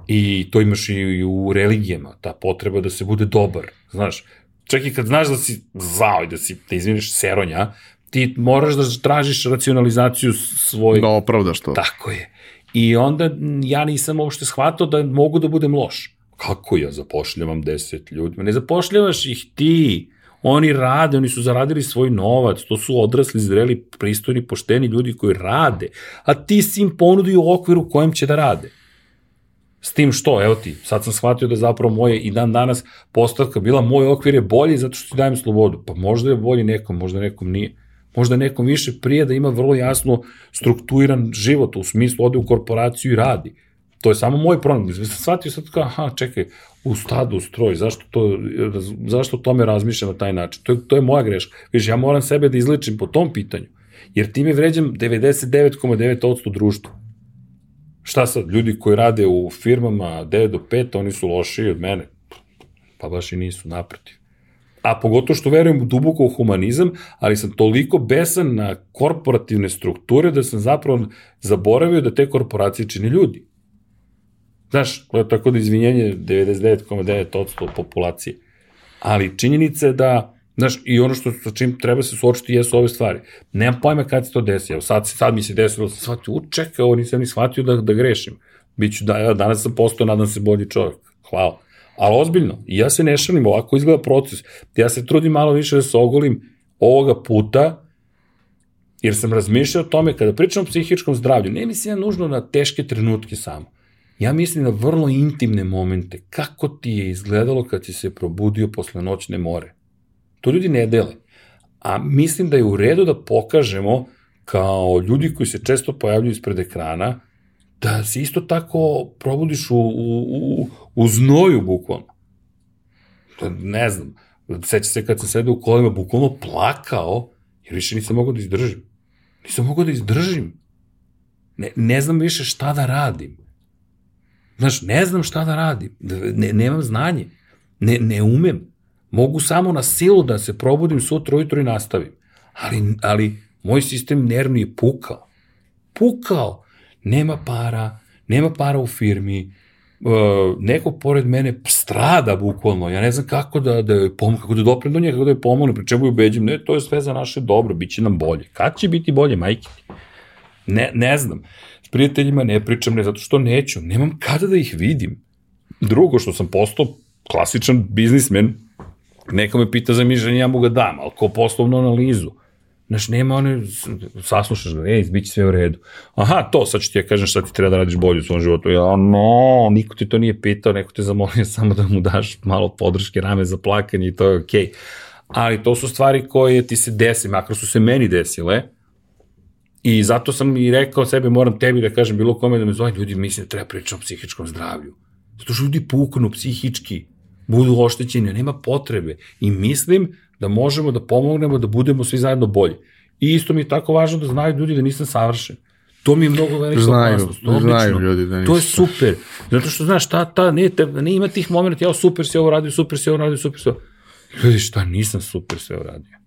I to imaš i u religijama, ta potreba da se bude dobar. Znaš, čak i kad znaš da si zao i da si, da izviniš, seronja, ti moraš da tražiš racionalizaciju svoj... Da opravdaš to. Tako je. I onda ja nisam uopšte shvatao da mogu da budem loš. Kako ja zapošljavam 10 ljudi? Ne zapošljavaš ih ti. Oni rade, oni su zaradili svoj novac, to su odrasli, zreli, pristojni, pošteni ljudi koji rade, a ti si im ponudio u okviru u kojem će da rade. S tim što, evo ti, sad sam shvatio da zapravo moje i dan danas postavka bila moj okvir je bolji zato što ti dajem slobodu. Pa možda je bolji nekom, možda nekom nije. Možda nekom više prije da ima vrlo jasno strukturiran život, u smislu ode u korporaciju i radi. To je samo moj problem. Sam shvatio sad kao, aha, čekaj, u stadu, u stroj, zašto, to, zašto o tome razmišljam na taj način? To je, to je moja greška. Viš, ja moram sebe da izličim po tom pitanju. Jer time vređam 99,9% društva. Šta sad, ljudi koji rade u firmama 9 do 5, oni su lošiji od mene? Pa baš i nisu, naprotiv. a pogotovo što verujem duboko u humanizam, ali sam toliko besan na korporativne strukture da sam zapravo zaboravio da te korporacije čini ljudi. Znaš, tako da izvinjenje 99,9% populacije. Ali činjenica je da Znaš, i ono što sa čim treba se suočiti jesu ove stvari. Nemam pojma kad se to desi. Evo, sad, sad mi se desilo, sam shvatio, u čekaj, ovo nisam ni shvatio da, da grešim. Biću, da, danas sam postao, nadam se, bolji čovjek. Hvala. Ali ozbiljno, ja se ne šalim, ovako izgleda proces. Ja se trudim malo više da se ogolim ovoga puta, jer sam razmišljao o tome, kada pričam o psihičkom zdravlju, ne mislim ja nužno na teške trenutke samo. Ja mislim na vrlo intimne momente. Kako ti je izgledalo kad si se probudio posle noćne more? To ljudi ne dele. A mislim da je u redu da pokažemo kao ljudi koji se često pojavljuju ispred ekrana, da se isto tako probudiš u, u, u, u znoju, bukvalno. Da, ne znam, seća se kad sam sedeo u kolima, bukvalno plakao, jer više nisam mogao da izdržim. Nisam mogao da izdržim. Ne, ne znam više šta da radim. Znaš, ne znam šta da radim. Ne, nemam znanje. Ne, ne umem. Mogu samo na silu da se probudim sutra ujutro i nastavim. Ali, ali moj sistem nervni je pukao. Pukao. Nema para, nema para u firmi, uh, neko pored mene strada bukvalno, ja ne znam kako da, da joj pomogu, kako da doprem do nje, kako da joj pomogu, pri čemu ubeđim, ne, to je sve za naše dobro, bit će nam bolje. Kad će biti bolje, majke? Ne, ne znam. S prijateljima ne pričam, ne zato što neću, nemam kada da ih vidim. Drugo što sam postao klasičan biznismen, Neko me pita za mišljenje, ja mu ga dam, ali ko poslovnu analizu. Znaš, nema one, saslušaš ga, ej, bit će sve u redu. Aha, to, sad ću ti ja kažem šta ti treba da radiš bolje u svom životu. Ja, no, niko ti to nije pitao, neko te zamolio samo da mu daš malo podrške rame za plakanje i to je okej. Okay. Ali to su stvari koje ti se desi, makar su se meni desile, I zato sam i rekao sebi, moram tebi da kažem bilo kome da me zove, ljudi mislim da treba pričati o psihičkom zdravlju. Zato što ljudi puknu psihički budu oštećeni, nema potrebe. I mislim da možemo da pomognemo da budemo svi zajedno bolji. I isto mi je tako važno da znaju ljudi da nisam savršen. To mi je mnogo velika znaju, opasnost. To, znaju ljudi da nisam. To je super. Zato što, znaš, ta, ta, ne, te, ne ima tih momenta, ja super si ovo radio, super si ovo radio, super si ovo. Ljudi, šta, nisam super sve uradio.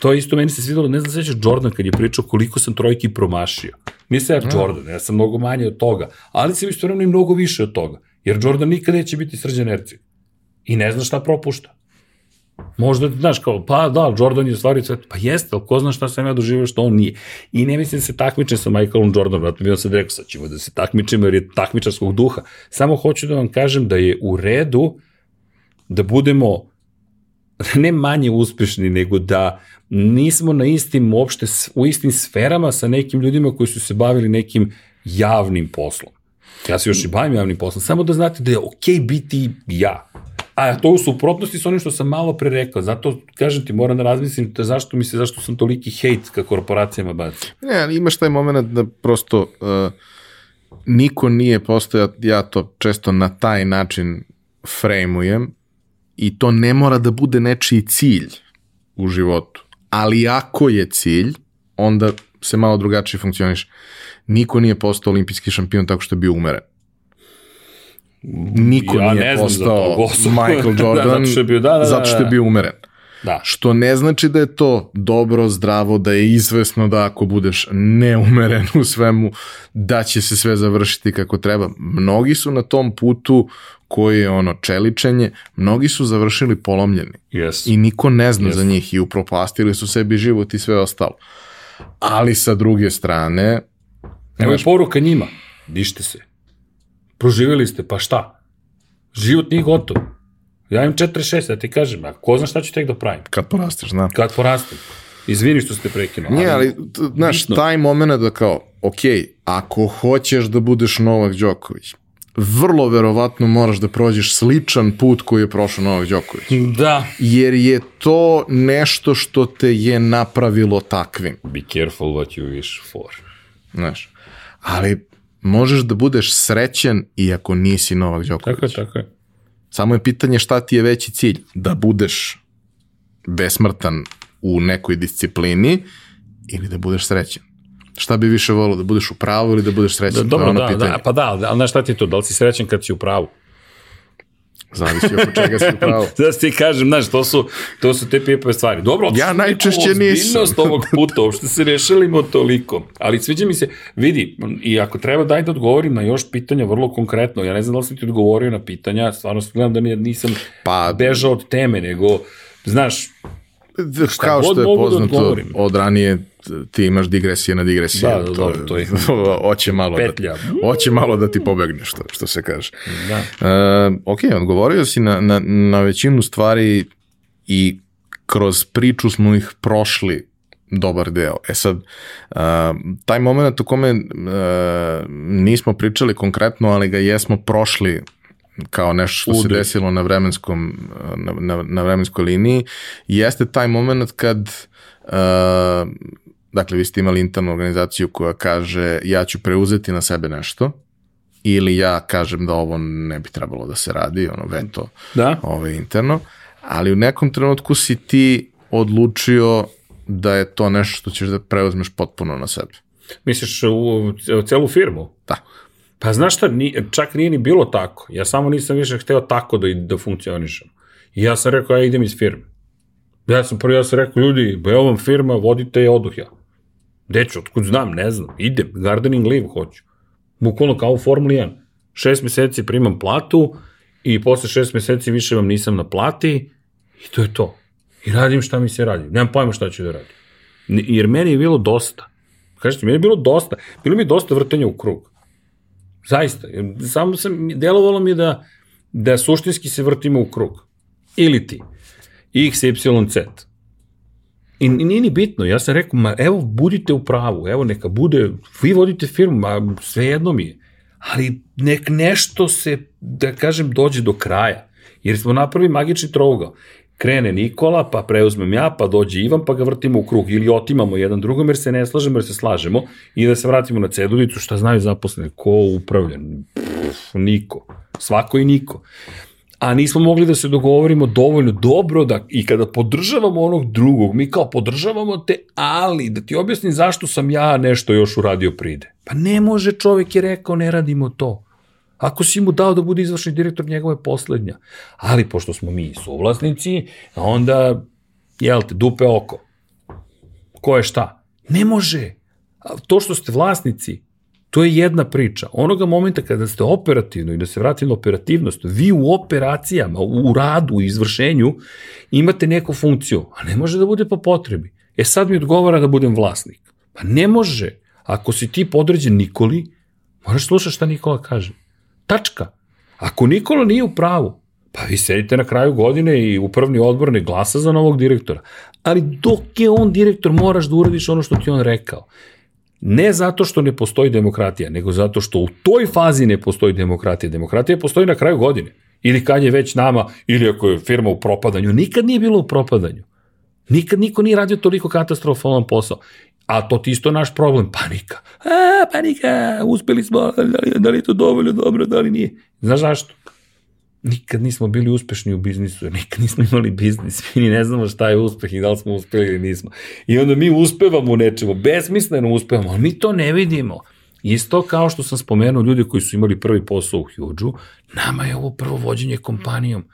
To isto meni se svidalo, ne znam sećaš Jordan kad je pričao koliko sam trojki promašio. Nisam ja Jordan, ja sam mnogo manje od toga, ali sam isto i mnogo više od toga. Jer Jordan nikad neće biti srđan Ercik i ne zna šta propušta. Možda, znaš, kao, pa da, Jordan je stvari sve, pa jeste, ali ko zna šta sam ja doživio što on nije. I ne mislim da se takmičem sa Michaelom Jordanom, vratno mi on sad rekao, sad ćemo da se takmičemo jer je takmičarskog duha. Samo hoću da vam kažem da je u redu da budemo ne manje uspešni, nego da nismo na istim uopšte, u istim sferama sa nekim ljudima koji su se bavili nekim javnim poslom. Ja se još i bavim javnim poslom, samo da znate da je okej okay biti ja a to u suprotnosti sa onim što sam malo pre rekao, zato kažem ti, moram da razmislim da zašto mi se, zašto sam toliki hejt ka korporacijama baci. Ne, ali imaš taj moment da prosto uh, niko nije postao, ja to često na taj način frejmujem i to ne mora da bude nečiji cilj u životu. Ali ako je cilj, onda se malo drugačije funkcioniš. Niko nije postao olimpijski šampion tako što je bio umeren niko ja nije postao Michael da, Jordan da, zato, što je bio, da, da, da, zato što je bio umeren. Da. Što ne znači da je to dobro, zdravo, da je izvesno da ako budeš neumeren u svemu, da će se sve završiti kako treba. Mnogi su na tom putu koji je ono čeličenje, mnogi su završili polomljeni. Yes. I niko ne zna yes. za njih i upropastili su sebi život i sve ostalo. Ali sa druge strane... Evo je poruka njima, dište se proživjeli ste, pa šta? Život nije gotov. Ja imam 46, da ti kažem, a ko zna šta ću tek da pravim? Kad porasteš, znam. Kad porastem. Izvini što ste prekinuli. Nije, ali, znaš, taj moment da kao, ok, ako hoćeš da budeš Novak Đoković, vrlo verovatno moraš da prođeš sličan put koji je prošao Novak Đoković. Da. Jer je to nešto što te je napravilo takvim. Be careful what you wish for. Znaš, ali možeš da budeš srećen iako nisi Novak Đoković. Tako je, tako je. Samo je pitanje šta ti je veći cilj, da budeš besmrtan u nekoj disciplini ili da budeš srećen. Šta bi više volio, da budeš u pravu ili da budeš srećen? Da, dobro, da, da, pa da, ali znaš šta ti je to, da li si srećen kad si u pravu? Zavisi oko čega si upravo. da ti kažem, znaš, to su, to su te pipave stvari. Dobro, Ja najčešće nisam. ovog puta, uopšte se rešilimo toliko. Ali sviđa mi se, vidi, i ako treba daj da odgovorim na još pitanja vrlo konkretno, ja ne znam da li sam ti odgovorio na pitanja, stvarno gledam da nisam Pa- bežao od teme, nego, znaš, Kao god što je da poznato odgovorim. od ranije, ti imaš digresije na digresije. Da, da, dobro, to je- Hoće malo, Petlja. da, hoće malo da ti pobegne, što, što se kaže. da. E, ok, odgovorio si na, na, na većinu stvari i kroz priču smo ih prošli dobar deo. E sad, uh, taj moment u kome uh, nismo pričali konkretno, ali ga jesmo prošli kao nešto što se desilo na vremenskom na, na, na vremenskoj liniji, jeste taj moment kad uh, dakle vi ste imali internu organizaciju koja kaže ja ću preuzeti na sebe nešto ili ja kažem da ovo ne bi trebalo da se radi, ono veto Da? ovaj, interno, ali u nekom trenutku si ti odlučio da je to nešto što ćeš da preuzmeš potpuno na sebe. Misliš u, u celu firmu? Da. Pa znaš šta, ni, čak nije ni bilo tako. Ja samo nisam više hteo tako da, da funkcionišem. I ja sam rekao, ja idem iz firme. Ja sam prvo, ja sam rekao, ljudi, evo vam firma, vodite je oduh ja. Deću, otkud znam, ne znam, idem, gardening leave hoću. Bukvalno kao u Formuli 1. Šest meseci primam platu i posle šest meseci više vam nisam na plati i to je to. I radim šta mi se radi. Nemam pojma šta ću da radim. Jer meni je bilo dosta. Kažete, meni je bilo dosta. Bilo mi je dosta vrtanja u krug. Zaista. Samo sam, delovalo mi da, da suštinski se vrtimo u krug. Ili ti. X, Y, Z. I, I nije ni bitno, ja sam rekao, ma evo, budite u pravu, evo, neka bude, vi vodite firmu, ma sve jedno mi je. Ali nek nešto se, da kažem, dođe do kraja. Jer smo napravili magični trougao. Krene Nikola, pa preuzmem ja, pa dođe Ivan, pa ga vrtimo u krug. Ili otimamo jedan drugom jer se ne slažemo, jer se slažemo. I da se vratimo na cedulicu, šta znaju zaposleni? Ko upravlja? Pff, niko. Svako i niko a nismo mogli da se dogovorimo dovoljno dobro da i kada podržavamo onog drugog, mi kao podržavamo te, ali da ti objasnim zašto sam ja nešto još uradio pride. Pa ne može, čovek je rekao ne radimo to. Ako si mu dao da bude izvršni direktor, njegova je poslednja. Ali pošto smo mi suvlasnici, onda, jel te, dupe oko. Ko je šta? Ne može. To što ste vlasnici, To je jedna priča. Onoga momenta kada ste operativno i da se vratim na operativnost, vi u operacijama, u radu, u izvršenju imate neku funkciju, a ne može da bude po potrebi. E sad mi odgovara da budem vlasnik. Pa ne može. Ako si ti podređen Nikoli, moraš slušati šta Nikola kaže. Tačka. Ako Nikola nije u pravu, pa vi sedite na kraju godine i upravni odbor ne glasa za novog direktora. Ali dok je on direktor, moraš da uradiš ono što ti on rekao. Ne zato što ne postoji demokratija, nego zato što u toj fazi ne postoji demokratija. Demokratija postoji na kraju godine. Ili kad je već nama, ili ako je firma u propadanju. Nikad nije bilo u propadanju. Nikad niko nije radio toliko katastrofalan posao. A to ti isto naš problem, panika. A, panika, uspeli smo, da li, da li je to dovoljno dobro, da li nije. Znaš zašto? Nikad nismo bili uspešni u biznisu, nikad nismo imali biznis, mi ni ne znamo šta je uspeh i da li smo uspeli ili nismo. I onda mi uspevamo u nečemu, besmisleno uspevamo, ali mi to ne vidimo. Isto kao što sam spomenuo ljudi koji su imali prvi posao u Huge-u, nama je ovo prvo vođenje kompanijom,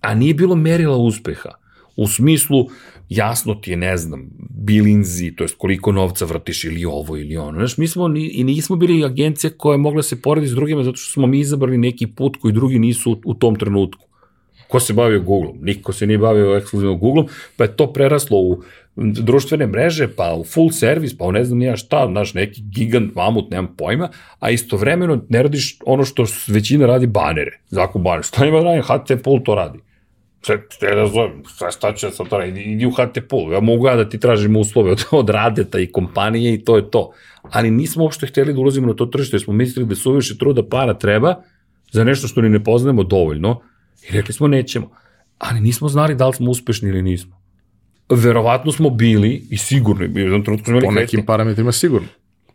a nije bilo merila uspeha. U smislu, jasno ti je, ne znam, bilinzi, to jest koliko novca vrtiš ili ovo ili ono. Znaš, mi smo ni, i nismo bili agencija koja je mogla se porediti s drugima zato što smo mi izabrali neki put koji drugi nisu u, u tom trenutku. Ko se bavio Googlom? Niko se nije bavio ekskluzivno Googlom, pa je to preraslo u društvene mreže, pa u full servis, pa u ne znam nija šta, znaš, neki gigant, mamut, nemam pojma, a istovremeno ne radiš ono što većina radi banere, zakon banere. Šta ima da radim? HT Pool to radi. Sve, te da zovem, šta, šta će sad to radi? Idi u HT Pool, ja mogu ja da ti tražim uslove od, od radeta i kompanije i to je to. Ali nismo uopšte hteli da ulazimo na to tržište, jer smo mislili da suviše truda para treba za nešto što ni ne poznajemo dovoljno i rekli smo nećemo. Ali nismo znali da li smo uspešni ili nismo. Verovatno smo bili i sigurno, u jednom trenutku smo imali Po nekim parametrima sigurno.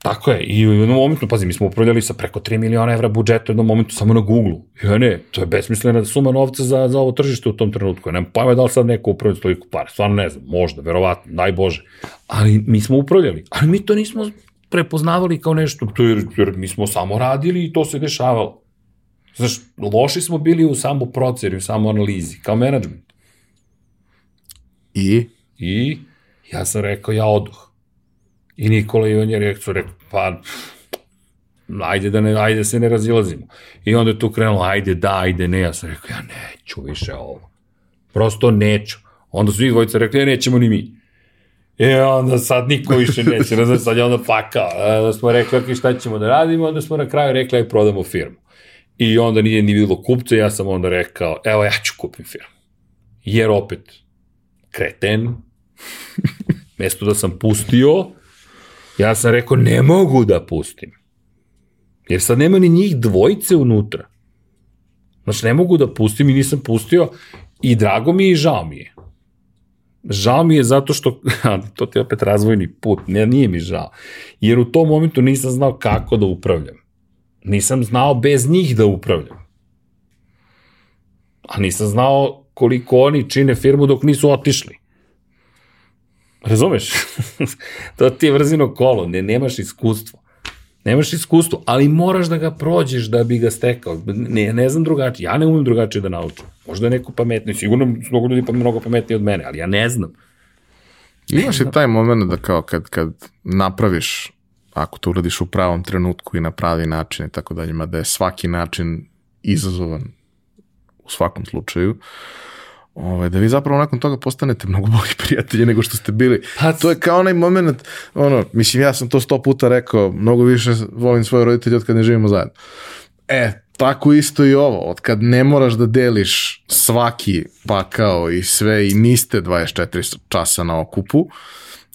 Tako je, i u jednom momentu, pazi, mi smo upravljali sa preko 3 miliona evra budžeta u jednom momentu samo na Google. I ja ne, to je besmislena suma novca za, za ovo tržište u tom trenutku. Ja nemam pojma da li sad neko upravlja toliko para, stvarno ne znam, možda, verovatno, daj Bože. Ali mi smo upravljali, ali mi to nismo prepoznavali kao nešto, to jer, jer mi smo samo radili i to se dešavalo. Znaš, loši smo bili u samu proceri, u samu analizi, kao menadžment. I? I ja sam rekao, ja oduh. I Nikola Ivan je rekao, rekao pa, ajde da, ne, ajde da se ne razilazimo. I onda je tu krenulo, ajde da, ajde ne. Ja sam rekao, ja neću više ovo. Prosto neću. Onda su njih dvojica rekli, ja nećemo ni mi. E, onda sad niko više neće, ne znam, sad je onda pakao. Onda smo rekli, ok, šta ćemo da radimo, onda smo na kraju rekli, aj prodamo firmu. I onda nije ni bilo kupca, ja sam onda rekao, evo ja ću kupim firmu. Jer opet, kreten, mesto da sam pustio, ja sam rekao, ne mogu da pustim. Jer sad nema ni njih dvojice unutra. Znači, ne mogu da pustim i nisam pustio i drago mi je i žao mi je. Žao mi je zato što, to ti je opet razvojni put, ne, nije mi žao. Jer u tom momentu nisam znao kako da upravljam. Nisam znao bez njih da upravljam. A nisam znao koliko oni čine firmu dok nisu otišli. Razumeš? to ti je vrzino kolo, ne, nemaš iskustvo. Nemaš iskustvo, ali moraš da ga prođeš da bi ga stekao. Ne, ne znam drugačije, ja ne umem drugačije da naučim. Možda je neko pametni, sigurno mnogo ljudi pa mnogo pametniji od mene, ali ja ne znam. Imaš i taj moment da kao kad, kad napraviš, ako to uradiš u pravom trenutku i na pravi način i tako dalje, da je svaki način izazovan u svakom slučaju, uh, ovaj, da vi zapravo nakon toga postanete mnogo bolji prijatelji nego što ste bili. Pa, to je kao onaj moment, ono, mislim, ja sam to sto puta rekao, mnogo više volim svoje roditelje od kad ne živimo zajedno. E, tako isto i ovo, od kad ne moraš da deliš svaki pakao i sve i niste 24 časa na okupu,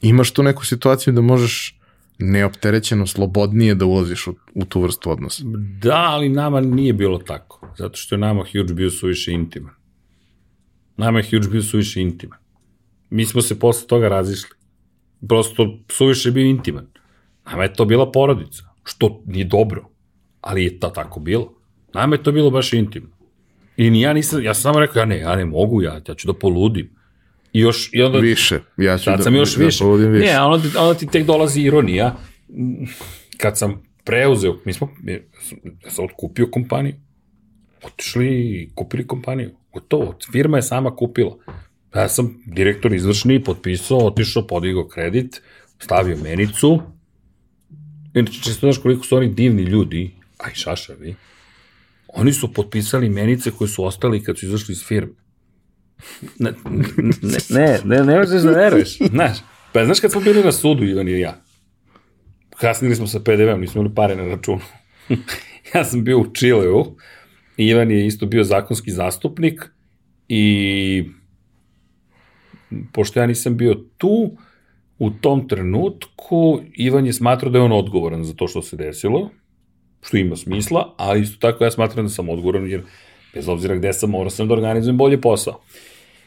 imaš tu neku situaciju da možeš neopterećeno, slobodnije da ulaziš u, u tu vrstu odnosa. Da, ali nama nije bilo tako, zato što je nama Huge bio suviše intiman. Nama je Huge bio suviše intiman. Mi smo se posle toga razišli. Prosto suviše bio intiman. Nama je to bila porodica, što nije dobro, ali je to tako bilo. Nama je to bilo baš intimno. I ni ja nisam, ja sam samo rekao, ja ne, ja ne mogu, ja, ja ću da poludim. I još, i onda... Više, ja ću da, sam još da više. poludim više. Ne, onda, onda ti tek dolazi ironija. Kad sam preuzeo, mi smo, ja sam otkupio kompaniju, otišli i kupili kompaniju. Gotovo, firma je sama kupila. Ja sam direktor izvršni, potpisao, otišao, podigao kredit, stavio menicu. Inače, čisto znaš koliko su oni divni ljudi, a i šašavi, oni su potpisali menice koje su ostali kad su izašli iz firme. Ne, ne, ne, ne, ne možeš da veruješ. Znaš, pa znaš kad smo bili na sudu, Ivan i ja, kasnili smo sa PDV-om, nismo imali pare na računu. ja sam bio u Čileu, Ivan je isto bio zakonski zastupnik i pošto ja nisam bio tu, u tom trenutku Ivan je smatrao da je on odgovoran za to što se desilo, što ima smisla, ali isto tako ja smatram da sam odgovoran, jer bez obzira gde sam, morao sam da organizujem bolje posao.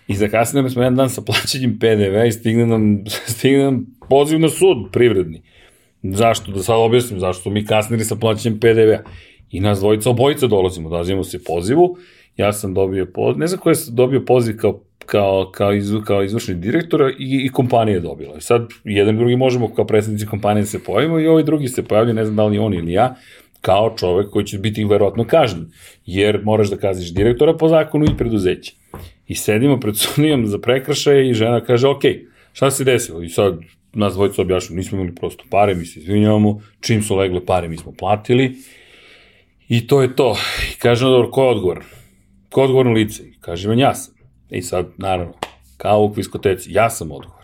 I zakasnili smo jedan dan sa plaćanjem PDV i stigne nam, stigne nam poziv na sud privredni. Zašto? Da sad objasnim zašto mi kasnili sa plaćanjem PDV-a. I nas dvojica obojica dolazimo, dolazimo se pozivu, ja sam dobio poziv, ne znam ko je dobio poziv kao kao, kao, iz, kao izvršni direktor i, i kompanija je dobila. Sad jedan drugi možemo kao predsednici kompanije da se pojavimo i ovaj drugi se pojavlja, ne znam da li on ili ja, kao čovek koji će biti verovatno kažnjen, jer moraš da kazniš direktora po zakonu i preduzeće. I sedimo pred sudijom za prekršaje i žena kaže, ok, šta se desilo? I sad nas dvojica objašnjamo, nismo imali prosto pare, mi se izvinjavamo, čim su legle pare mi smo platili I to je to. I kaže, dobro, ko je odgovoran? Ko je odgovoran lice? I kaže, man, ja sam. I sad, naravno, kao u kviskoteci, ja sam odgovoran.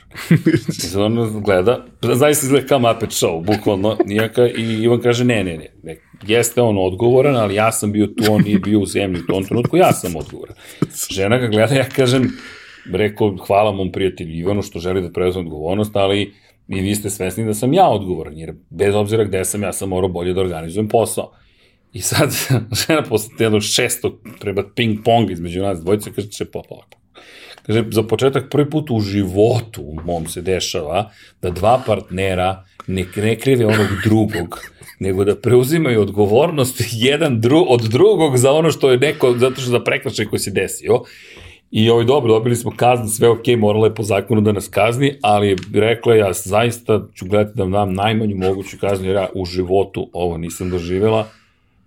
I sad ono gleda, zaista izgleda kao Muppet Show, bukvalno, nijaka, i Ivan kaže, ne, ne, ne, ne, jeste on odgovoran, ali ja sam bio tu, on nije bio u zemlji u tom trenutku, ja sam odgovoran. Žena ga gleda, ja kažem, rekao, hvala mom prijatelju Ivanu što želi da preuzme odgovornost, ali i vi ste svesni da sam ja odgovoran, jer bez obzira gde sam, ja sam morao bolje da organizujem posao. I sad, žena posle jednog šestog treba ping-pong između nas dvojice, kaže, če pa, pa, Kaže, za početak prvi put u životu u mom se dešava da dva partnera ne, ne krive onog drugog, nego da preuzimaju odgovornost jedan dru, od drugog za ono što je neko, zato što za prekrašaj koji se desio. I ovaj, dobro, dobili smo kaznu, sve ok, morala je po zakonu da nas kazni, ali rekla ja zaista ću gledati da vam najmanju moguću kaznu, jer ja u životu ovo nisam doživela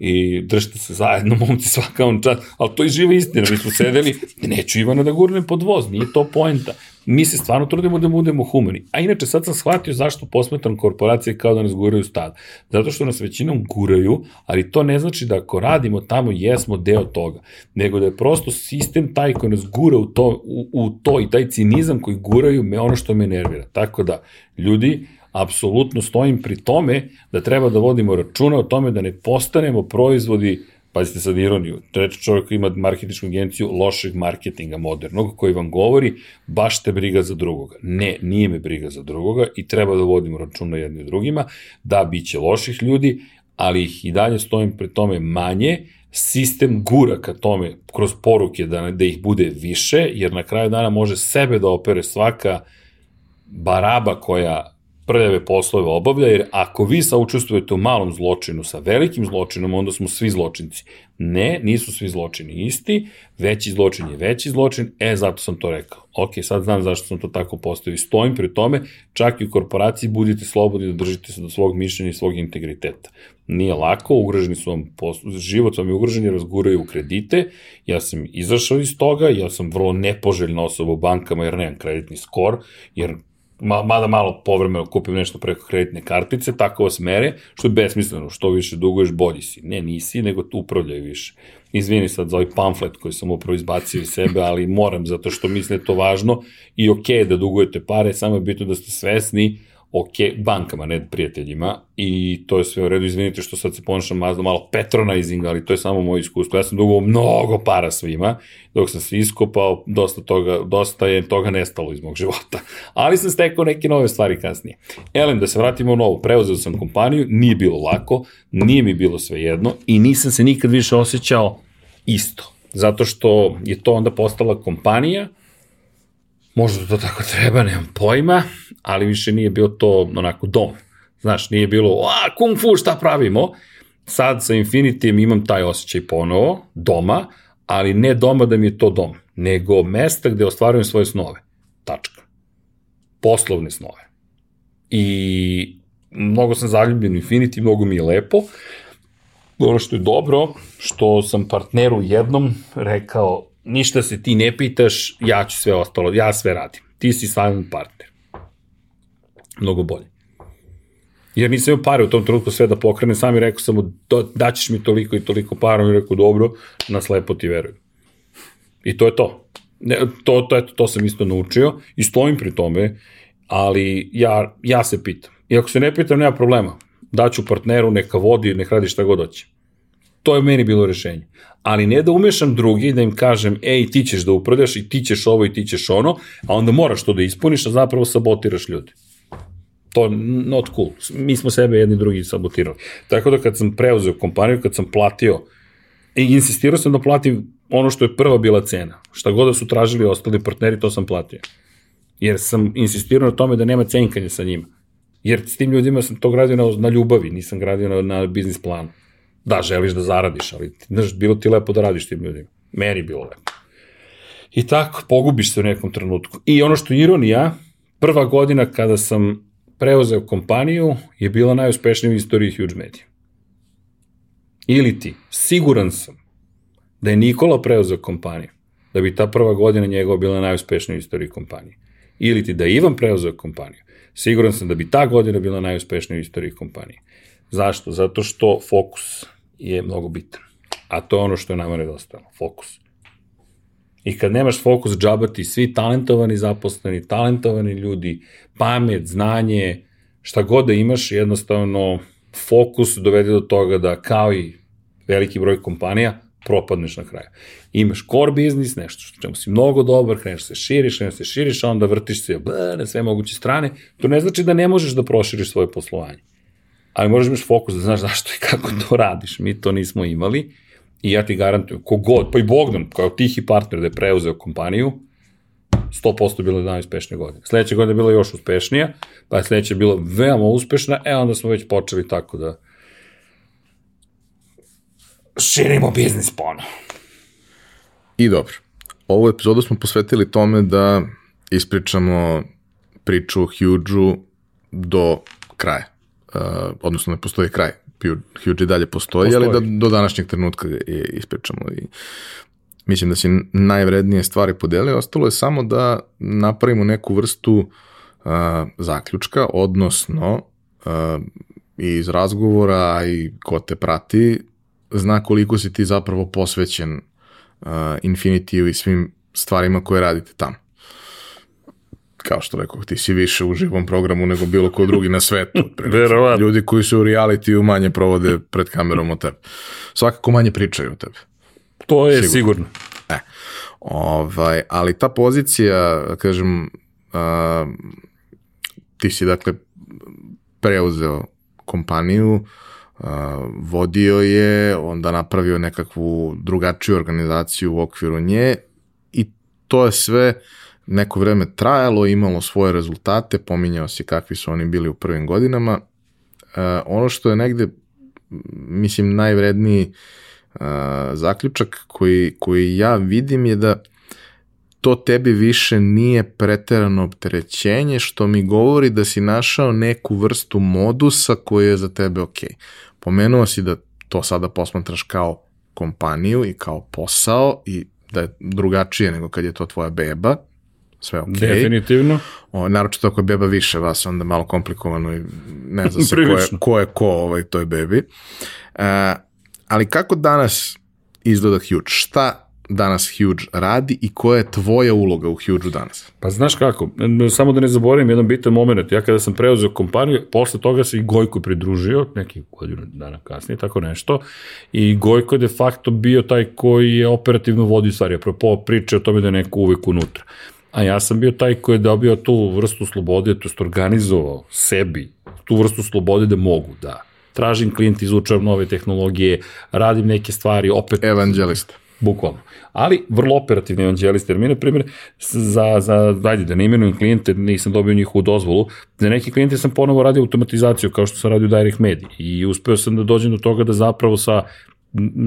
i držite se zajedno, momci svaka on čas, ali to je živa istina, mi smo sedeli, neću Ivana da gurnem pod voz, nije to poenta. Mi se stvarno trudimo da budemo humani. A inače, sad sam shvatio zašto posmetram korporacije kao da nas guraju stad. Zato što nas većinom guraju, ali to ne znači da ako radimo tamo, jesmo deo toga. Nego da je prosto sistem taj koji nas gura u to, u, u to i taj cinizam koji guraju me ono što me nervira. Tako da, ljudi, apsolutno stojim pri tome da treba da vodimo računa o tome da ne postanemo proizvodi pazite sad ironiju, treći čovjek ima marketičku agenciju lošeg marketinga modernog koji vam govori baš te briga za drugoga. Ne, nije me briga za drugoga i treba da vodimo računa jedni drugima, da biće loših ljudi, ali ih i dalje stojim pri tome manje, sistem gura ka tome kroz poruke da, da ih bude više, jer na kraju dana može sebe da opere svaka baraba koja prljave poslove obavlja, jer ako vi saučestvujete u malom zločinu sa velikim zločinom, onda smo svi zločinci. Ne, nisu svi zločini isti, veći zločin je veći zločin, e, zato sam to rekao. Ok, sad znam zašto sam to tako postavio. Stojim pri tome, čak i u korporaciji budite slobodni da držite se do svog mišljenja i svog integriteta. Nije lako, ugroženi su vam, život vam je ugrožen jer vas guraju u kredite, ja sam izašao iz toga, ja sam vrlo nepoželjna osoba u bankama jer nemam kreditni skor, jer ma, mada malo povremeno kupim nešto preko kreditne kartice, tako vas mere, što je besmisleno, što više duguješ, bolji si. Ne, nisi, nego tu upravljaju više. Izvini sad za ovaj pamflet koji sam upravo izbacio iz sebe, ali moram, zato što mislim da je to važno i okej okay da dugujete pare, samo je bitno da ste svesni ok, bankama, ne prijateljima, i to je sve u redu, izvinite što sad se ponašam malo, malo patronizing, ali to je samo moje iskustvo. Ja sam dugo mnogo para svima, dok sam se iskopao, dosta, toga, dosta je toga nestalo iz mog života. Ali sam stekao neke nove stvari kasnije. Elem, da se vratimo u novo, preuzeo sam kompaniju, nije bilo lako, nije mi bilo sve jedno i nisam se nikad više osjećao isto. Zato što je to onda postala kompanija, Možda to tako treba, nemam pojma, ali više nije bio to onako dom. Znaš, nije bilo, a, kung fu, šta pravimo? Sad sa Infinitijem imam taj osjećaj ponovo, doma, ali ne doma da mi je to dom, nego mesta gde ostvarujem svoje snove. Tačka. Poslovne snove. I mnogo sam zaljubljen u Infinity, mnogo mi je lepo. Ono što je dobro, što sam partneru jednom rekao, ništa se ti ne pitaš, ja ću sve ostalo, ja sve radim. Ti si silent partner. Mnogo bolje. Jer nisam imao pare u tom trenutku sve da pokrenem, sam i rekao sam mu, daćeš mi toliko i toliko para, i rekao, dobro, na slepo ti verujem. I to je to. Ne, to, to, eto, to sam isto naučio i stojim pri tome, ali ja, ja se pitam. I ako se ne pitam, nema problema. Daću partneru, neka vodi, neka radi šta god hoće. To je meni bilo rešenje. Ali ne da umešam drugi, da im kažem, ej, ti ćeš da upravljaš i ti ćeš ovo i ti ćeš ono, a onda moraš to da ispuniš, a zapravo sabotiraš ljudi. To not cool. Mi smo sebe jedni drugi sabotirali. Tako da kad sam preuzeo kompaniju, kad sam platio, i insistirao sam da platim ono što je prva bila cena. Šta god da su tražili ostali partneri, to sam platio. Jer sam insistirao na tome da nema cenkanja sa njima. Jer s tim ljudima sam to gradio na, na ljubavi, nisam gradio na, na biznis planu. Da, želiš da zaradiš, ali znaš, bilo ti lepo da radiš tim ljudima. Meni bilo lepo. I tako, pogubiš se u nekom trenutku. I ono što je ironija, prva godina kada sam preuzeo kompaniju je bila najuspešnija u istoriji Huge Media. Ili ti, siguran sam da je Nikola preuzeo kompaniju, da bi ta prva godina njegova bila najuspešnija u istoriji kompanije. Ili ti da je Ivan preuzeo kompaniju, siguran sam da bi ta godina bila najuspešnija u istoriji kompanije. Zašto? Zato što fokus je mnogo bitan. A to je ono što je nama nedostalo, fokus. I kad nemaš fokus, džaba ti svi talentovani zaposleni, talentovani ljudi, pamet, znanje, šta god da imaš, jednostavno fokus dovede do toga da kao i veliki broj kompanija, propadneš na kraju. Imaš core biznis, nešto što čemu si mnogo dobar, kreneš se širiš, kreneš se širiš, a onda vrtiš se na sve moguće strane. To ne znači da ne možeš da proširiš svoje poslovanje ali moraš imaš fokus da znaš zašto i kako to radiš. Mi to nismo imali i ja ti garantujem, kogod, pa i Bogdan, kao tihi partner da je preuzeo kompaniju, 100% bilo je najuspešnije godine. Sledeća godina je bila još uspešnija, pa je sledeća bila veoma uspešna, e onda smo već počeli tako da širimo biznis pono. I dobro. Ovu epizodu smo posvetili tome da ispričamo priču Huge-u do kraja uh, odnosno ne postoji kraj. Huge i dalje postoji, postoji. ali da do današnjeg trenutka je ispričamo i mislim da si najvrednije stvari podelio, ostalo je samo da napravimo neku vrstu uh, zaključka, odnosno uh, iz razgovora i ko te prati, zna koliko si ti zapravo posvećen uh, Infinitiju i svim stvarima koje radite tamo. Kao što rekao, ti si više u živom programu nego bilo ko drugi na svetu. Verovatno. Ljudi koji su u realitiju manje provode pred kamerom o tebi. Svakako manje pričaju o tebi. To je sigurno. sigurno. E, ovaj, ali ta pozicija, kažem, uh, ti si dakle preuzeo kompaniju, uh, vodio je, onda napravio nekakvu drugačiju organizaciju u okviru nje i to je sve neko vreme trajalo, imalo svoje rezultate, pominjao si kakvi su oni bili u prvim godinama. Uh, ono što je negde, mislim, najvredniji uh, zaključak koji, koji ja vidim je da to tebi više nije preterano opterećenje, što mi govori da si našao neku vrstu modusa koji je za tebe ok. Pomenuo si da to sada posmatraš kao kompaniju i kao posao i da je drugačije nego kad je to tvoja beba, sve ok. Definitivno. O, naročito ako je beba više vas, onda malo komplikovano i ne zna se ko je, ko je ko ovaj toj bebi. E, ali kako danas izgleda Huge? Šta danas Huge radi i koja je tvoja uloga u Huge danas? Pa znaš kako, samo da ne zaboravim jedan bitan moment, ja kada sam preuzeo kompaniju, posle toga se i Gojko pridružio, neki godinu dana kasnije, tako nešto, i Gojko je de facto bio taj koji je operativno vodio stvari, apropo priče o tome da je neko uvek unutra. A ja sam bio taj koji je dobio tu vrstu slobode, to je organizovao sebi tu vrstu slobode da mogu da tražim klijent, izučavam nove tehnologije, radim neke stvari, opet... Evangelista. Bukvalno. Ali vrlo operativni evanđelista, jer mi, na primjer, za, za, dajde, da ne imenujem klijente, nisam dobio njihovu dozvolu, za neke klijente sam ponovo radio automatizaciju, kao što sam radio Direct Media, i uspeo sam da dođem do toga da zapravo sa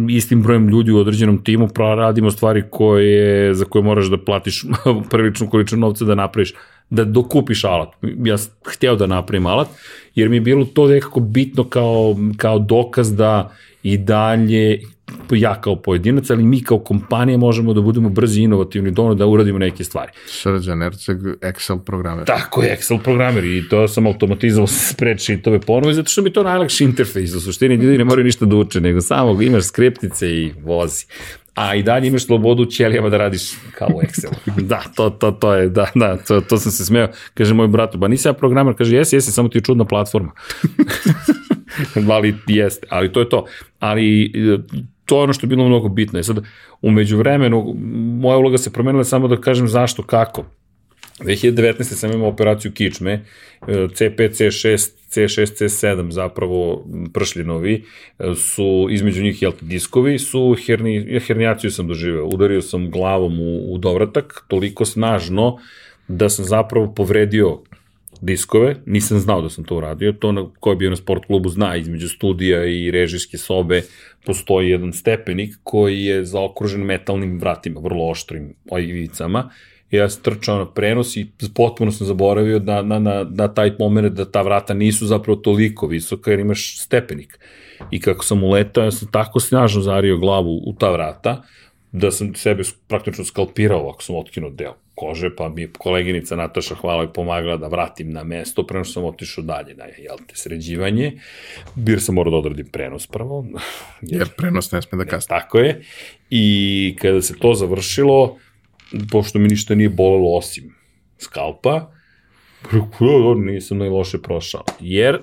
istim brojem ljudi u određenom timu radimo stvari koje, za koje moraš da platiš prvičnu količinu novca da napraviš, da dokupiš alat. Ja sam hteo da napravim alat, jer mi je bilo to nekako bitno kao, kao dokaz da i dalje ja kao pojedinac, ali mi kao kompanija možemo da budemo brzi inovativni dovoljno da uradimo neke stvari. Srđan Erceg, Excel programer. Tako je, Excel programer i to sam automatizovao spreadsheetove ponovo, zato što mi to najlakši interfejs, u suštini ljudi ne moraju ništa da uče, nego samo imaš skriptice i vozi a i dalje imaš slobodu u ćelijama da radiš kao u Excelu. da, to, to, to je, da, da, to, to sam se smeo. Kaže moj brat, ba nisi ja programer, kaže jesi, jesi, samo ti je čudna platforma. ali jeste, ali to je to. Ali to je ono što je bilo mnogo bitno. I sad, umeđu vremenu, moja uloga se promenila samo da kažem zašto, kako. 2019. sam imao operaciju kičme, C5, C6, C6, C7 zapravo pršljinovi su između njih jel, diskovi su herni, hernijaciju sam doživeo, udario sam glavom u, u dovratak toliko snažno da sam zapravo povredio diskove, nisam znao da sam to uradio, to na, ko je bio na sport klubu zna, između studija i režijske sobe postoji jedan stepenik koji je zaokružen metalnim vratima, vrlo oštrim ojivicama, i ja sam trčao na prenos i potpuno sam zaboravio da, na, na, na taj moment da ta vrata nisu zapravo toliko visoka jer imaš stepenik. I kako sam uletao, ja sam tako snažno zario glavu u ta vrata, da sam sebe praktično skalpirao ako sam otkinuo deo kože, pa mi je koleginica Nataša hvala i pomagala da vratim na mesto, prema što sam otišao dalje na jel te, sređivanje, jer sam morao da odradim prenos prvo. jer, jer prenos ne sme da kasne. Tako je. I kada se to završilo, pošto mi ništa nije bolelo osim skalpa, nisam najloše prošao. Jer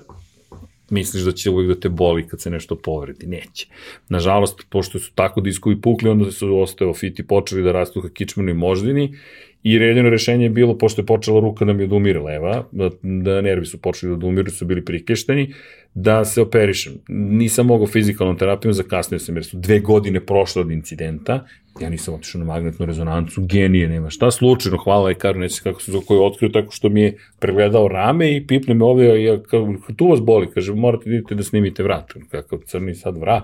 misliš da će uvijek da te boli kad se nešto povredi. Neće. Nažalost, pošto su tako diskovi pukli, onda su osteofiti počeli da rastu ka kičmenoj moždini I redino rešenje je bilo, pošto je počela ruka da mi odumire leva, da, da nervi su počeli da odumiru, su bili prikešteni, da se operišem. Nisam mogao fizikalnom terapijom, zakasnio sam jer su dve godine prošle od incidenta, ja nisam otišao na magnetnu rezonancu, genije, nema šta, slučajno, hvala lekaru, neće kako se koji je otkrio tako što mi je pregledao rame i pipne me ovde, ja, kao, tu vas boli, kaže, morate da idete da snimite vrat, kakav crni sad vrat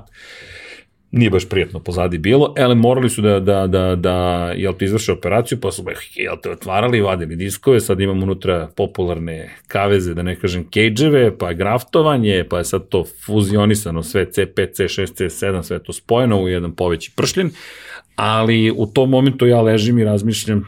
nije baš prijetno pozadi bilo, ali morali su da, da, da, da jel te izvrše operaciju, pa su jel te otvarali, vadili diskove, sad imamo unutra popularne kaveze, da ne kažem kejdževe, pa je graftovanje, pa je sad to fuzionisano, sve C5, C6, C7, sve to spojeno u jedan poveći pršljen, ali u tom momentu ja ležim i razmišljam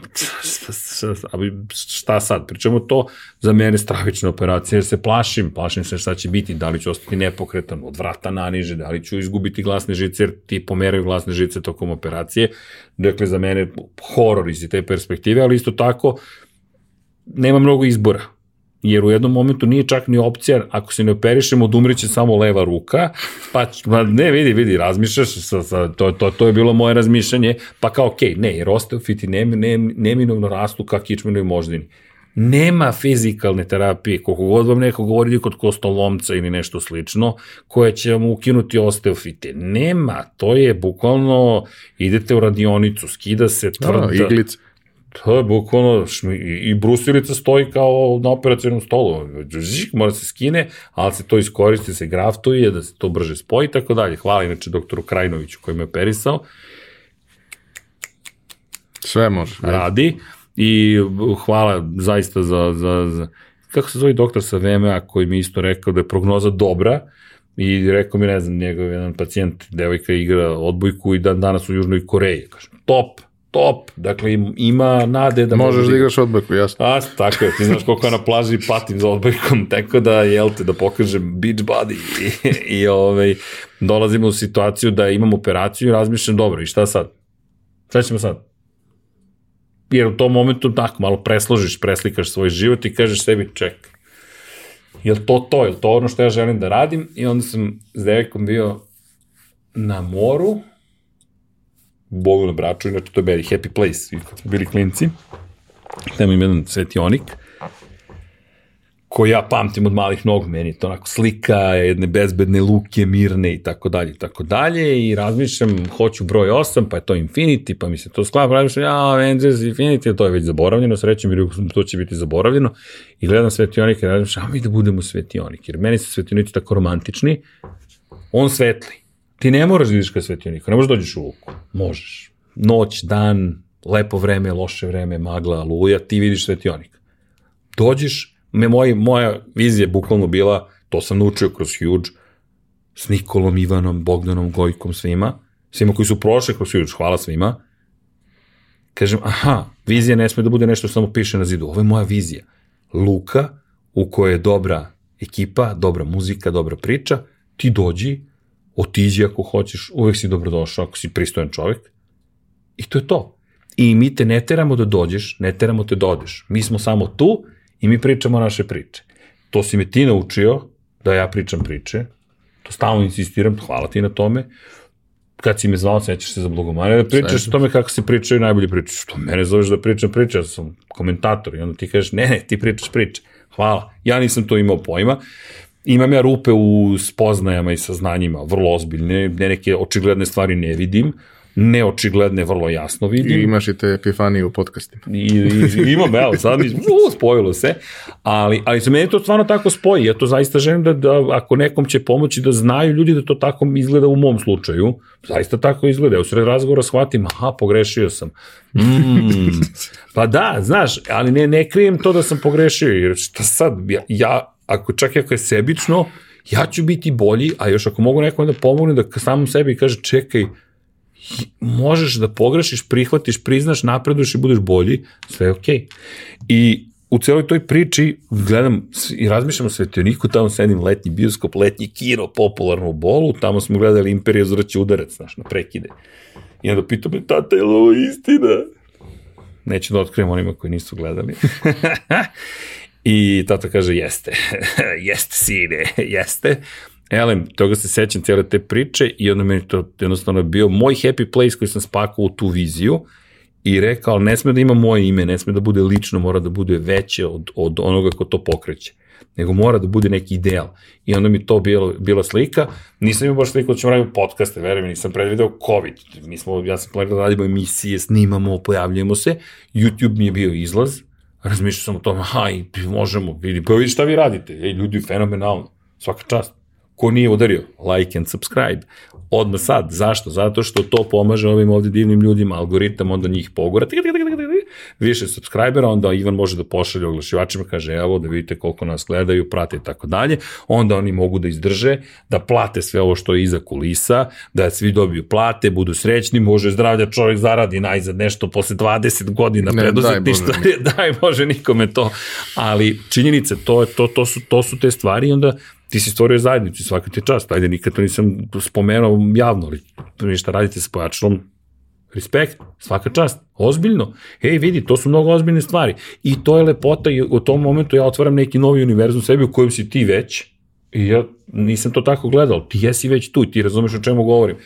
šta sad, pričemu to za mene stravična operacija, jer se plašim, plašim se šta će biti, da li ću ostati nepokretan od vrata naniže, da li ću izgubiti glasne žice, jer ti pomeraju glasne žice tokom operacije, dakle za mene horor iz te perspektive, ali isto tako nema mnogo izbora, jer u jednom momentu nije čak ni opcija, ako se ne operišemo, odumriće samo leva ruka, pa, ne, vidi, vidi, razmišljaš, sa, sa, to, to, to je bilo moje razmišljanje, pa kao, okej, okay, ne, jer osteofiti nem, nem, neminovno rastu kao kičmenovi moždini. Nema fizikalne terapije, koliko god vam neko govori kod kostolomca ili nešto slično, koje će vam ukinuti osteofite. Nema, to je bukvalno, idete u radionicu, skida se tvrda... Da, iglica To je bukvalno, i, i brusilica stoji kao na operacijnom stolu. Žik, mora se skine, ali se to iskoristi, se graftuje, da se to brže spoji i tako dalje. Hvala inače doktoru Krajnoviću koji me operisao. Sve može. Radi. I hvala zaista za, za, za kako se zove doktor sa VMA koji mi isto rekao da je prognoza dobra i rekao mi, ne znam, njegov jedan pacijent, devojka igra odbojku i dan danas u Južnoj Koreji. Kažem, top, top, dakle ima nade da možeš da igraš odbojku, jasno. A, tako je, ti znaš koliko ja na plaži patim za odbojkom, tako da, jel te, da pokažem beach body i, i ovaj, dolazimo u situaciju da imam operaciju i razmišljam, dobro, i šta sad? Šta ćemo sad? Jer u tom momentu tako malo presložiš, preslikaš svoj život i kažeš sebi, ček, je li to to, je li to ono što ja želim da radim? I onda sam s devekom bio na moru, Bogu na braču, inače to je very happy place, i kad smo bili klinci, tamo ima jedan svetionik, koji ja pamtim od malih nogu, meni je to onako slika jedne bezbedne luke, mirne i tako dalje i tako dalje i razmišljam, hoću broj 8, pa je to Infinity, pa mi se to sklapa, razmišljam, ja, Avengers Infinity, to je već zaboravljeno, srećem jer to će biti zaboravljeno i gledam svetionik i razmišljam, a mi da budemo svetionik, jer meni su svetionici tako romantični, on svetli, Ti ne moraš da ideš ka svetioniku, ne možeš da dođeš u luku. Možeš. Noć, dan, lepo vreme, loše vreme, magla, luja, ti vidiš svetionik. Dođeš, me moj, moja vizija bukvalno bila, to sam naučio kroz Huge, s Nikolom, Ivanom, Bogdanom, Gojkom, svima, svima koji su prošli kroz Huge, hvala svima, kažem, aha, vizija ne sme da bude nešto što samo piše na zidu, ovo je moja vizija. Luka, u kojoj je dobra ekipa, dobra muzika, dobra priča, ti dođi, otiđi ako hoćeš, uvek si dobrodošao ako si pristojan čovjek. I to je to. I mi te ne teramo da dođeš, ne teramo te da odeš. Mi smo samo tu i mi pričamo naše priče. To si me ti naučio da ja pričam priče, to stalno insistiram, hvala ti na tome. Kad si me zvao, sećaš se za blogomanje, da pričaš o tome kako se pričaju najbolje priče. Što mene zoveš da pričam priče, ja sam komentator i onda ti kažeš, ne, ne, ti pričaš priče. Hvala. Ja nisam to imao pojma imam ja rupe u spoznajama i saznanjima, vrlo ozbiljne, ne neke očigledne stvari ne vidim, neočigledne vrlo jasno vidim. I imaš i te epifanije u podcastima. I, i imam, evo, sad mi uh, spojilo se, ali, ali se meni to stvarno tako spoji, ja to zaista želim da, da ako nekom će pomoći da znaju ljudi da to tako izgleda u mom slučaju, zaista tako izgleda, u sred razgovora shvatim, aha, pogrešio sam. Mm, pa da, znaš, ali ne, ne krijem to da sam pogrešio, jer šta sad, ja, ja ako čak i ako je sebično, ja ću biti bolji, a još ako mogu nekom da pomogne da samom sebi kaže čekaj, možeš da pogrešiš, prihvatiš, priznaš, napreduješ i budeš bolji, sve je okej. Okay. I u celoj toj priči gledam i razmišljam o svetioniku, tamo sedim letnji bioskop, letnji kino, popularno u bolu, tamo smo gledali Imperija zvrće udarac, znaš, na prekide. I onda pitam me, tata, je li ovo istina? Neću da otkrijem onima koji nisu gledali. I tata kaže, jeste, jeste sine, jeste. Elem, toga se sećam cijele te priče i onda meni to jednostavno bio moj happy place koji sam spakao u tu viziju i rekao, ne sme da ima moje ime, ne sme da bude lično, mora da bude veće od, od onoga ko to pokreće nego mora da bude neki ideal. I onda mi to bilo, bila slika. Nisam imao baš sliku da ćemo raditi podcaste, verujem, nisam predvideo COVID. Mi smo, ja sam planirao da radimo emisije, snimamo, pojavljujemo se. YouTube mi je bio izlaz, razmišljao sam o tome, i možemo, vidi, pa vidi šta vi radite, ej, ljudi, fenomenalno, svaka čast. ko nije udario like and subscribe, odmah sad. Zašto? Zato što to pomaže ovim ovde divnim ljudima, algoritam onda njih pogura, više subscribera, onda Ivan može da pošalje oglašivačima, kaže evo da vidite koliko nas gledaju, prate i tako dalje, onda oni mogu da izdrže, da plate sve ovo što je iza kulisa, da svi dobiju plate, budu srećni, može zdravlja čovjek zaradi najzad nešto posle 20 godina preduzetništva, daj, daj Bože nikome to, ali činjenice, to, to, to, su, to su te stvari i onda ti si stvorio zajednicu, svaka ti čast, ajde, nikad to nisam spomenuo javno, ali ništa radite sa pojačalom, respekt, svaka čast, ozbiljno. Ej, vidi, to su mnogo ozbiljne stvari. I to je lepota i u tom momentu ja otvaram neki novi univerzum sebi u kojem si ti već, i ja nisam to tako gledao, ti jesi već tu, ti razumeš o čemu govorim.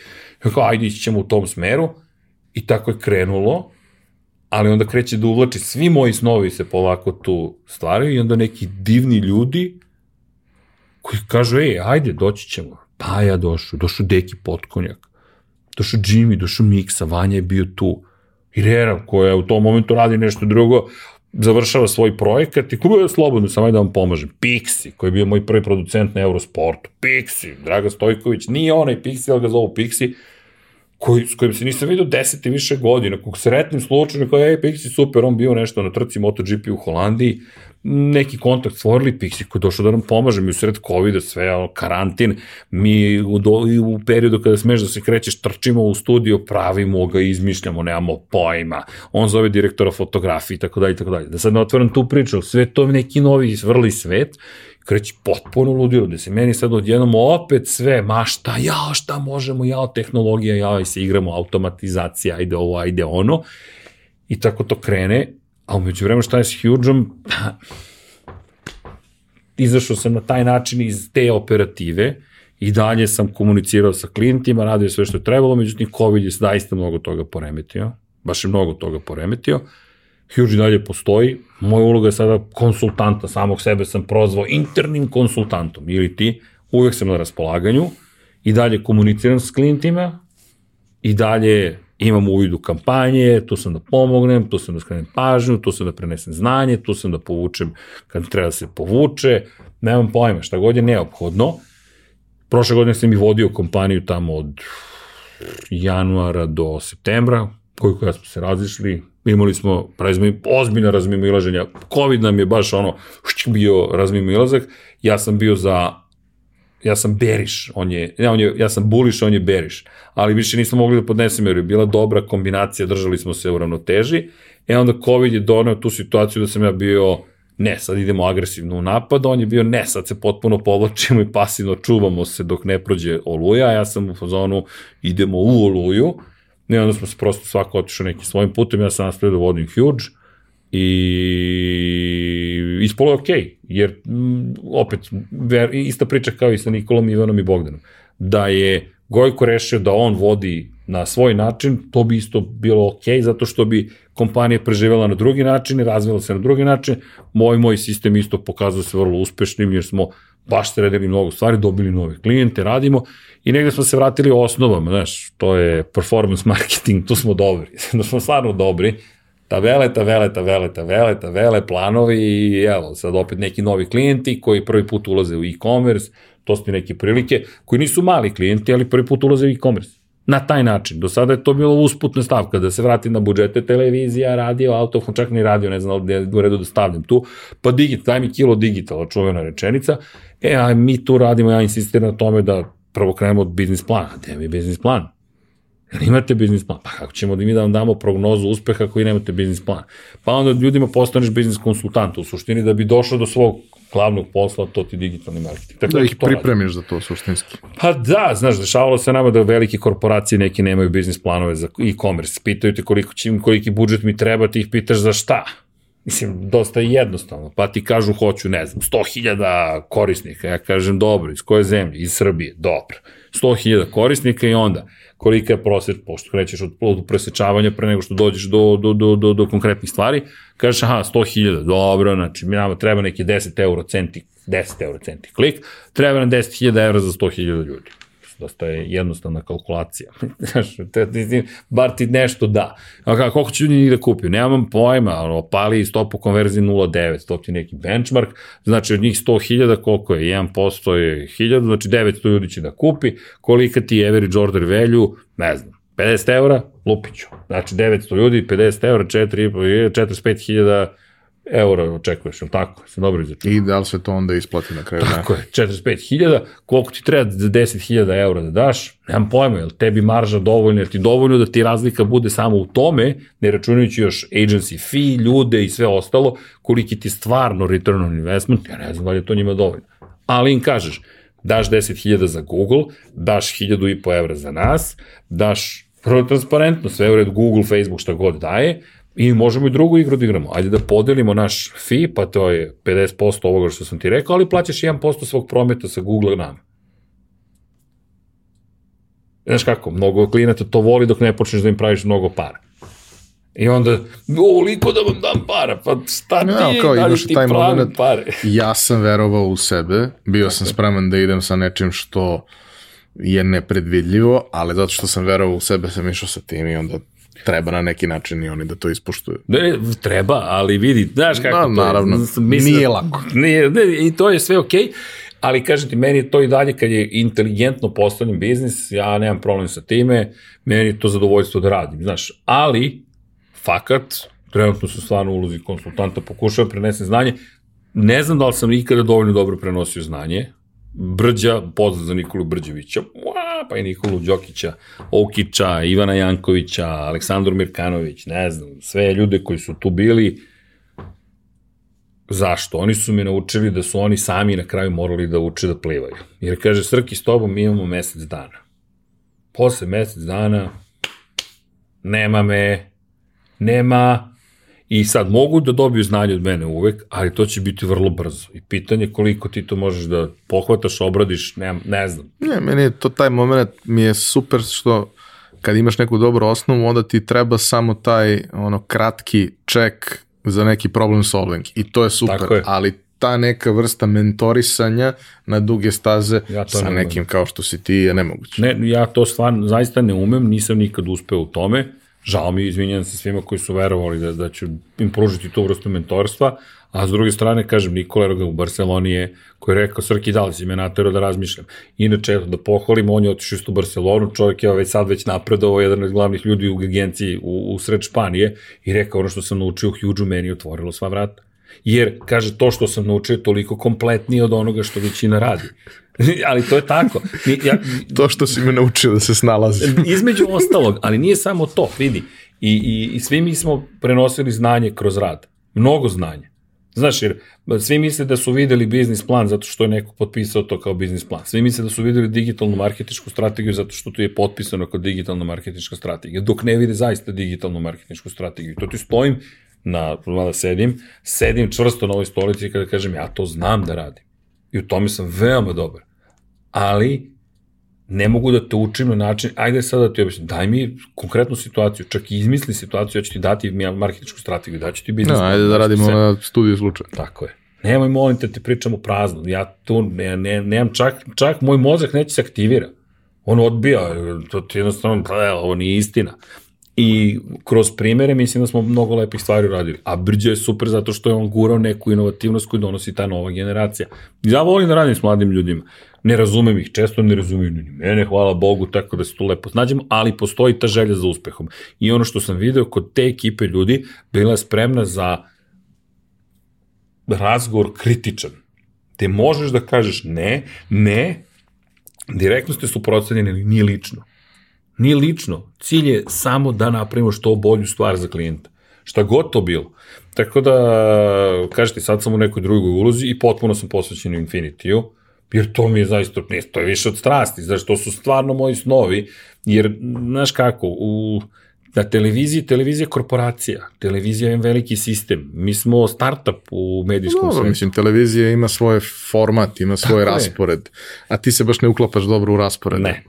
Ja kao, ajde, ići ćemo u tom smeru, i tako je krenulo, ali onda kreće da uvlači, svi moji snovi se polako tu stvaraju i onda neki divni ljudi koji kažu, ej, ajde, doći ćemo. Pa ja došao, došao Deki Potkonjak, došao Jimmy, došao Miksa, Vanja je bio tu. I Rera, koja u tom momentu radi nešto drugo, završava svoj projekat i kako je slobodno, samo da vam pomažem. Pixi, koji je bio moj prvi producent na Eurosportu. Pixi, Draga Stojković, nije onaj Pixi, ali ga zovu Pixi, koji, s kojim se nisam vidio deset i više godina, kog sretnim slučajno, kao je Pixi super, on bio nešto na trci MotoGP u Holandiji, neki kontakt stvorili, Pixi koji došao da nam pomaže, mi u sred COVID-a, sve, ono, karantin, mi u, do, u periodu kada smeš da se krećeš, trčimo u studio, pravimo ga, izmišljamo, nemamo pojma, on zove direktora fotografije tako dalje, tako dalje. Da sad ne otvaram tu priču, sve to neki novi vrli svet, kreći potpuno ludilo, da se meni sad odjednom opet sve, ma šta, ja, šta možemo, ja, tehnologija, ja, i se igramo, automatizacija, ajde ovo, ajde ono, i tako to krene, A umeđu vremenu šta je s Hugeom? Pa, izašao sam na taj način iz te operative i dalje sam komunicirao sa klijentima, radio sve što je trebalo, međutim COVID je zaista mnogo toga poremetio, baš je mnogo toga poremetio. Huge dalje postoji, moja uloga je sada konsultanta, samog sebe sam prozvao internim konsultantom, ili ti, uvek sam na raspolaganju i dalje komuniciram s klijentima i dalje imam uvid u kampanje, tu sam da pomognem, tu sam da skrenem pažnju, tu sam da prenesem znanje, tu sam da povučem kad treba da se povuče, nemam pojma, šta god je neophodno. Prošle godine sam i vodio kompaniju tamo od januara do septembra, koliko ja smo se razišli, imali smo razmi, ozbiljna razmimoilaženja. Covid nam je baš ono, bio razmimoilazak. Ja sam bio za ja sam beriš, on je, ne, on je, ja sam buliš, on je beriš, ali više nismo mogli da podnesemo jer je bila dobra kombinacija, držali smo se u ravnoteži, e onda COVID je donao tu situaciju da sam ja bio, ne, sad idemo agresivno u napad, on je bio, ne, sad se potpuno povlačimo i pasivno čuvamo se dok ne prođe oluja, ja sam u fazonu, idemo u oluju, ne, onda smo se prosto svako otišao nekim svojim putem, ja sam nastavio da vodim huge, i ispolo je okej, okay, jer m, opet ver, ista priča kao i sa Nikolom, Ivanom i Bogdanom, da je Gojko rešio da on vodi na svoj način, to bi isto bilo okay, zato što bi kompanija preživela na drugi način i razvila se na drugi način. Moj moj sistem isto pokazao se vrlo uspešnim jer smo baš sredili mnogo stvari, dobili nove klijente, radimo i negde smo se vratili osnovama, znaš, to je performance marketing, tu smo dobri, da smo stvarno dobri, tabele, tabele, tabele, tabele, tabele, planovi i evo, sad opet neki novi klijenti koji prvi put ulaze u e-commerce, to su neke prilike, koji nisu mali klijenti, ali prvi put ulaze u e-commerce. Na taj način. Do sada je to bilo usputna stavka, da se vrati na budžete televizija, radio, autofon, čak ni radio, ne znam je u redu da stavljam tu, pa digit, daj mi kilo digitala, čuvena rečenica, e, a mi tu radimo, ja insistiram na tome da prvo krenemo od biznis plana. Gde mi biznis plan? Jel imate biznis plan? Pa kako ćemo da mi da vam damo prognozu uspeha ako i nemate biznis plan? Pa onda ljudima postaneš biznis konsultant u suštini da bi došao do svog glavnog posla, to ti digitalni marketing. Tako da, da ih pripremiš radi. za to suštinski. Pa da, znaš, dešavalo se nama da velike korporacije neki nemaju biznis planove za e-commerce. Pitaju te koliko će koliki budžet mi treba, ti ih pitaš za šta. Mislim, dosta je jednostavno. Pa ti kažu, hoću, ne znam, 100.000 korisnika. Ja kažem, dobro, iz koje zemlje? Iz Srbije. Dobro. 100.000 korisnika i onda kolika je prosjek, pošto krećeš od, od presečavanja pre nego što dođeš do, do, do, do, do konkretnih stvari, kažeš, aha, 100.000, dobro, znači, mi nama treba neki 10 euro centi, 10 euro centi klik, treba nam 10.000 evra za 100.000 ljudi. Dosta je jednostavna kalkulacija. Bar ti nešto da. A kako, koliko će ljudi da kupio? Nemam pojma, ono, pali stopu konverzije 0,9, to ti neki benchmark, znači od njih 100.000 koliko je? 1% je 1000, znači 900 ljudi će da kupi, kolika ti je average order value, ne znam, 50 eura, lupiću. Znači 900 ljudi, 50 eura, 4, 45.000 eura očekuješ, ili tako? Sam dobro izračunao. I da li se to onda isplati na kraju? Tako je, 45.000, koliko ti treba za 10.000 eura da daš, nemam pojma, jel tebi marža dovoljno, jer ti dovoljno da ti razlika bude samo u tome, ne računajući još agency fee, ljude i sve ostalo, koliki ti stvarno return on investment, ja ne znam da li je to njima dovoljno. Ali im kažeš, daš 10.000 za Google, daš 1.500 evra za nas, daš prvo transparentno, sve u redu, Google, Facebook, šta god daje, I možemo i drugu igru da igramo. Ajde da podelimo naš fee, pa to je 50% ovoga što sam ti rekao, ali plaćaš 1% svog prometa sa Google nama. Znaš kako, mnogo klijenata to voli dok ne počneš da im praviš mnogo para. I onda, ovoliko da vam dam para, pa šta ti, Ja, kao, da li ti taj moment, pare? ja sam verovao u sebe, bio sam spreman da idem sa nečim što je nepredvidljivo, ali zato što sam verovao u sebe sam išao sa tim i onda treba na neki način i oni da to ispoštuju. Ne, treba, ali vidi, znaš kako Da, to je. naravno, Mislim, nije lako. Nije, ne, I to je sve okej, okay, ali kažem ti, meni je to i dalje kad je inteligentno postavljen biznis, ja nemam problem sa time, meni je to zadovoljstvo da radim, znaš, ali fakat, trenutno su stvarno u ulozi konsultanta, pokušao prenesem znanje, ne znam da li sam ikada dovoljno dobro prenosio znanje, Brđa, pozdrav za Nikolu Brđevića, Mua, pa i Nikolu Đokića, Okića, Ivana Jankovića, Aleksandar Mirkanović, ne znam, sve ljude koji su tu bili, Zašto? Oni su me naučili da su oni sami na kraju morali da uče da plivaju. Jer kaže, Srki, s tobom imamo mesec dana. Posle mesec dana nema me, nema, i sad mogu da dobiju znanje od mene uvek, ali to će biti vrlo brzo. I pitanje koliko ti to možeš da pohvataš, obradiš, ne, ne znam. Ne, meni je to taj moment mi je super što kad imaš neku dobru osnovu, onda ti treba samo taj ono kratki ček za neki problem solving i to je super, Tako je. ali ta neka vrsta mentorisanja na duge staze Ja sa ne nekim kao što si ti je nemoguće. Ne, ja to stvarno zaista ne umem, nisam nikad uspeo u tome. Žao mi, izvinjam se svima koji su verovali da, da ću im pružiti tu vrstu mentorstva, a s druge strane, kažem, Nikola Eroga u Barceloni je, koji je rekao, Srki, da li si me naterao da razmišljam. Inače, eto, da pohvalim, on je otišao u Barcelonu, čovjek je već sad već napredovao, jedan od glavnih ljudi u agenciji u, u sred Španije i rekao, ono što sam naučio u Huge meni otvorilo sva vrata. Jer, kaže, to što sam naučio je toliko kompletnije od onoga što većina radi. ali to je tako. Mi, ja, To što si me naučio da se snalazi. između ostalog, ali nije samo to, vidi. I, i, I svi mi smo prenosili znanje kroz rad. Mnogo znanja. Znaš, jer svi misle da su videli biznis plan zato što je neko potpisao to kao biznis plan. Svi misle da su videli digitalnu marketičku strategiju zato što tu je potpisano kao digitalna marketička strategija, dok ne vide zaista digitalnu marketičku strategiju. To ti stojim, na, mada sedim, sedim čvrsto na ovoj stolici kada kažem ja to znam da radim. I u tome sam veoma dobar. Ali ne mogu da te učim na način, ajde sad da ti objasnim, daj mi konkretnu situaciju, čak i izmisli situaciju, ja ću ti dati marketičku strategiju, daću ti biznis. No, plan, ajde da ti radimo sve. na studiju slučaja. Tako je. Nemoj molim te, ti pričamo prazno. Ja tu ne, ne, nemam čak, čak moj mozak neće se aktivira. On odbija, to ti jednostavno, ovo nije istina. I kroz primere mislim da smo mnogo lepih stvari uradili. A Brđe je super zato što je on gurao neku inovativnost koju donosi ta nova generacija. Ja volim da radim s mladim ljudima. Ne razumem ih, često ne razumiju ni mene, hvala Bogu, tako da se tu lepo snađemo, ali postoji ta želja za uspehom. I ono što sam video kod te ekipe ljudi, bila je spremna za razgovor kritičan. Te možeš da kažeš ne, ne, direktno ste suprotstavljeni, ali nije lično. Nije lično. Cilj je samo da napravimo što bolju stvar za klijenta. Šta god to bilo. Tako da, kažete, sad sam u nekoj drugoj ulozi i potpuno sam posvećen Infinity-u, jer to mi je zaista, ne, to je više od strasti, znaš, to su stvarno moji snovi, jer, znaš kako, u, na televiziji, televizija je korporacija, televizija je veliki sistem, mi smo startup u medijskom Dobro, svetu. mislim, televizija ima svoj format, ima svoj Tako je. raspored, a ti se baš ne uklapaš dobro u raspored. Ne.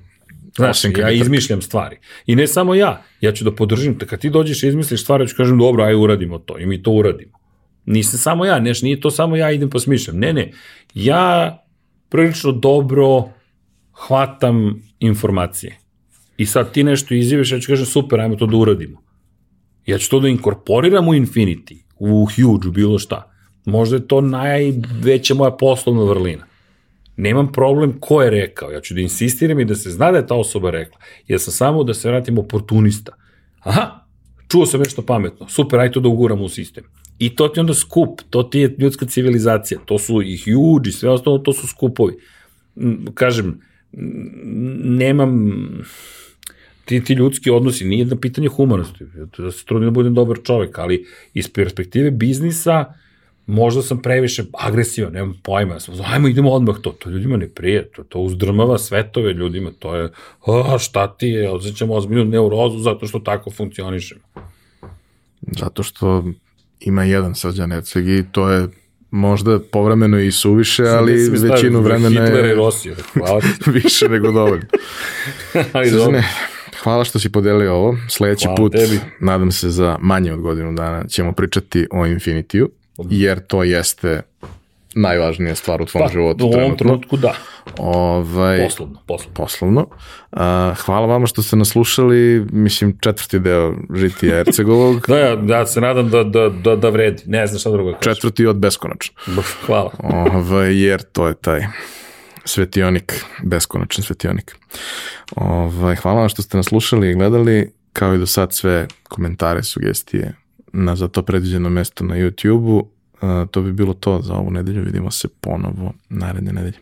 Znaš, Osim kad ja izmišljam stvari. I ne samo ja, ja ću da podržim, te kad ti dođeš i izmisliš stvari, ja ću kažem, dobro, aj uradimo to. I mi to uradimo. Nisam samo ja, neš, nije to samo ja idem pa smišljam. Ne, ne, ja prilično dobro hvatam informacije. I sad ti nešto izjaviš, ja ću kažem super, ajmo to da uradimo. Ja ću to da inkorporiram u Infinity, u Huge, u bilo šta. Možda je to najveća moja poslovna vrlina. Nemam problem ko je rekao, ja ću da insistiram i da se zna da je ta osoba rekla. Ja sam samo da se vratim oportunista. Aha, čuo sam nešto pametno, super, aj to da uguram u sistem. I to ti onda skup, to ti je ljudska civilizacija, to su i huge i sve ostalo, to su skupovi. Kažem, nemam ti, ti ljudski odnosi, nije na pitanje humanosti, da se trudim da budem dobar čovek, ali iz perspektive biznisa, možda sam previše agresivan, nemam pojma, sam, ajmo idemo odmah to, to ljudima ne prije, to, to uzdrmava svetove ljudima, to je, a, šta ti je, osjećamo ozbiljnu neurozu zato što tako funkcionišemo. Zato što ima jedan srđan Erceg i to je možda povremeno i suviše, ali većinu vremena je... Hitlera i Rosija, hvala. više nego dovoljno. ali Srđane, hvala što si podelio ovo. Sledeći hvala put, tebi. nadam se za manje od godinu dana, ćemo pričati o Infinitiju, jer to jeste najvažnija stvar u tvom pa, životu. U ovom trenutku da. Ovaj, poslovno, poslovno. poslovno. Uh, hvala vama što ste nas slušali, mislim četvrti deo Žitija Ercegovog. da, ja, ja se nadam da, da, da, da vredi, ne znam šta drugo kažem. Četvrti od beskonačno. hvala. Ovaj, jer to je taj svetionik, beskonačan svetionik. Ovaj, hvala vam što ste nas slušali i gledali, kao i do sad sve komentare, sugestije na za to predviđeno mesto na YouTube-u. To bi bilo to za ovu nedelju. Vidimo se ponovo naredne nedelje.